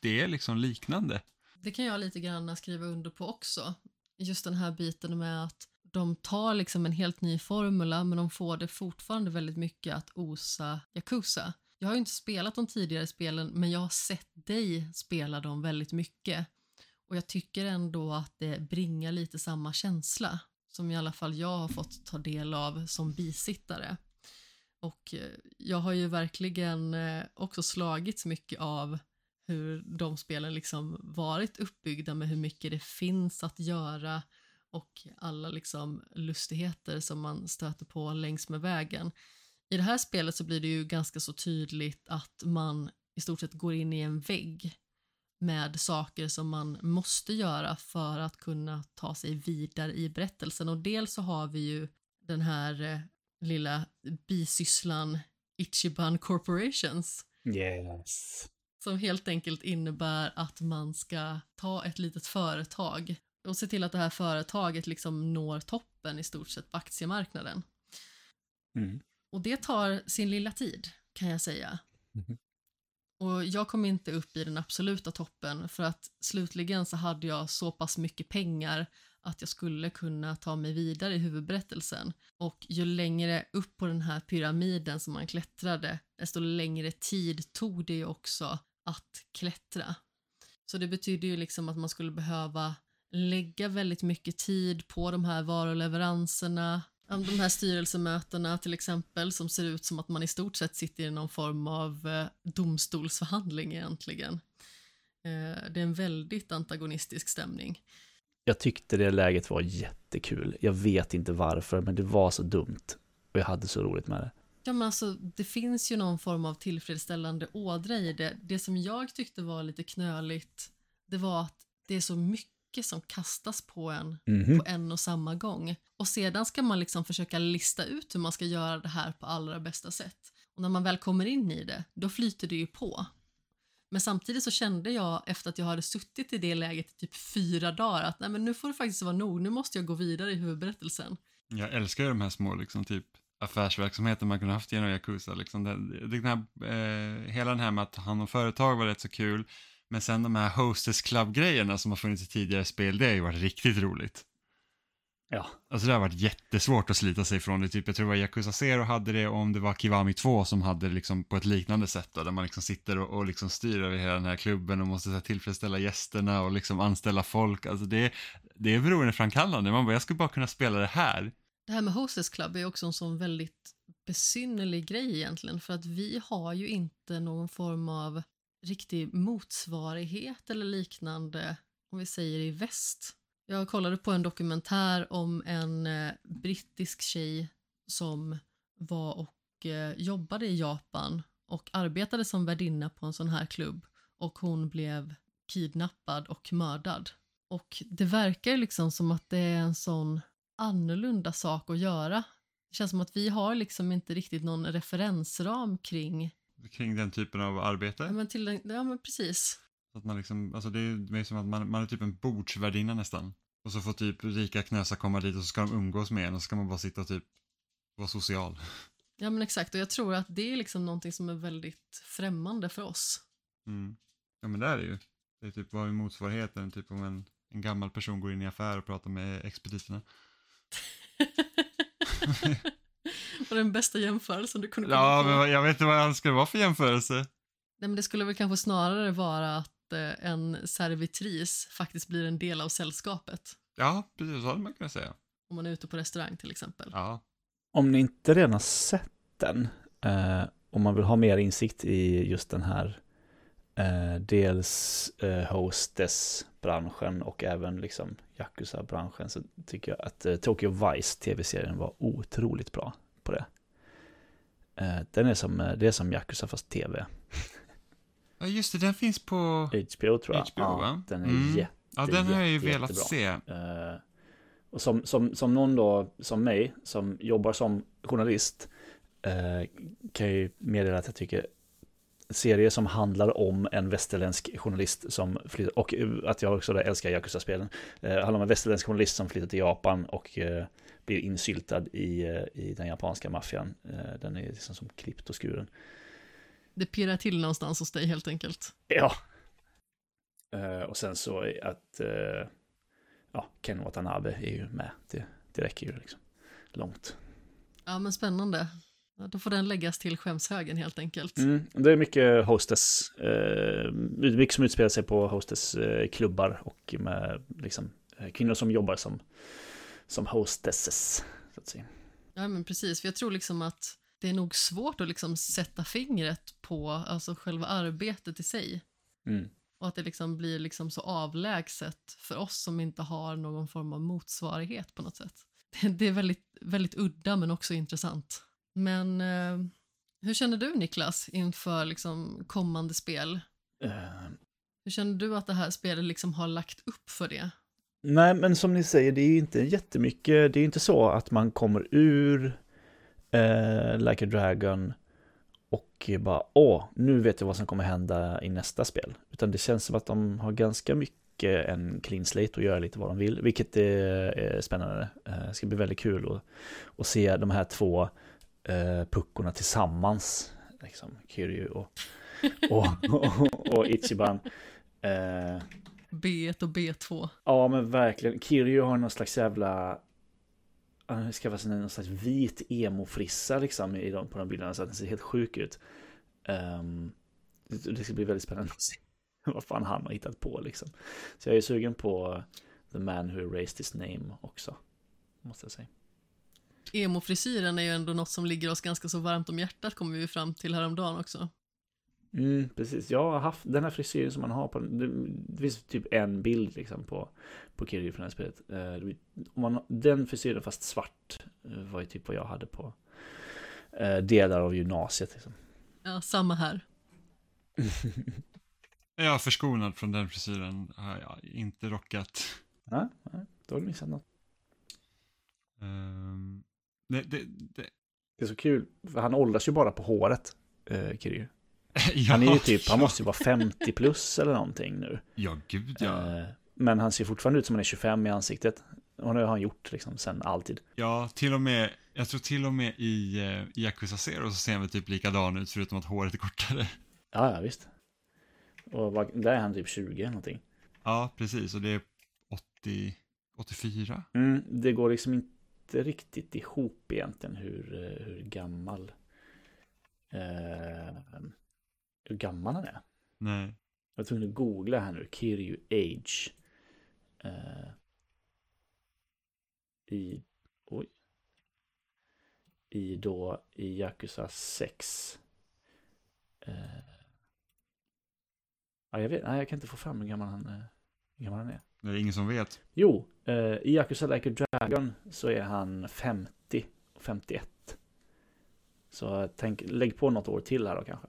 det är liksom liknande. Det kan jag lite grann skriva under på också. Just den här biten med att de tar liksom en helt ny formula men de får det fortfarande väldigt mycket att osa Yakuza. Jag har ju inte spelat de tidigare spelen men jag har sett dig spela dem väldigt mycket Och jag tycker ändå att det bringar lite samma känsla som i alla fall jag har fått ta del av som bisittare. Och eh, jag har ju verkligen eh, också slagits mycket av hur de spelen liksom varit uppbyggda med hur mycket det finns att göra och alla liksom lustigheter som man stöter på längs med vägen. I det här spelet så blir det ju ganska så tydligt att man i stort sett går in i en vägg med saker som man måste göra för att kunna ta sig vidare i berättelsen. Och dels så har vi ju den här eh, lilla bisysslan Ichiban Corporations. Yes. Som helt enkelt innebär att man ska ta ett litet företag och se till att det här företaget liksom når toppen i stort sett på aktiemarknaden. Mm. Och det tar sin lilla tid, kan jag säga. Mhm. Och jag kom inte upp i den absoluta toppen för att slutligen så hade jag så pass mycket pengar att jag skulle kunna ta mig vidare i huvudberättelsen. Och ju längre upp på den här pyramiden som man klättrade, desto längre tid tog det ju också att klättra. Så det betyder ju liksom att man skulle behöva lägga väldigt mycket tid på de här varuleveranserna, de här styrelsemötena till exempel som ser ut som att man i stort sett sitter i någon form av eh, domstolsförhandling egentligen. Eh, det är en väldigt antagonistisk stämning. Jag tyckte det läget var jättekul. Jag vet inte varför, men det var så dumt. Och jag hade så roligt med det. Ja, men alltså, det finns ju någon form av tillfredsställande ådra i det. Det som jag tyckte var lite knöligt, det var att det är så mycket som kastas på en Mhm. på en och samma gång. Och sedan ska man liksom försöka lista ut hur man ska göra det här på allra bästa sätt. Och när man väl kommer in i det, då flyter det ju på. Men samtidigt så kände jag efter att jag hade suttit i det läget i typ fyra dagar att nej men nu får det faktiskt vara nog, nu måste jag gå vidare i huvudberättelsen. Jag älskar ju de här små, liksom, typ affärsverksamheter man kunde haft genom Yakuza. Liksom. Det, det, den här, eh, hela den här med att ta hand om företag var rätt så kul. Men sen de här Hostess Club-grejerna som har funnits i tidigare spel, det har ju varit riktigt roligt. Ja. Alltså det har varit jättesvårt att slita sig från det. Typ, jag tror det var Yakuza Zero hade det och om det var Kiwami 2 som hade det liksom på ett liknande sätt. Då, där man liksom sitter och, och liksom styr över hela den här klubben och måste så här, tillfredsställa gästerna och liksom anställa folk. Alltså det, det är beroendeframkallande. Man bara, jag skulle bara kunna spela det här. Det här med Hostess Club är också en sån väldigt besynnerlig grej egentligen för att vi har ju inte någon form av riktig motsvarighet eller liknande om vi säger i väst. Jag kollade på en dokumentär om en eh, brittisk tjej som var och eh, jobbade i Japan och arbetade som värdinna på en sån här klubb och hon blev kidnappad och mördad. Och det verkar ju liksom som att det är en sån annorlunda sak att göra. Det känns som att vi har liksom inte riktigt någon referensram kring, Kring den typen av arbete. ja men, till ja, men precis. Så att man liksom, alltså det är mer som att man, man är typ en bordsvärdinna nästan. Och så får typ rika knösar komma dit och så ska de umgås med en och så ska man bara sitta och typ vara social. Ja men exakt och jag tror att det är liksom någonting som är väldigt främmande för oss. Mm. Ja men det är det ju. Det är typ vad är motsvarigheten, typ om en, en gammal person går in i affär och pratar med expediterna. Var den bästa jämförelsen du kunde komma Ja, på? men jag vet inte vad jag ska vara för jämförelse. Nej, men det skulle väl kanske snarare vara att eh, en servitris faktiskt blir en del av sällskapet. Ja, precis så hade man kunnat säga. Om man är ute på restaurang till exempel. Ja. Om ni inte redan har sett den, eh, om man vill ha mer insikt i just den här eh, dels eh, hostess-branschen och även liksom Yakuza-branschen så tycker jag att eh, Tokyo Vice tv-serien var otroligt bra på det. Eh, den är som, eh, det är som Yakuza fast tv. Ja, just det, den finns på... HBO tror jag. HBO, ja, va? Den är Mm. jätte, Ja, den har jag ju velat jättebra. se. Eh, och som, som, som någon då, som mig, som jobbar som journalist, kan jag ju meddela att jag tycker serier som handlar om en västerländsk journalist som flyttar, och att jag också älskar Yakuza-spelen, eh, handlar om en västerländsk journalist som flyttar till Japan och eh, blir insyltad i, eh, i den japanska maffian. Eh, den är liksom som klippt och skuren. Det pirrar till någonstans hos dig helt enkelt. Ja. Eh, och sen så att ja, Ken Watanabe är ju med. Det, det räcker ju liksom långt. Ja men spännande. Ja, då får den läggas till skämshögen helt enkelt. Mm, det är mycket hostess, eh, mycket som utspelar sig på hostess-klubbar eh, och med liksom, kvinnor som jobbar som, som hostesses. Så att säga. Ja, men precis. För jag tror liksom att det är nog svårt att liksom sätta fingret på alltså själva arbetet i sig. Mm. Och att det liksom blir liksom så avlägset för oss som inte har någon form av motsvarighet på något sätt. Det, det är väldigt, väldigt udda men också intressant. Men eh, hur känner du Niklas inför liksom kommande spel? Eh, Hur känner du att det här spelet liksom har lagt upp för det? Nej, men som ni säger, det är ju inte jättemycket. Det är inte så att man kommer ur eh, Like a Dragon och bara åh, nu vet jag vad som kommer hända i nästa spel. Utan det känns som att de har ganska mycket en clean slate och göra lite vad de vill, vilket är, är eh, spännande. Eh, Det ska bli väldigt kul att, att se de här två eh, puckorna tillsammans. Liksom, Kiryu och, och, och, och Ichiban. Eh, B1 och B2. Ja men verkligen. Kiryu har någon slags jävla... Han ska vara någon slags vit emo-frissa liksom i de, på de bilderna så att den ser helt sjuk ut. Det, det ska bli väldigt spännande att se vad fan han har hittat på liksom. Så jag är sugen på The Man Who Erased His Name också. Måste jag säga. Emo-frisyren är ju ändå något som ligger oss ganska så varmt om hjärtat kommer vi fram till häromdagen också. Mm, precis. Jag har haft den här frisyren som man har på, det, det finns typ en bild liksom på, på Kiryu från det här spelet. Om man, den frisyren fast svart eh, var ju typ vad jag hade på eh, delar av gymnasiet. Liksom. Ja, samma här. Jag är förskonad från den frisyren, har jag inte rockat. Ja, ja, då har du missat något. Ehm, det, det, det, Det är så kul, för han åldras ju bara på håret, eh, Kiryu. ja, Han är ju typ, han ja. måste ju vara 50 plus eller någonting nu. Ja, gud ja. Eh, men han ser fortfarande ut som han är 25 i ansiktet. Och det har han gjort liksom sen alltid. Ja, till och med, jag tror till och med i uh, Yakuza Zero så ser han väl typ likadan ut förutom att håret är kortare. Ja, ja visst. Och där är han typ 20 eller någonting. Ja, precis, och det är 80, 84. Mm, det går liksom inte riktigt ihop egentligen hur, eh, hur gammal eh, hur gammal han är. Nej. Jag var tvungen att googla här nu, Kiryu Age. Eh, I, oj. I då, i Yakuza 6. Eh, ja, jag vet, nej, jag kan inte få fram hur gammal han, eh, hur gammal han är. Det är ingen som vet. Jo, eh, i Yakuza Like a Dragon så är han 50 och 51. Så tänk, lägg på något år till här då kanske.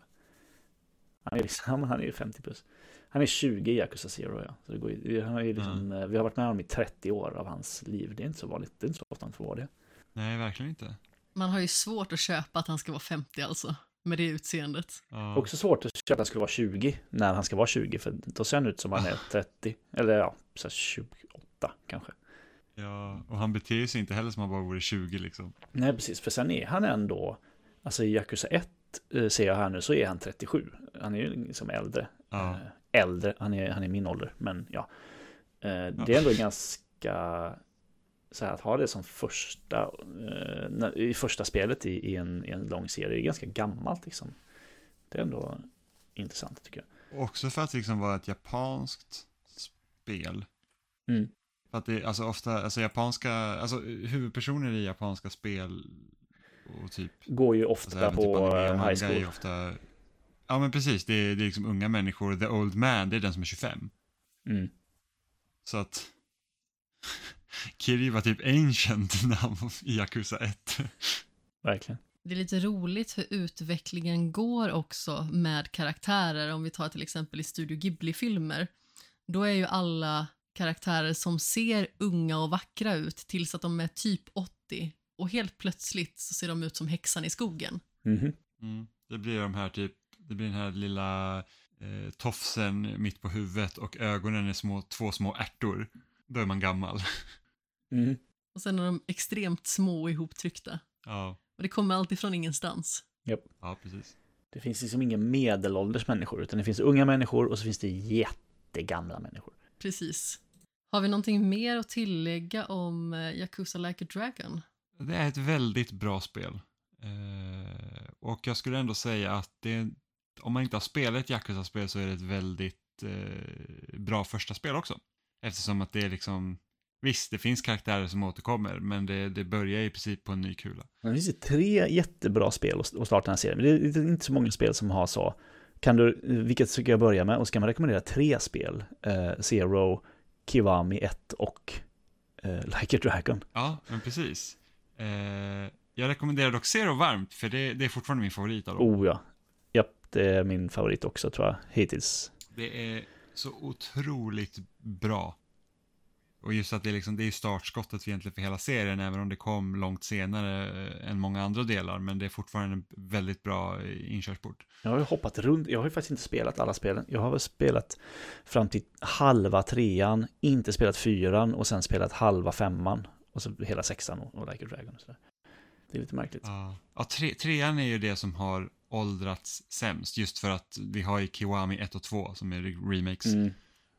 Han är, liksom, han är ju 50 plus. Han är 20 i Yakuza Zero ja. Så det går, ju- han är liksom, eh, Vi har varit med honom i 30 år av hans liv. Det är inte så vanligt. Det är inte så ofta han får vara det. Nej, verkligen inte. Man har ju svårt att köpa att han ska vara 50 alltså, med det utseendet. Ja. Också svårt att köpa att han skulle vara 20 när han ska vara 20. För då ser han ut som han är 30. Eller ja, så här 28 kanske. ja, och han beter sig inte heller som han bara vore 20 liksom. Nej, precis. För sen är han ändå, alltså i Yakuza 1 eh, ser jag här nu så är han 37. Han är ju liksom äldre. Ja. Eh, Äldre, han är, han är min ålder, men ja. Eh, Det är ändå ganska, så här att ha det som första, eh, i första spelet i, i, en, i en lång serie, det är ganska gammalt liksom. Det är ändå intressant tycker jag. Också för att liksom vara ett japanskt spel. Mm. För att det alltså ofta, alltså japanska, alltså huvudpersoner i japanska spel och typ, Går ju alltså ofta även typ på anime och eh, high school. ju ofta, ja men precis, det är, det är liksom unga människor, the old man, det är den som är 25. Mm. Så att Kiri var typ ancient när han var i Yakuza 1. Verkligen. Det är lite roligt hur utvecklingen går också med karaktärer. Om vi tar till exempel i Studio Ghibli-filmer. Då är ju alla karaktärer som ser unga och vackra ut tills att de är typ 80. Och helt plötsligt så ser de ut som häxan i skogen. Mhm. Mm. Det blir de här typ, det blir den här lilla eh, tofsen mitt på huvudet och ögonen är små, två små ärtor. Då är man gammal. Mhm. Och sen är de extremt små och ihoptryckta. Ja, Och det kommer alltid från ingenstans. ja precis. Det finns liksom inga medelålders människor, utan det finns unga människor och så finns det jättegamla människor. Precis. Har vi någonting mer att tillägga om eh, Yakuza Like a Dragon? Det är ett väldigt bra spel. Eh, och jag skulle ändå säga att det, om man inte har spelat ett Yakuza-spel så är det ett väldigt eh, bra första spel också. Eftersom att det är liksom, visst det finns karaktärer som återkommer men det, det börjar i princip på en ny kula. Det finns ju tre jättebra spel att att starta den här serien. Men det är inte så många spel som har så. Kan du, vilket ska jag börja med? Och ska man rekommendera tre spel? Eh, Zero, Kiwami 1 och eh, Like a Dragon. Ja, men precis. Eh, jag rekommenderar dock Zero varmt för det, det är fortfarande min favorit av dem. Oh ja. Japp, det är min favorit också tror jag, hittills. Det är så otroligt bra. Och just att det är, liksom, det är startskottet egentligen för hela serien, även om det kom långt senare eh, än många andra delar. Men det är fortfarande en väldigt bra eh, inkörsport. Jag har ju hoppat runt, jag har ju faktiskt inte spelat alla spelen. Jag har väl spelat fram till halva trean, inte spelat fyran och sen spelat halva femman. Och så hela sexan och, och Like a Dragon och sådär. Det är lite märkligt. Ja, ja tre, trean är ju det som har åldrats sämst, just för att vi har ju Kiwami 1 och 2 som är re- remakes. Mm.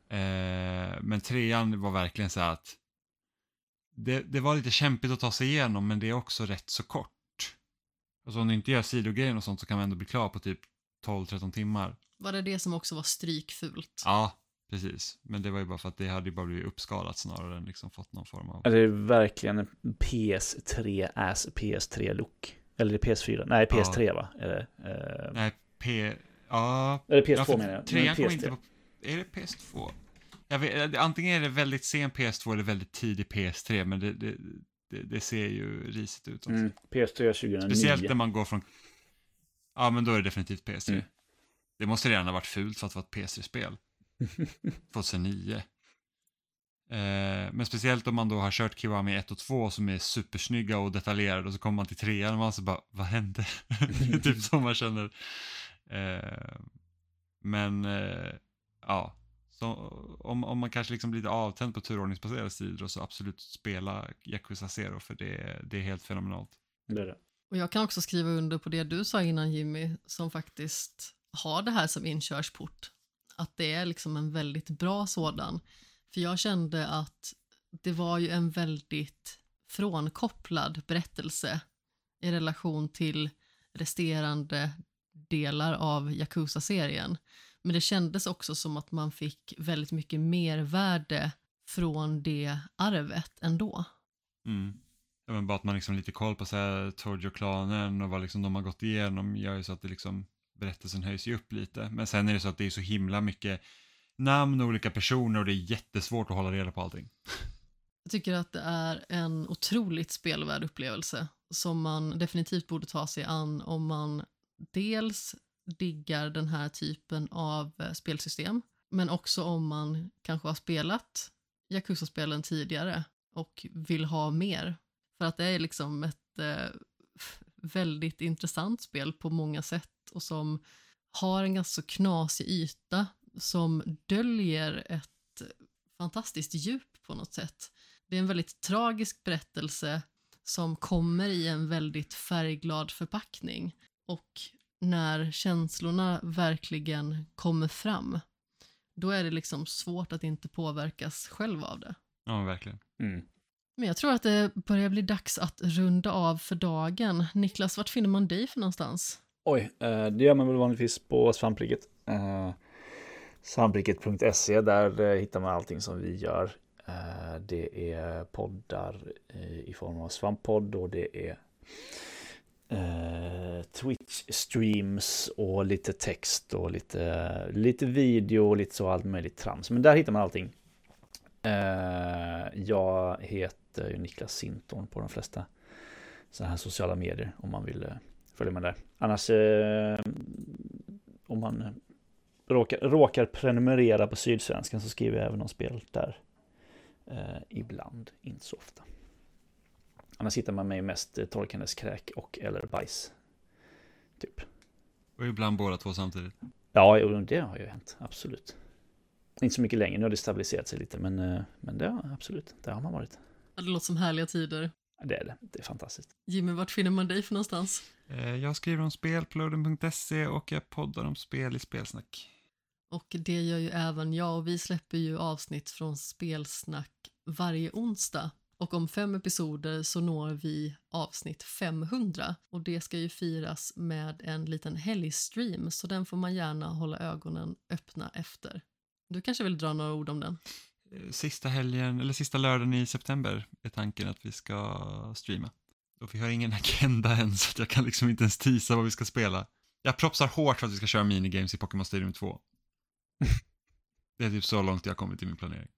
Eh, men trean var verkligen så här att det, det var lite kämpigt att ta sig igenom, men det är också rätt så kort. Alltså om du inte gör sidogrejen och sånt så kan man ändå bli klar på typ 12-13 timmar. Var det det som också var strykfult? Ja, precis. Men det var ju bara för att det hade ju bara blivit uppskalat snarare än liksom fått någon form av... Ja, Det är verkligen en PS3 as PS3-look. Eller är det PS4? Nej, PS3 va? Är det, eh, Nej, P... Ja... Eller PS2 ja, menar jag. Trean kom PS3. inte på... Är det PS2? Jag vet, eh, antingen är det väldigt sen PS2 eller väldigt tidig PS3, men det, det, det, det ser ju risigt ut. Mm, PS3 2009. Speciellt när man går från... Ja, men då är det definitivt PS3. Mm. Det måste redan ha varit fult för att vara ett PS3-spel. 2009. Eh, men speciellt om man då har kört Kiwami 1 och 2 som är supersnygga och detaljerade och så kommer man till trean och man så bara, vad hände? Det är typ så man känner. Eh, men, eh, ja. Så om, om man kanske liksom blir lite avtänd på turordningsbaserade strider så absolut spela Yakuza Zero för det, det är helt fenomenalt. Det är det. Och jag kan också skriva under på det du sa innan Jimmy, som faktiskt har det här som inkörsport. Att det är liksom en väldigt bra sådan. För jag kände att det var ju en väldigt frånkopplad berättelse i relation till resterande delar av Yakuza-serien. Men det kändes också som att man fick väldigt mycket mervärde från det arvet ändå. Mm. Ja, men bara att man liksom lite koll på så här Tojo-klanen och vad liksom de har gått igenom gör ju så att det liksom berättelsen höjs ju upp lite. Men sen är det så att det är så himla mycket namn och olika personer och det är jättesvårt att hålla reda på allting. Jag tycker att det är en otroligt spelvärd upplevelse som man definitivt borde ta sig an om man dels diggar den här typen av eh, spelsystem men också om man kanske har spelat Yakuza-spelen tidigare och vill ha mer. För att det är liksom ett eh, väldigt intressant spel på många sätt och som har en ganska knasig yta som döljer ett fantastiskt djup på något sätt. Det är en väldigt tragisk berättelse som kommer i en väldigt färgglad förpackning och när känslorna verkligen kommer fram då är det liksom svårt att inte påverkas själv av det. Ja, verkligen. Mm. Men jag tror att det börjar bli dags att runda av för dagen. Niklas, vart finner man dig för någonstans? Oj, eh, det gör man väl vanligtvis på svampriket. Eh, Svampriket.se, där eh, hittar man allting som vi gör. Det är poddar i form av svamppodd och det är Twitch-streams och lite text och lite, lite video och lite så allt möjligt trams. Men där hittar man allting. Eh, jag heter ju Niklas Sinton på de flesta så här sociala medier om man vill eh, följa med där. Annars eh, om man råkar, råkar prenumerera på Sydsvenskan så skriver jag även om spel där. Ibland, inte så ofta. Annars hittar man mig mest torkandes kräk och eller bajs. Typ. Och ibland båda två samtidigt. Ja, det har ju hänt. Absolut. Inte så mycket längre, nu har det stabiliserat sig lite, men, eh, men det har absolut, det har man varit. Det låter som härliga tider. Det är det, det är fantastiskt. Jimmy, vart finner man dig för någonstans? Eh, Jag skriver om spel på loading.se och jag poddar om spel i Spelsnack. Och det gör ju även jag och vi släpper ju avsnitt från Spelsnack varje onsdag. Och om fem episoder så når vi avsnitt 500 och det ska ju firas med en liten helgstream så den får man gärna hålla ögonen öppna efter. Du kanske vill dra några ord om den? Eh, Sista helgen, eller sista lördagen i september är tanken att vi ska streama. Och vi har ingen agenda än så jag kan liksom inte ens tisa vad vi ska spela. Jag propsar hårt för att vi ska köra minigames i Pokémon Stadium 2. Det är typ så långt jag har kommit i min planering.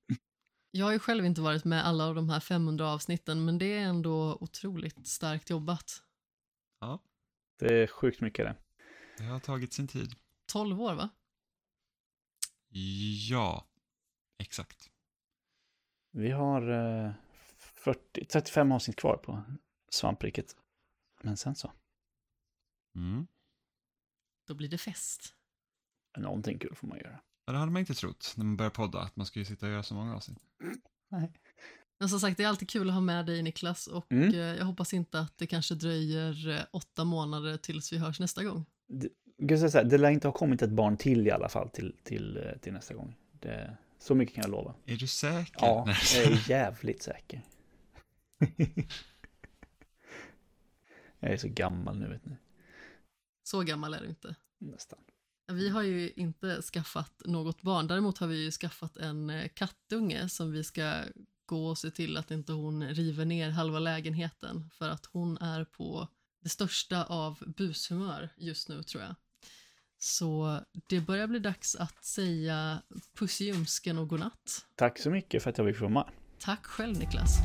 Jag har ju själv inte varit med alla av de här 500 avsnitten men det är ändå otroligt starkt jobbat. Ja, Det är sjukt mycket det. det har tagit sin tid. 12 år va? Ja, exakt. Vi har eh, 40, 35 avsnitt kvar på svampriket. Men sen så, Mm. Då blir det fest. någonting kul får man göra. Ja, det hade man inte trott när man börjar podda, att man skulle sitta och göra så många avsnitt. Nej. Men som sagt, det är alltid kul att ha med dig Niklas och Mm. eh, jag hoppas inte att det kanske dröjer eh, åtta månader tills vi hörs nästa gång. Det, jag ska säga, det lär inte ha kommit ett barn till i alla fall till, till, eh, till nästa gång. Det, så mycket kan jag lova. Är du säker? Ja, jag är jävligt säker. jag är så gammal nu vet ni. Så gammal är du inte. Nästan. Vi har ju inte skaffat något barn, däremot har vi ju skaffat en eh, kattunge som vi ska gå och se till att inte hon river ner halva lägenheten för att hon är på det största av bushumör just nu tror jag. Så det börjar bli dags att säga puss i ljumsken och godnatt. Tack så mycket för att jag fick komma. Tack själv Niklas.